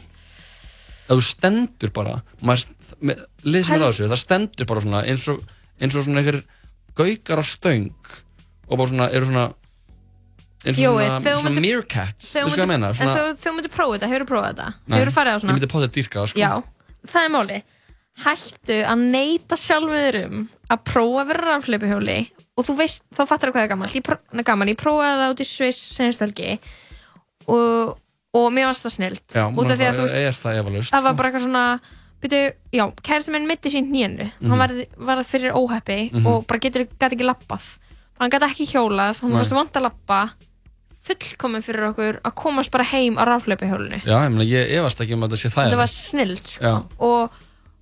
að þú stendur bara lið sem er á þessu, það stendur bara svona eins og, eins og svona einhver gaukar á stöng og bara svona, eru svona eins og svona, svona myndir- meerkat þú sko að meina, En svona þú, þú myndir prófa þetta, hefur þú prófað þetta? Hefur þú farið á ég svona? myndi potið dýrka það sko Já, það er máli. Hættu að neyta sjálfur um að prófa að vera rafleipihjóli og þú veist, þá fattar þú hvað er gaman. Ég, pró- gaman. ég prófaði það út í Sviss senastelgi og, og mér varst það snilt. Já, út af því að þú veist, er það var bara eitthvað svona, byrju, kærasti minn mitti sín. Mhm. Hann var, var fyrir óheppi Mhm. og bara getur, gæti ekki lappað. Hann gæti ekki hjólað, hann Nei. varst vant að lappa fullkomin fyrir okkur að komast bara heim á rafleipihjólinu. Já, ég meina, ég efast ekki um að þetta sé það Þetta var snilt, sko. Og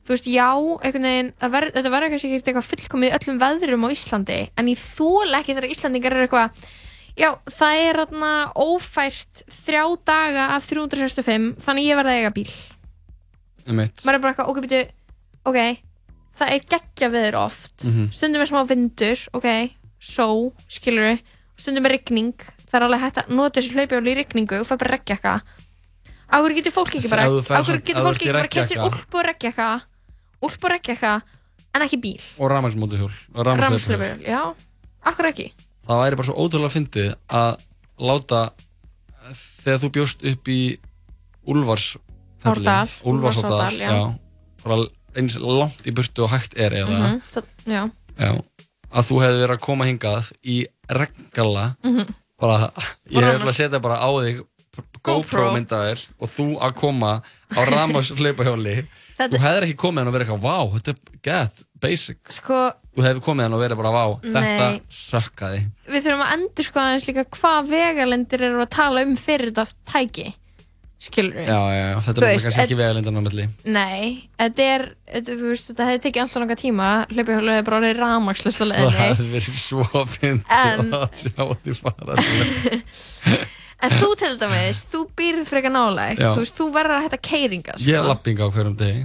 þú veist, já, einhvern veginn það ver, þetta verður kannski ekki eitthvað fullkomið í öllum veðrum á Íslandi, en ég þóla ekki þegar Íslandingar eru eitthvað já, það er þarna ófært þrjá daga af 365 þannig ég verði að eiga bíl. Um eitt maður er bara eitthvað, ok, byrju ok, það er geggja veður oft. Mhm. stundum er smá vindur, ok só, skilur stundum er rigning, það er alveg hægt að nota þessi hlaupjóli í rigningu og fær bara regnjakka á hverju getur fólk ekki bara Ef þú á ferð hverju samt- getur fólk ekki bara kemst sér regnjakka. úlpu og regnjakka úlpu og regnjakka en ekki bíl. Og rafmagnslöpuhjól. ramslöfur, já, akkur ekki? Það væri bara svo ótrúlega fyndið að láta þegar þú bjóst upp í Úlfars Árdal, Úlfarsárdal, Úlfarsárdal, já. já. Bara eins langt í burtu og hægt er eiginlega. Mhm, það- já, já, að þú hefði verið að koma hingað í regngalla Mhm. Bara, ég ætla að setja bara á þig GoPro. Myndaðir og þú að koma á Ramos hlaupahjóli Þetta- þú hefðir ekki komið hann og verið eitthvað vá, þetta er gett, basic. Sko, þú hefði komið hann og verið bara þetta Nei. sökkaði. Við þurfum að endur sko aðeins líka hvað vegalendir eru að tala um fyrir þetta tæki skilur já, já, já, þetta Þú er kannski ekki vegalindan á milli Nei, þetta er, þú veist, þetta hefði tekið alltaf langa tíma, hlaupihjólu hefði bara orðið rafmagnslust á það leiðinni. hefði verið svo En- að sjá því fara svona. En þú til dæmis, þú býrð frekar nálægt, Já. þú veist, þú verður að hætta keiringa, sko. ég er lappinga á hverjum degi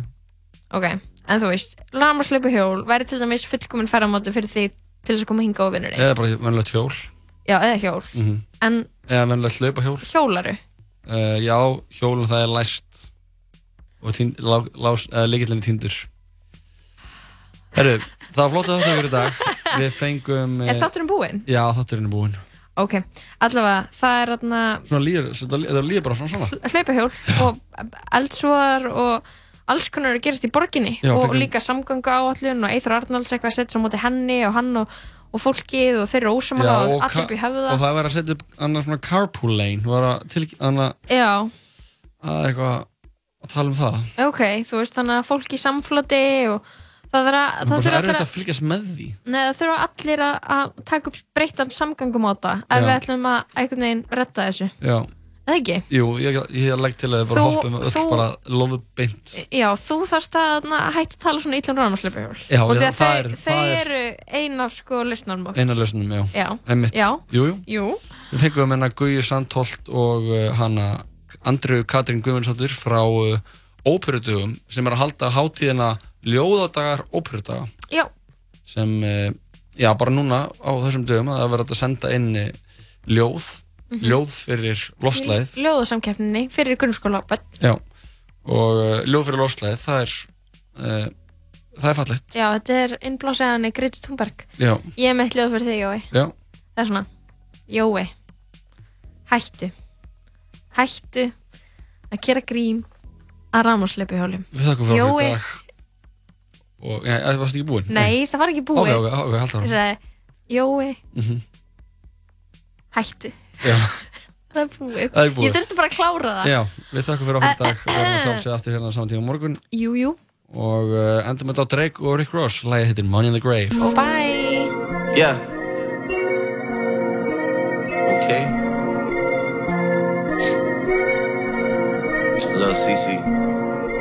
Ok, en þú veist, rafmagnslaupuhjól væri til dæmis fullkomin ferðamáti fyrir því til þess að koma hinga á vinnunni. eða bara venlegt hjól Já, eða hjól. mm En eða venlegt hlaupahjól hjólaru? Uh, já, hjólun það er læst og uh, líkillin týndur. Herru, það var flott að þáttu í dag. Við fengum Er eh, þátturinn búinn? Já, þátturinn er búinn. Ok, allavega, það er þarna Svona líður, þetta líður bara svona svona. Hlaupahjól og eldsvoðar og alls konar að gerast í borginni Já, og líka samgöngu áallun og Eithur Arnalds eitthvað svo á móti henni og hann og, og fólkið og þeir eru ósamála og allir upp í höfða. og það var að setja upp annað svona carpool lane Það var að til annað að eitthvað að tala um það. Ok, þú veist þannig að fólk í samfloti og það þarf að Það það þurfa allir að fylgjast með því. Nei, það þurfa allir að, að taka upp breyttan samgöngumáta ef Já. við ætlum að einhvern veginn redda þessu. Já, ekki? jú, ég, ég legg til að þið bara Þú- hoppum öll þú- bara lofu beint Já, þú þarfst að na, hætta að tala svona ítlum ránarslöpuhjól Já, og já, að það er- það er- eru ein af sko lausnarmál Eina lausnum, já, Já. Einmitt. Já. Jú, jú. Jú. Við fengum hérna Guði Sandholt og uh, hana Andriu Katrín Guðmundsdóttir frá uh, óperutugum sem er að halda hátíðina ljóðadagar óperudaga Já, sem, uh, já, bara núna á þessum dögum að það verður að senda inn uh, ljóð. Ljóð fyrir lofslæðið, ljóðasamkeppninni fyrir grunnskóla já og uh, ljóð fyrir lofslæðið, það er uh, það er fallegt. Já, þetta er innblásaðan í Greti Thunberg. Já. Ég er með ljóð fyrir þig, Jói. Já. Það er svona Jói Hættu. Hættu að gera grín að fyrir okkur Jói. og, já, það varst ekki búinn? Nei, það var ekki búið. Ok, ok, ok, halda Ég hann sagði, Jói, Mhm. hættu. Já, Það er búið Það er búið. Ég þurfti bara að klára það já, við þakkum fyrir okkur í dag og verðum sjálfsög aftur hérna saman tíma morgun Jú, jú og uh, endum þetta á Drake og Rick Ross lægið hittir Money in the Grave Og bye Yeah. Okay. Lil CC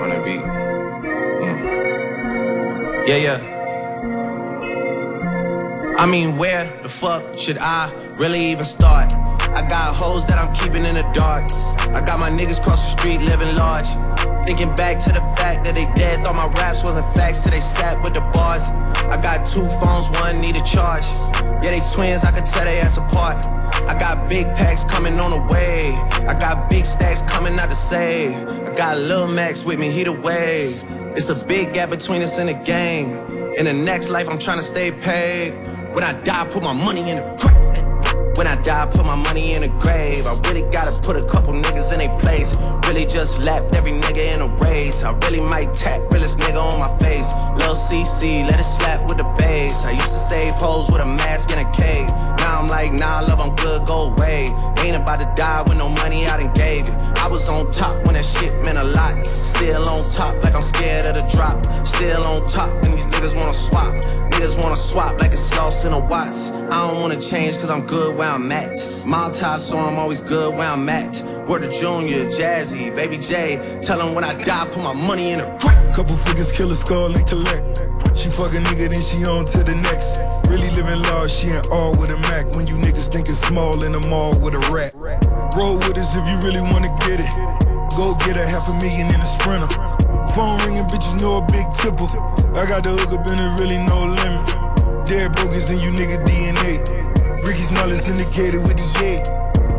on that beat. Mm. Yeah, yeah. I mean, where the fuck should I really even start? I got hoes that I'm keeping in the dark. I got my niggas cross the street living large. Thinking back to the fact that they dead, thought my raps wasn't facts till they sat with the bars. I got two phones, one need a charge. Yeah, they twins, I could tell they ass apart. I got big packs coming on the way. I got big stacks coming out to save. I got Lil Max with me, he the. It's a big gap between us in the game. In the next life, I'm trying to stay paid. When I die, put my money in the grave. When I die, put my money in the grave. I really gotta put a couple niggas in their place. Really just lapped every nigga in a race. I really might tap realest nigga on my face. Lil CC, let it slap with the bass. I used to save hoes with a mask in a cave. Now I'm like, nah, love, I'm good, go away. Ain't about to die with no money I done gave you. I was on top when that shit meant a lot. Still on top, like I'm scared of the drop. Still on top, and these niggas wanna swap. Niggas wanna swap like it's sauce in a Watts. I don't wanna change cause I'm good where I'm at. Mob tie, so I'm always good where I'm at. Word to Junior, Jazzy, Baby J. Tell Tell 'em when I die, put my money in a grave. Couple figures, kill a skull and collect. She fuck a nigga, then she on to the next. Really living large, she ain't all with a Mac. When you niggas think it's small in the mall with a rat. Roll with us if you really wanna get it. Go get a half a million in a sprinter. Phone ringing, bitches know a big tipple. I got the hook up and it really no limit. Dead brokers in you nigga DNA. Ricky Smiley's indicated with the yay.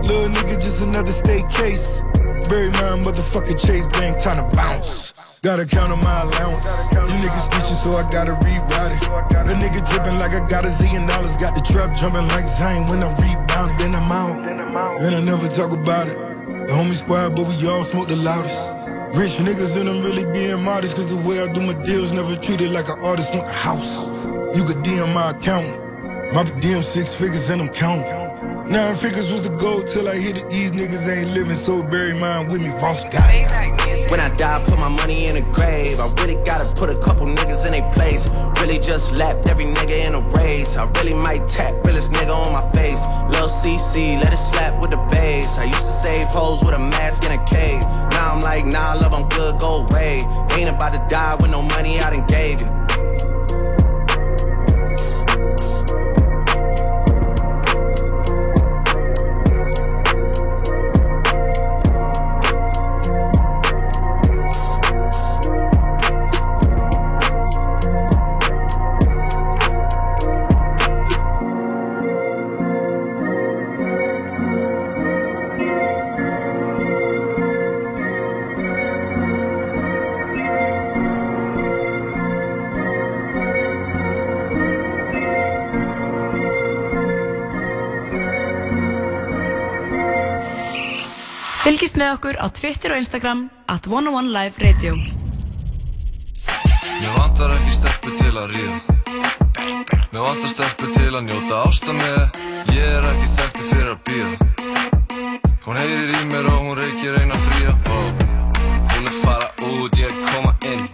Little nigga, just another state case. Bury my motherfucking Chase Bank, time to bounce. Gotta count on my allowance. You niggas snitching, so I gotta reroute it. A nigga dripping like I got a zillion dollars. Got the trap jumping like Zane when I rebound. Then I'm out, and I never talk about it. The homie squad, but we all smoke the loudest. Rich niggas and I'm really being modest, cause the way I do my deals never treated like an artist want a house. You could DM my account. My DM six figures and I'm counting. Nine figures was the goal till I hit it. These niggas ain't living, so bury mine with me. Ross got it. When I die, put my money in a grave. I really gotta put a couple niggas in their place. Really just lapped every nigga in a race. I really might tap realest nigga on my face. Lil CC, let it slap with the bass. I used to save hoes with a mask in a cave. Now I'm like, nah, love, I'm good, go away. Ain't about to die with no money I done gave you. Með okkur á Twitter og Instagram at 101 Live Radio. Mér vantar ekki stelpu til að ríða. Mér vantar stelpu til að njóta ásta með. Ég er ekki þekkti fyrir að býða Hún heyrir í mér og hún reykir eina fría. Hún er fara út, ég er koma inn.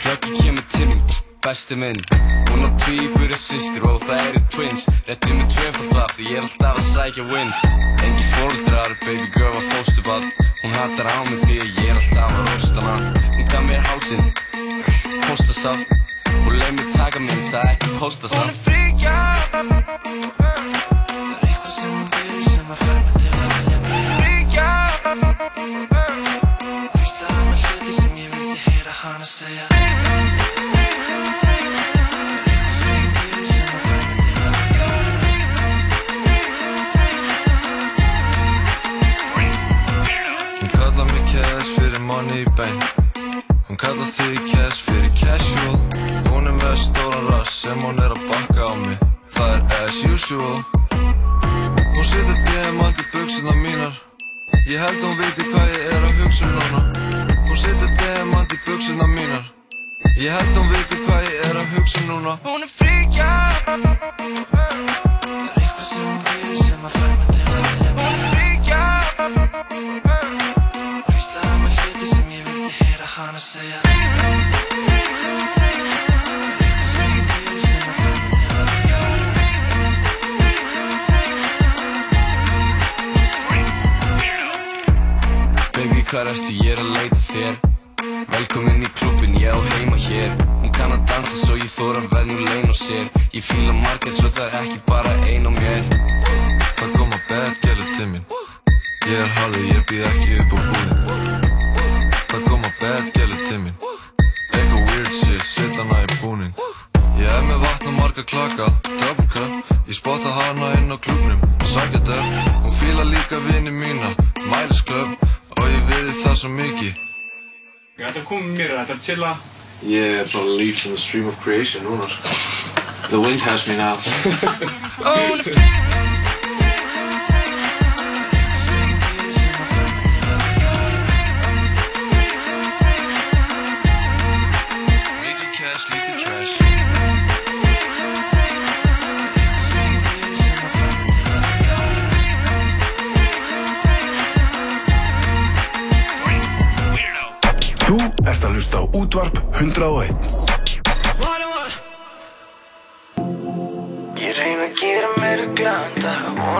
Hlöggi kemur til mín, besti minn. Hún á tvíburi systir og það eru twins. Réttu með tvöfald af því ég er alltaf að sækja wins. Engi fóldrar, baby girl var fóstubad Hún hattar á mig því að ég er alltaf að rosta hana. Hún gaf mér hálsinn, póstasaft Og leið mér taka minn, það ekki er fríkja Það stream of creation núna sko. The wind has me now